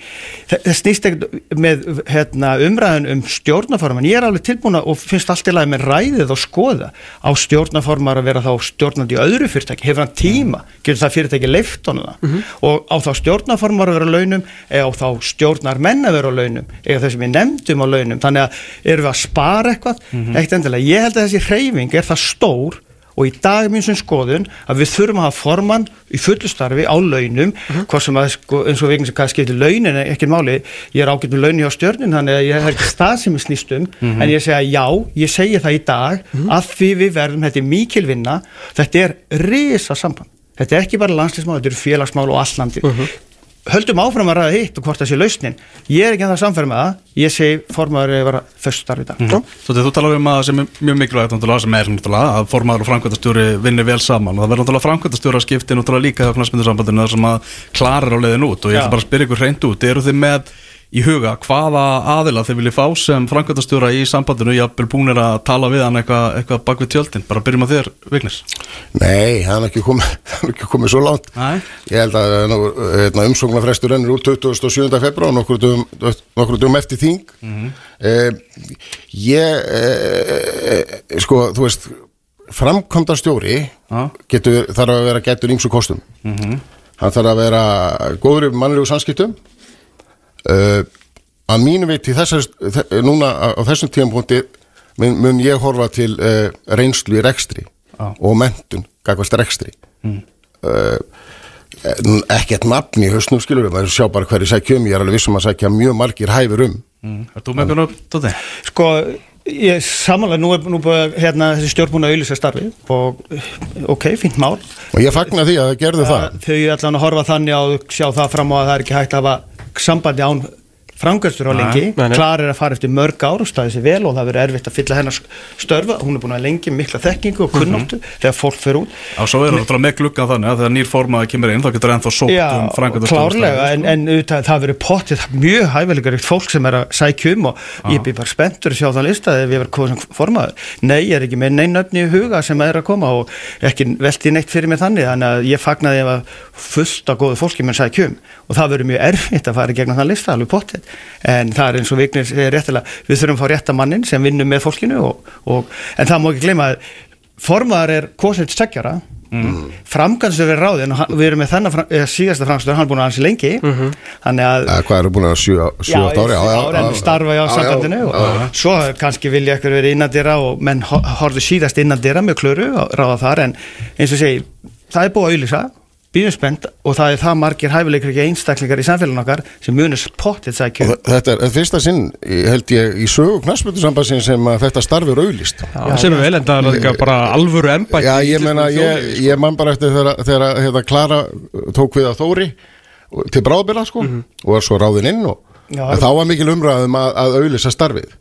Þa- það snýst ekkert með hérna, umræðin um stjórnaforman ég er alveg tilbúin að og finnst allt í lagi með ræðið og skoða á stjórnaformar að vera þá stjórnandi í öðru fyrirtæki. Hefur hann tíma, getur það fyrirtæki leift honum það? Og á þá stjórnaformar að vera launum eða á þá stjórnar menn að vera launum eða sem ég nefndum á launum. Þannig að erum við að spara eitthvað? Ekkert endilega, ég held að þessi hreyfing er það stór og í dag er mín sem skoðun að við þurfum að hafa formann í fullu starfi á launum hvað sem að sko, eins og veginn sem hvað skiptir launin er ekkert máli, ég er ágætt með launi á stjörnin þannig að ég hef ekki stað sem ég snýst um en ég segja já, ég segi það í dag að því við verðum, þetta er mikil vinna þetta er risa samband þetta er ekki bara landslýsmál, þetta eru félagsmál og allandi höldum áfram að ræða hitt og hvort það sé lausnin. Ég er ekki að það samfæra með það. Ég segi formaður er að vera fyrst starf í dag. Svo þegar þú talar um að sem er mjög mikilvægt náttúrulega, sem er náttúrulega að formaður og framkvæmtastjóri vinni vel saman. Og það verður að skipti náttúrulega líka hjá knastmyndursambandinu þar sem að klarar á leiðin út. Og ég ætla bara að spyrja ykkur hreint út, eru þið með í huga hvaða aðila þið viljið fá sem framkvæmtastjóra í sambandinu jafnvel búinir að tala við hann eitthvað eitthva bak við tjöldin, bara byrjum að þér Vignis Nei, það er ekki komið, það er ekki komið svo langt. Nei. Ég held að nú, hérna, umsóknarfrestur rennur úr 27. februar nokkur dögum, eftir þing. Eh, Ég eh, sko, þú veist framkvæmda stjóri Já. getur, þarf að vera getur ýmsu kostum. Hann þarf að vera góður í mannlegu samskiptum uh, að mínu þessar þe- núna á þessum tímapunkti mun, mun ég horfa til uh, reynslu í rekstri Já. og mentun gagvast rekstri mm. ekkert nafn í hausnum skilur við, maður sjá bara hverju sækjum ég er alveg vissum að sækja mjög margir hæfur um mm. Er þú með björn Dóti? Sko, ég samanlega, nú er nú búið hérna, þessi stjórn búin að auðlýsa starfið og ok, fínt mál og ég fagna því að það gerðu það þau allan að horfa þannig á sjá það fram á að það er ekki hægt að hafa sambandi án framgöstur á lengi. Klar er að fara eftir mörg ár og staði sér vel og það verður erfitt að fylla hennar störfa hún er búin að lengi mikla þekkingu og kunnáttu þegar fólk fer út. Já, svo er það með gluggan þannig að þegar nýr formaði kemur inn þá getur ennþá sótt Já, um framkvæmtastjóra klárlega, en, en auðvitað, það verður pottið mjög hæfilegaríkt fólk sem er að sækja um og ég byrð bara spenntur að sjá það lista ef ég verð komið sem formaður. Nei, ég er ekki með neinn öfni í huga sem er að koma og ekki velti neitt fyrir mig þannig, þannig að ég fagnaði að fullt af góðu fólki mun sækja um. Og það verður mjög erfitt að fara í gegnum það lista, alveg pottið. En það er eins og segir réttilega, við þurfum að fá rétta mannin sem vinnur með fólkinu og, og, en það má ekki gleyma að formaður er kosið segjara mm. framkvæmstur er ráðin og við erum með þennan fram, eða, síðasta framkvæmstur, hann er búin að hans lengi. Þannig að Eða hvað eru búin að sjö, sjö átt ári já, já, en starfa sambandinu já, og svo kannski vilja ekkur verið innandira og menn ho- horfðu síðast innandira með klöru og ráða þar en eins og segi, það er búið að auðlýsa býðum spennt og það er það margir hæfileikir ekki einstaklingar í samfélagin okkar sem munur pottið sækju Og þetta er fyrsta sinn, held ég, í sögu knastmyndusambansin sem að þetta starfi er auðlist. Já, sem er vel, en það er líka bara alvöru embætti Já, ég meina, íslensku ég, þjóðlífi, ég man bara eftir þegar, þegar hérna, Klara tók við að Þóri og- til bráðbyrða, sko, og var svo ráðin inn og, Já, en þá var mikil umræðum að, að auðlýsa starfið.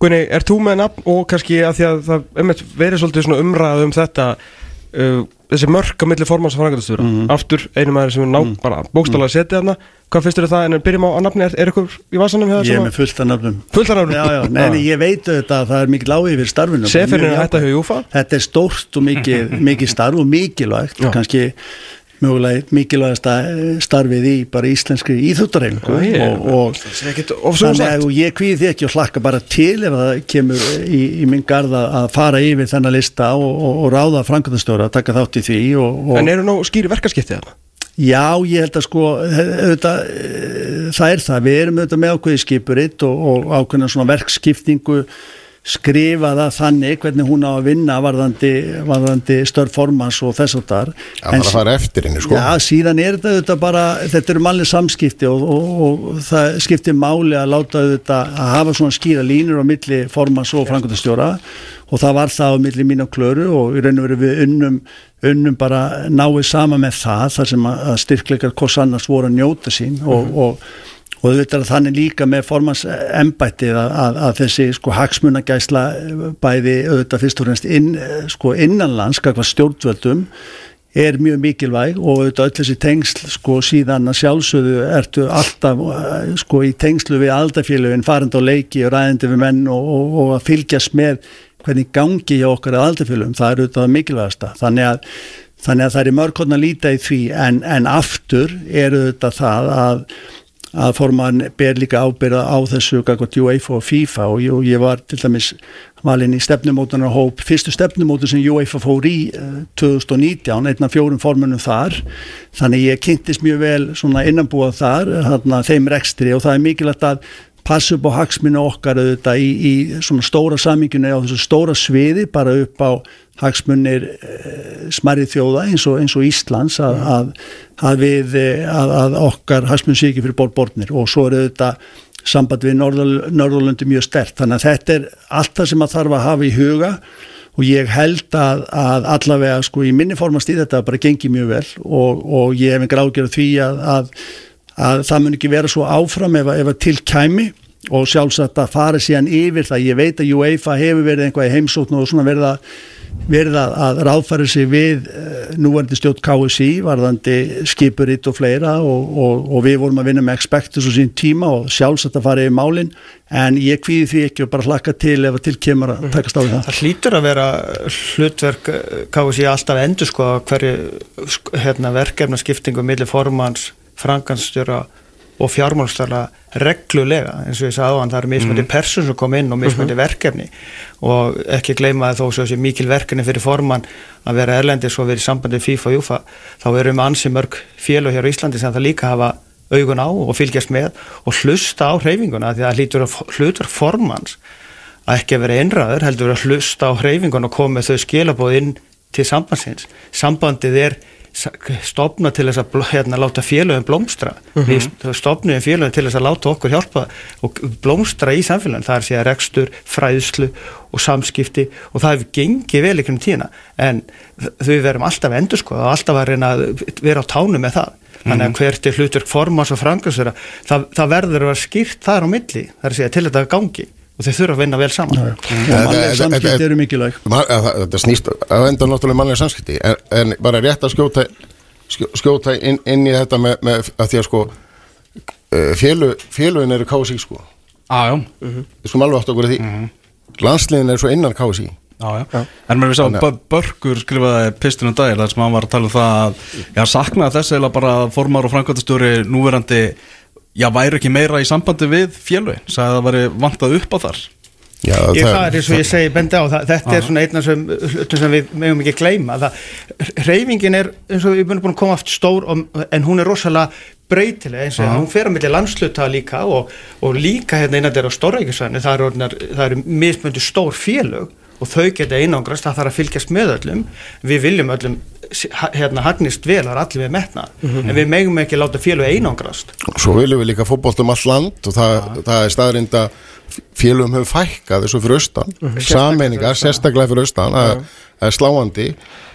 Gunni, er þú með nafn og kannski að því að það einmitt, verið svolítið svona umræð um þetta uh, þessi mörk á milli formans og frangatastjóra Mhm. aftur einu maður sem er ná bara bókstálega að setja þarna. Hvað finnst þér um það? En byrjum á, á nafni er, er ykkur í vasanum Ég er með fullt af nöfnum. Fullt af nafnum já, nei, ég veit auðvitað að það er mikil áhig fyrir starfinu. Sefirinn er hætta jákvætt. hjá Júfa. Þetta er stórt og mikið, mikið starf og mikilvægt. Kannski mögulega mikilvægasta eh, starfið í bara íslenskri ég- og, og Þannig að og ég kvíði því ekki og hlakka bara til ef það kemur í, í minn garð að að fara yfir þennan lista og, og, og ráða framkvæmdastjóra, taka þátt í því og, og en eru nú skýri verkaskiptið þarna? Já, ég held að sko auðvitað, eh, það er það, við erum auðvitað með ákveði skipuritt og, og ákveðna svona verkskiptingu skrifa það þannig hvernig hún á að vinna varðandi, varðandi störf formans og þess að þar henni sko. Já, síðan er þetta auðvitað bara, þetta eru mannlega samskipti og, og, og það skiptir máli að láta auðvitað að hafa svona skýra línur á milli formans og framkvæmdastjóra. Og það var það á milli mín og klöru og í raun og veru við unnum, unnum bara náið sama með það þar sem að styrkleikar hvers annars voru að njóta sín og, og og auðvitað er þannig líka með formans embættið að, að, að þessi sko hagsmunagæsla bæði auðvitað fyrst og fremst inn, sko innanlands hvað stjórnvöldum er mjög mikilvæg og auðvitað öll þessi tengsl sko síðan að sjálfsögðu ertu alltaf sko í tengslu við aldarfélögin farandi á leiki og ræðandi við menn og, og, og að fylgjast með hvernig gangi hjá okkar aldarfélögum, það er auðvitað mikilvægasta. Þannig að, þannig að það er mörg hodna að líta í því en, en aftur er auðvitað það að að forman ber líka ábyrða á þessu gagvart UEFA og FIFA og og ég var til dæmis valinn í stefnumótunar hóp, fyrstu stefnumótu sem UEFA fór í uh, 2019, einn af fjórum formunum þar. Þannig ég kynntist mjög vel svona innanbúað þar, þarna þeim rekstri og það er mikilvægt að passa upp á hagsminu okkar auðvitað í, í svona stóra saminginu á þessu stóra sviði bara upp á hagsmunir eh, smarri þjóða eins og, eins og Íslands að, að, að við eh, að, að okkar hagsmun sé ekki fyrir borbornir og svo er auðvitað samband við Norðurlöndi mjög stert þannig að þetta er allt það sem að þarf að hafa í huga. Og ég held að, að allavega sko í minni formast í þetta bara gengi mjög vel. Og, og ég hef en gráðgjörð því að, að, að það mun ekki vera svo áfram ef, ef til kæmi og sjálfsagt að fara síðan yfir það. Ég veit að UEFA hefur verið einhvað í heimsóknu og svona verið að verið að, ráðfæra sig við uh, núverandi stjórn KSI varðandi skipuritt og fleira og, og, og við vorum að vinna með Expectus og sín tíma og sjálfsagt að fara yfir málin en ég kvíði því ekki og bara hlakka til ef að til kemur að takast á það. Það hlýtur að vera hlutverk KSI alltaf endur sko hverju hérna, verkefna skiptingu millir formans, franganstjóra og fjármálstara reglulega. Eins og ég sagði á hann það eru mismöndi mm. person sem kom inn og mismöndi verkefni. Og ekki gleyma þó svo sé mikil verkefni fyrir formann að vera erlendis og vera í sambandi FIFA og Júfa þá erum við ansi mörg félög hér á Íslandi sem það líka hafa augun á og fylgjast með og hlusta á hreyfinguna því að að hlutur formans að ekki vera einræður heldur að hlusta á hreyfingun og koma þau skilabóð inn til sambandsins. Sambandið er stopna til þess að hérna, láta félögum blómstra. Við stopnum félögum til þess að láta okkur hjálpa og blómstra í samfélagin það er síðan rekstur, fræðslu og samskipti og það hefur gengið vel ykkur um tína en við verum alltaf endur sko og alltaf að reyna að vera á tánu með það. Þannig að hvert er hlutverk formans og frangasvera það, það verður að vera skýrt þar á milli. Það er segja til þetta gangi og þeir þurfa að vinna vel saman. Og mannlega samskipti eru mikilvæg. Þetta snýst að enda náttúrulega mannlega samskipti. En, en bara rétt að skjóta skjó- skjóta inn, inn í þetta með, með að því að sko félu, félugin eru KSI sko. Já, já, við skulum alveg átt okkur að því. Landsliðin er svo innan KSI já, já. En mér Þannig að- Bö- Börkur skrifaði pistin um dagir þar sem hann var að tala um það að já, saknaði þess eða bara að formar og framkvæmtastjóri núverandi já, væri ekki meira í sambandi við félugin sagði að það væri vantað upp á þar. Já, Ég, það er eins og ég segi bendi á það, þetta er svona einn af þessum hlutum sem við meðum ekki gleyma það, reyfingin er eins og við erum búin að koma aft stór og, en hún er rosalega breytileg eins og hún fer á milli landsluta líka og, og líka hérna innan þeirra á stórreikisvæðinu það eru, það eru mismöndu stór félög og þau geta einangrast það þarf að fylgjast með öllum. Við viljum öllum hérna hagnist vel, það er allir við metna en við megum ekki láta félög einangrast. Svo viljum við líka fótbolt um all land og það, það er staðrind að félugum hefur fækkað þessu fyrir austan. Sameiningar, sérstaklega fyrir austan það það er sláandi.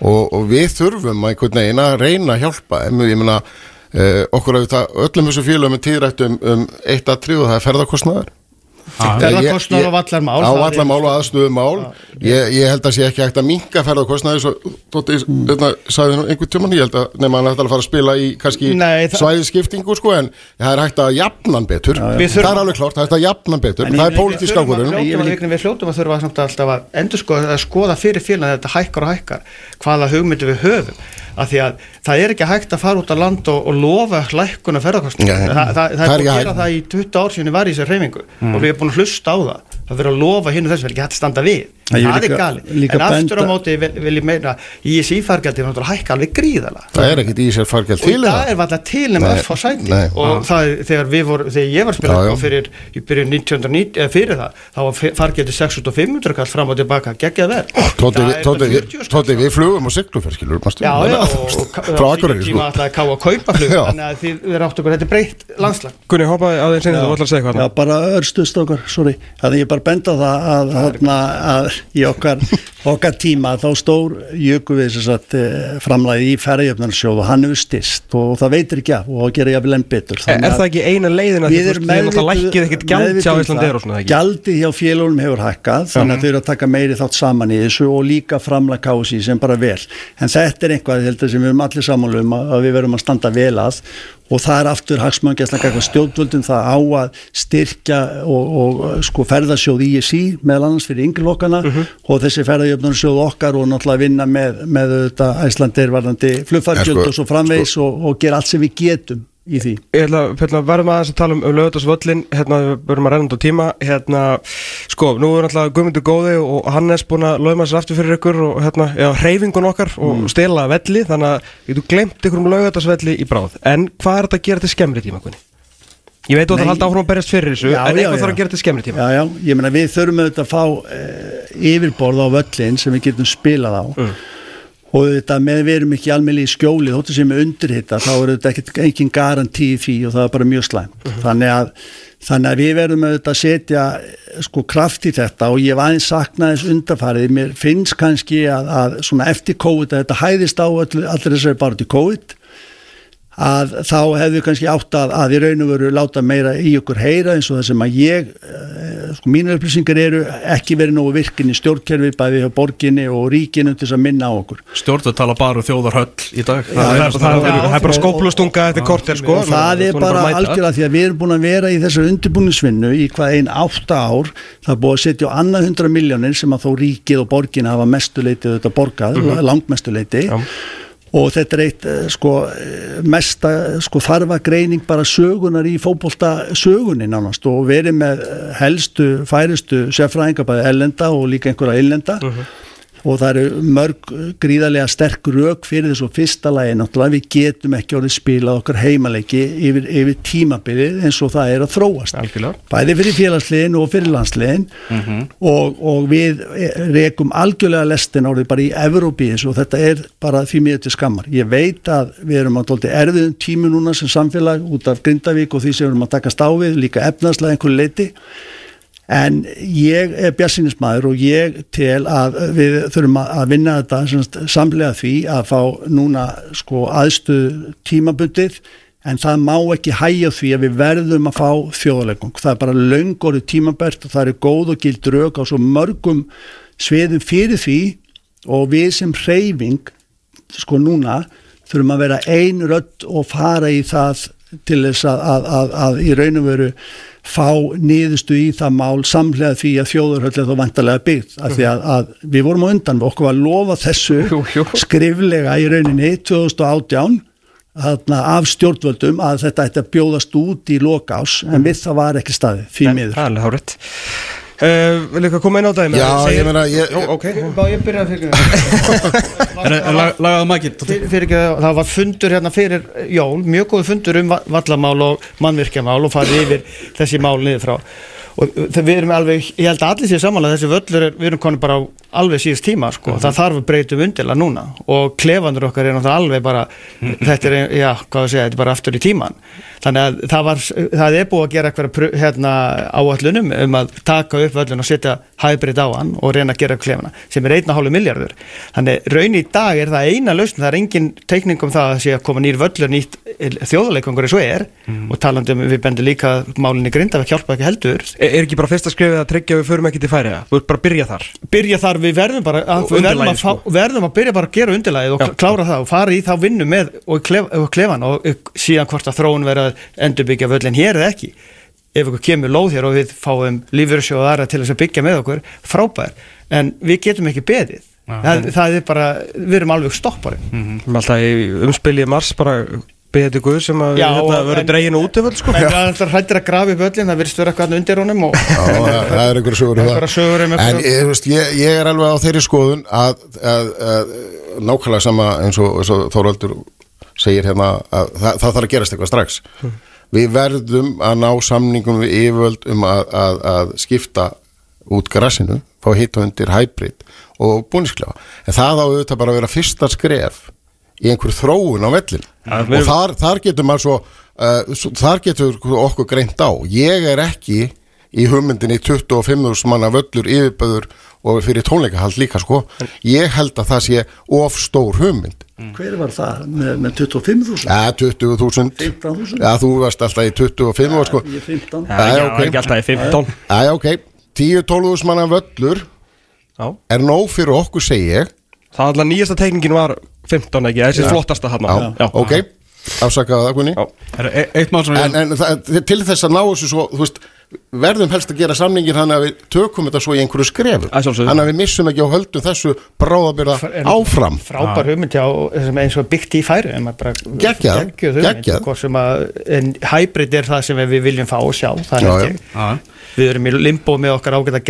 Og, og við þurfum að einhvern veginn að reyna að hjálpa ég meina uh, okkur auðvitað öllum þessu félögum er tíðrætt um, um eitt að tríu og það er ferðarkostnaður Ferðarkostnaður og vallarmál, á það er- vallarmál og aðstöðumál. Ég, ég held að sé ekki hægt að minka ferðarkostnaði svo Tóti mm. sagði nú einhvern tjóman ég held að nema hann ætti að fara að spila í kannski svæðiskiptingu sko en það er hægt að jafna hann betur það er alveg klárt, það er hægt að jafna hann betur. En það er pólitísk ákvörðun. Við hljótum að þurfa alltaf að endur skoða, fyrir félag þetta hækkar og hækkar hvaða hugmyndu við höfum af því að það er ekki hægt að fara út á land og, og lofa lækkun að ferðarkostnum Þa, það, það, það er búin að gera hægt. það í 20 ár síðan ég var í þessar reyfingu og við erum búin að hlusta á það það verður að lofa hinn og þess, verður ekki hægt að standa við. Það það er líka- gali, líka en aftur á móti vil, vil ég meina ISI-fargjaldi er náttúrulega hækka alveg gríðala það er ekkit í sér fargjald og til dag það er alltaf til nema Nei, öll fá sæti. Nei. og það er þegar við vorum þegar ég var að spila Já, já. og fyrir, í byrjun 1990 eða fyrir það, þá var fargjaldi 6500 kall fram og tilbaka, geggjað verð. Það við- er Tóti, bara við- 40 Tóti, við flugum og sigluferð skilur manstu? Já, já, og, og frá tíma sko. alltaf að ká að kaupa flug þannig að þið er átt okkur, þetta er breytt landslag. Gunni, hoppaði á þú ætlar að Það er benda það að, að, að í okkar, okkar tíma þá stór jöku við að framlæði í ferðjöfnarsjóð og hann hefur stist og það veitir ekki af og gera jafnvel enn betur. Er, er það ekki eina erum veist, þið náttúrulega lækkið ekkert gjald hjá er og svona það. Gjaldið hjá félagum hefur hækkað þannig að þau eru að taka meiri þátt saman í þessu og líka framlega kási sem bara vel. En þetta er einhvað að sem við erum allir samanlu um að að við verum að standa vel að og það er aftur hagsmangesslega eitthvað stjórnvöldum það á að styrkja og, og sko ferðarsjóð ISI meðal annars fyrir yngirlokkana og þessi ferðarjöfnarsjóð okkar og náttúrulega vinna með, með þetta æslandir varðandi flugfargjöld sko- og svo framvegs og, og gera allt sem við getum í því? Ég ætla hérna, verðum aðeins að tala um, um lögutarsvöllin hérna við verðum að rennast á tíma. Hérna, sko, nú er náttúrulega Guðmundur Góði og Hannes búin að lögma sér aftur fyrir ykkur og hérna, já, hreyfingun okkar og stela velli, þannig að við getum glemt ykkur um lögutarsvelli í bráð. En hvað er þetta að gera til skemmri tíma, Gunni? Ég veit að það halda áfram að berjast fyrir þessu Já, en eitthvað þarf að gera til skemmri tíma. Já, já, ég meina við þurfum auðvitað að fá e, yfirborð á völlin sem við getum spilað á. Mm. Og þetta með við erum ekki almennilega í skjóli þóttu sem er undirhitta þá er þetta ekkert engin garantí því og það er bara mjög slæmt. Mhm. þannig, að, þannig að við verðum að setja sko kraft í þetta og ég hef aðeins saknað þess undarfarið mér finnst kannski að, að svona eftir COVID að þetta hæðist á allir, allir þessari bara til COVID að þá hefðu kannski átt að, að í raun og veru láta meira í okkur heyra eins og það sem að ég eh, sko mínu upplýsingar eru ekki verið nógu virkin í stjórnkerfi bæði hjá borginni og ríkinu til þess að minna á okkur. Stjórnvöld tala bara um þjóðarhöll í dag. Það er- það er- það er- það er bara skóplustunga eftir korter sko. það er bara mæta. algjörlega því að við erum búin að vera í þessar undirbúningsvinnu í hvað einn átta ár. Það er búið að setja á annað hundra miljónir sem að þó ríkið og borgin hafa mestuleiti þetta borgað, langmestuleiti Já. Og þetta er eitt eh, sko eh, mesta sko þarfa greining bara sögunar í fótbolta sögunni nánast. Og verið með eh, helstu, færistu sérfræðinga bæði ellenda og líka einhverja illenda og það eru mörg eh, gríðarlega sterk rök fyrir þessu fyrsta lagi. Náttúrulega við getum ekki orðið spilað okkar heimaleiki yfir, yfir tímabilið eins og það er að þróast. Algjörlega. bæði fyrir félagsliðin og fyrir landsliðin. Og, og við eh, rekum algjörlega lestin árið bara í Evrópi og þetta er bara því miður til skammar. Ég veit að við erum á tólti erfiðum tímu núna sem samfélag út af Grindavík og því sem við erum að takast á við líka efnaðslega einhverju leiti en ég er bjarsinismæður og ég tel að við þurfum að vinna þetta samlega því að fá núna sko aðstu tímabundið en það má ekki hægja því að við verðum að fá þjóðalegum. Það er bara löngorið tímabært og það eru góð og gild rauk á svo mörgum sviðum fyrir því og við sem hreyfing sko núna þurfum að vera ein rödd og fara í það til þess að, að, að, að í raun og veru fá niðurstu í það mál samlega því að þjóðurhöll er þá vantarlega byggð af því að, að við vorum á undan við okkur var að lofa þessu Jú, jú. skriflega í rauninni 2018 þarna, af stjórnvöldum að þetta ætti að bjóðast út í lokás en við það var ekki staði því miður Uh, Vil eitthvað koma inn á það? Já, ég meina, ég, Jó, ok. Bá ég byrja að fyrir Lagaðu mækinn Fyrir, fyrir ekki, það var fundur hérna fyrir jól, mjög góð fundur um va- vallamál og mannvirkjamál og farið yfir þessi mál niður frá og uh, við erum alveg, ég held að allir séu samanlega þessi völlur, er, við erum konum bara á alveg síðust tíma sko. það þarf að breytum undirla núna. Og klefandur okkar er náttúrulega alveg bara þetta er, já, hvað að segja, þetta er bara aftur í tíman þannig að það var það er búið að gera eitthvað hérna, áallunum um að taka upp völlun og setja hybrid á hann og reyna að gera klefana sem er 1,5 miljardur þannig raun í dag er það eina lausn það er engin teikning um það að sé að koma nýr völlur nýtt eins og er ekki bara fyrsta skrifið að tryggja við förum ekki til færi Þú ert bara að byrja þar. Byrja þar, við verðum bara að, við verðum, að fá, verðum að byrja bara að gera undirlæðið og Já. klára það og fara í þá vinnu með og, klef, og klefan og síðan hvort að þróun verða að endurbyggja völlin hér eða ekki. Ef ykkur kemur lóð hér og við fáum lífyrsjóð aðra til þess að byggja með okkur frábær, en við getum ekki beðið. Það, það er bara, við erum alveg stoppari Við erum alltaf í umspili í mars bara til Guð sem að Já, hérna, verður dreginu út af öll sko en það er hrættir að grafa upp völlin það virðist vera eitthvað undir honum og Já, það, það er einhverju sögur um það. Um En ég, þú veist, ég, ég er alveg á þeirri skoðun að, að, að nákvæmlega sama eins og, eins og Þóraldur segir hérna að það, það þarf að gerast eitthvað strax. Við verðum að ná samningum við yfirvöld um að, að, að skipta út grassinu, fá hitt og undir hybrid og búnisklefa. En það á auðvitað bara að vera fyrsta skref í einhverju þróun á vellin Ja, og þar, þar getur maður svo, uh, svo þar getur okkur greint á. Ég er ekki í hugmyndinni 25.000 manna völlur yfirböður og fyrir tónleikahald líka sko. Ég held að það sé of stór hugmynd. Hver var það með, með 25.000? ja, 20.000 15.000? ja, þú varst alltaf í 25 og sko. Ég er 15 Já, Það já, er ok. ekki alltaf í 15 ja, ok, 10-12.000 manna völlur Já. er nóg fyrir okkur segi ég Það er alltaf nýjasta teikningin var 15 ekki, þessi flottasta hann já, ok, afsakaðu það kunni Já. Er e eitt mál sem en, en það, til þess að ná þessu svo þú veist, verðum helst að gera samningin hann að við tökum þetta svo í einhverju sjálfsögðu. hann að við missum ekki og höldum þessu bráðabyrða En- áfram. frábær hugmynd já, sem eins og byggt í færi Geggjað, geggjað hugmynd. Geggjað. hvort sem að, en hybrid er það sem við viljum fá og sjá það ég. Já, við erum í limbo með okkar ágæta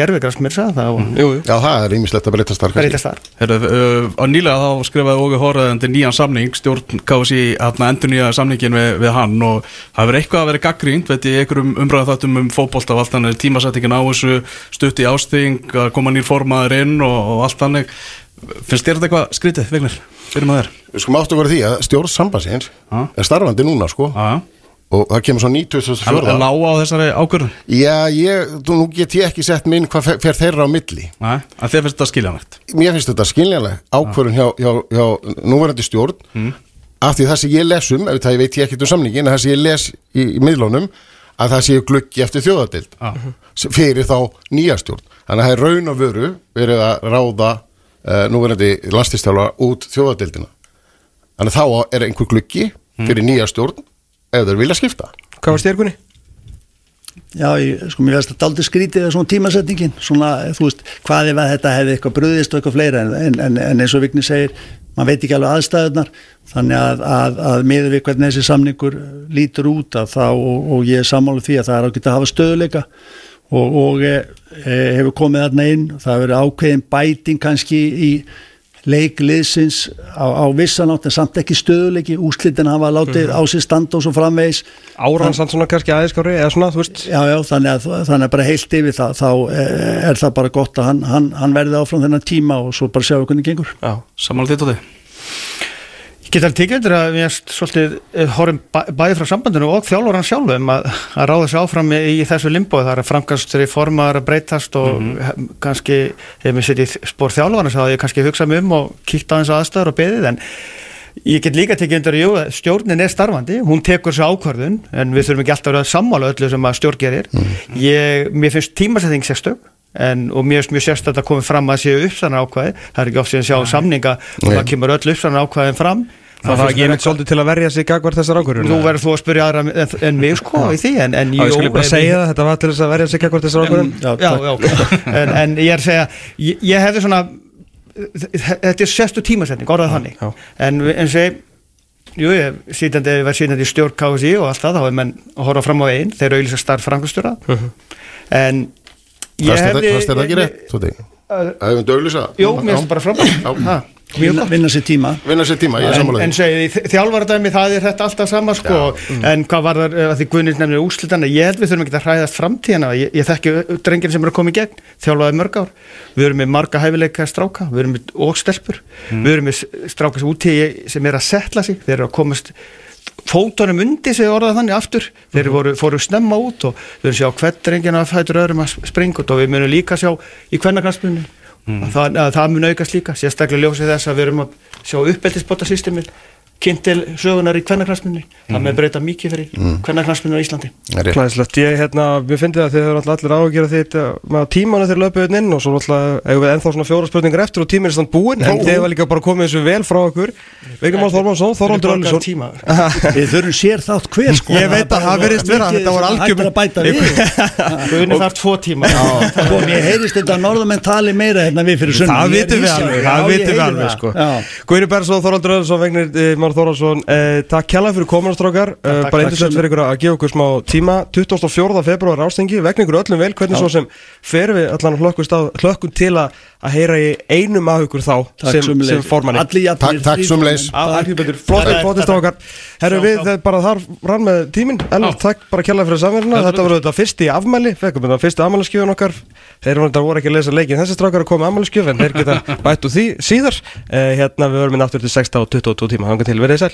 Jú, jú. já það er ímislegt að breytast þar breytast þar. Uh, á nýlega þá skrifaði Óvi Hóraðandi nýjan samning, stjórn KSI hérna endur nýja samningin við, við hann og það verið eitthvað að vera gaggrínt veit ég einhverjum umræða þáttum um fótbolta og allt þannig tímasettingin á þessu stutt í ásting að koma nýr formaður inn og, og allt þannig. Finnst þér þetta eitthvað skrítið, Vignir? Byrjum að þér við skulum áttu að vera því að stjórn sambandsins Já. er starfandi núna sko. Já, og það kemur svo en 94. lága á þessari ákvörðun? Já, ég, þú, nú get ég ekki sett minn hvað fer, þeirra á milli. Nei, að þér finnst þetta skiljanlegt? Mér finnst þetta skiljanleg ákvörðun hjá, hjá, hjá núverandi stjórn. Af því það sem ég les um, ef það ég veit ég ekkert um samningin en það sem ég les í, í miðlunum að það séu gluggi eftir þjóðadild sem fyrir þá nýja stjórn. Þannig að það er raun og vöru verið að ráða uh, núverandi landstistjála út þjóðadildina þannig að er ef þeir vilja skipta. Hvað var styrkunni? Já, ég, sko, mér finnst þetta aldrei skrítið eða svona tímasetningin, svona, þú veist, hvað ef að þetta hefði eitthvað bröðist og eitthvað fleira en, en, en, en eins og Vigni segir, maður veit ekki alveg aðstæðunar, þannig að, að, að miður við hvernig þessi samningur lítur út að þá, og, og ég er sammála því að það er ágætt að hafa stöðuleika og, og e, e, hefur komið þarna inn, það hefur ákveðin bæting kannski í leikliðsins á, á vissanátt en samt ekki stöðuleiki, úslitin hafa látið á sér standa og svo framvegis. Áran samt svona kannski aðeinskári eða svona, þú veist. Já, já, þannig að, þannig að bara heilt yfir það, þá eh, er það bara gott að hann, hann, hann verði áfram þennan tíma og svo bara sjá hvernig gengur. Já, Samála þitt á þig Ég get alveg tekið undir að við erst svolítið eh, horfum bæ, bæði frá sambandinu og þjálfur hann sjálfum að, að ráða sig áfram í, í þessu limbo? Það er að framkastur í formar að breytast og mm kannski, ef mér setjið spór þjálfur þá hafði ég kannski hugsað mig um og kíkt á eins aðstæður og beðið en ég get líka tekið undir að stjórnin er starfandi, hún tekur sér ákvörðun en við þurfum ekki alltaf að sammála öllu sem að stjórn gerir. Ég, mér finnst tímasetting sérstök En, og mér finnst mjög sérstætt að koma fram að séu uppsannar ákvæði, það er ekki oft sem sjá samninga og það kemur öll uppsannar ákvæðin fram það var ekki einmitt svolítið til að verja sig gagvart þessar ákvörður Nú verður þú að spyrja aðra en, en mig sko í því en, en Já, ég skulle bara segja það, þetta var til þess að verja sig gagvart þessar ákvörður Já, Já, já, ok. en, en ég er að segja ég, ég hefði svona þetta er sérstu tímasetning, orðað þannig. já. en eins og ég Jú, ég sýtandi, ég var sýtandi í stjórn KSI og allt það, þá er menn að horfa fram á einn þeir auðvitað starf frangustjóra en ég hefði fannst þetta ekki rétt, við döglisa Jú, mér finnst bara. Ha, vinna, vinna sér tíma. Vinna sér tíma, er En, en segið, þjálfaradæmi það er þetta alltaf sama sko, en hvað var það að því Guðnir nefnir úrslitana, ég held við þurfum ekki að hræðast framtíðina, ég, ég þekki drengir sem eru að koma í gegn, þjálfaði mörg ár. Við erum með marga hæfileika stráka við erum með og stelpur, við erum með stráka sem úti sem er að setla sig. Þeir eru að komast fótunum undir sig orðað þannig aftur, þeir voru, fóru snemma út og við erum sjá hvert drengin að fætur öðrum að springa og við munum líka sjá í kvennarknarspunni það, að það mun aukast líka, sérstaklega ljósið þess að við erum að sjá uppeldisbótasystemið. kynnt til sögunar í kvennarknarspunni það með breyta mikið fyrir mm. kvennarknarspunni á Íslandi. Klæðislegt, ég hérna, við finnum að þið alltaf allir að þið með tímanu þegar löpuð hérna inn og svo alltaf hefur við ennþá svona fjóra spurningar eftir og tíminn er stann búinn en þið hefur líka bara komið þessu vel frá okkur. Veikum Már Þormánsson, Þorvaldur Öllisson Við þurfum sér þátt hver sko. Ég veit að það virðist vera, þetta var algjör- Hættir að bæta við. Guðni þarf tvo tíma Já, Já. Öllisson, Vegnir eh, eh, Takk kjalla fyrir kominastrákar uh, takk, Bara eindislegt sem- fyrir ykkur að gefa ykkur smá tíma 24. februar ástengi, vegna ykkur öllum vel Hvernig svo sem fer við allan Hlökkum til að, að heyra í einum af ykkur þá sem, sem formanni. Takk- betur, flott, flottist okkar Herru við, bara þar rann með tíminn. Ellert, takk bara kjalla fyrir samverðina. Þetta var þetta fyrsti afmæli, fyrsti afmæliskjöfun okkar. Þeir voru ekki að lesa leikin Þessi strákar að koma afmæliskjöf En þeir geta bætt úr því síðar. Eh, Hérna við verum með náttúrulega til 16 og 22 tíma. Þannig til verið sæl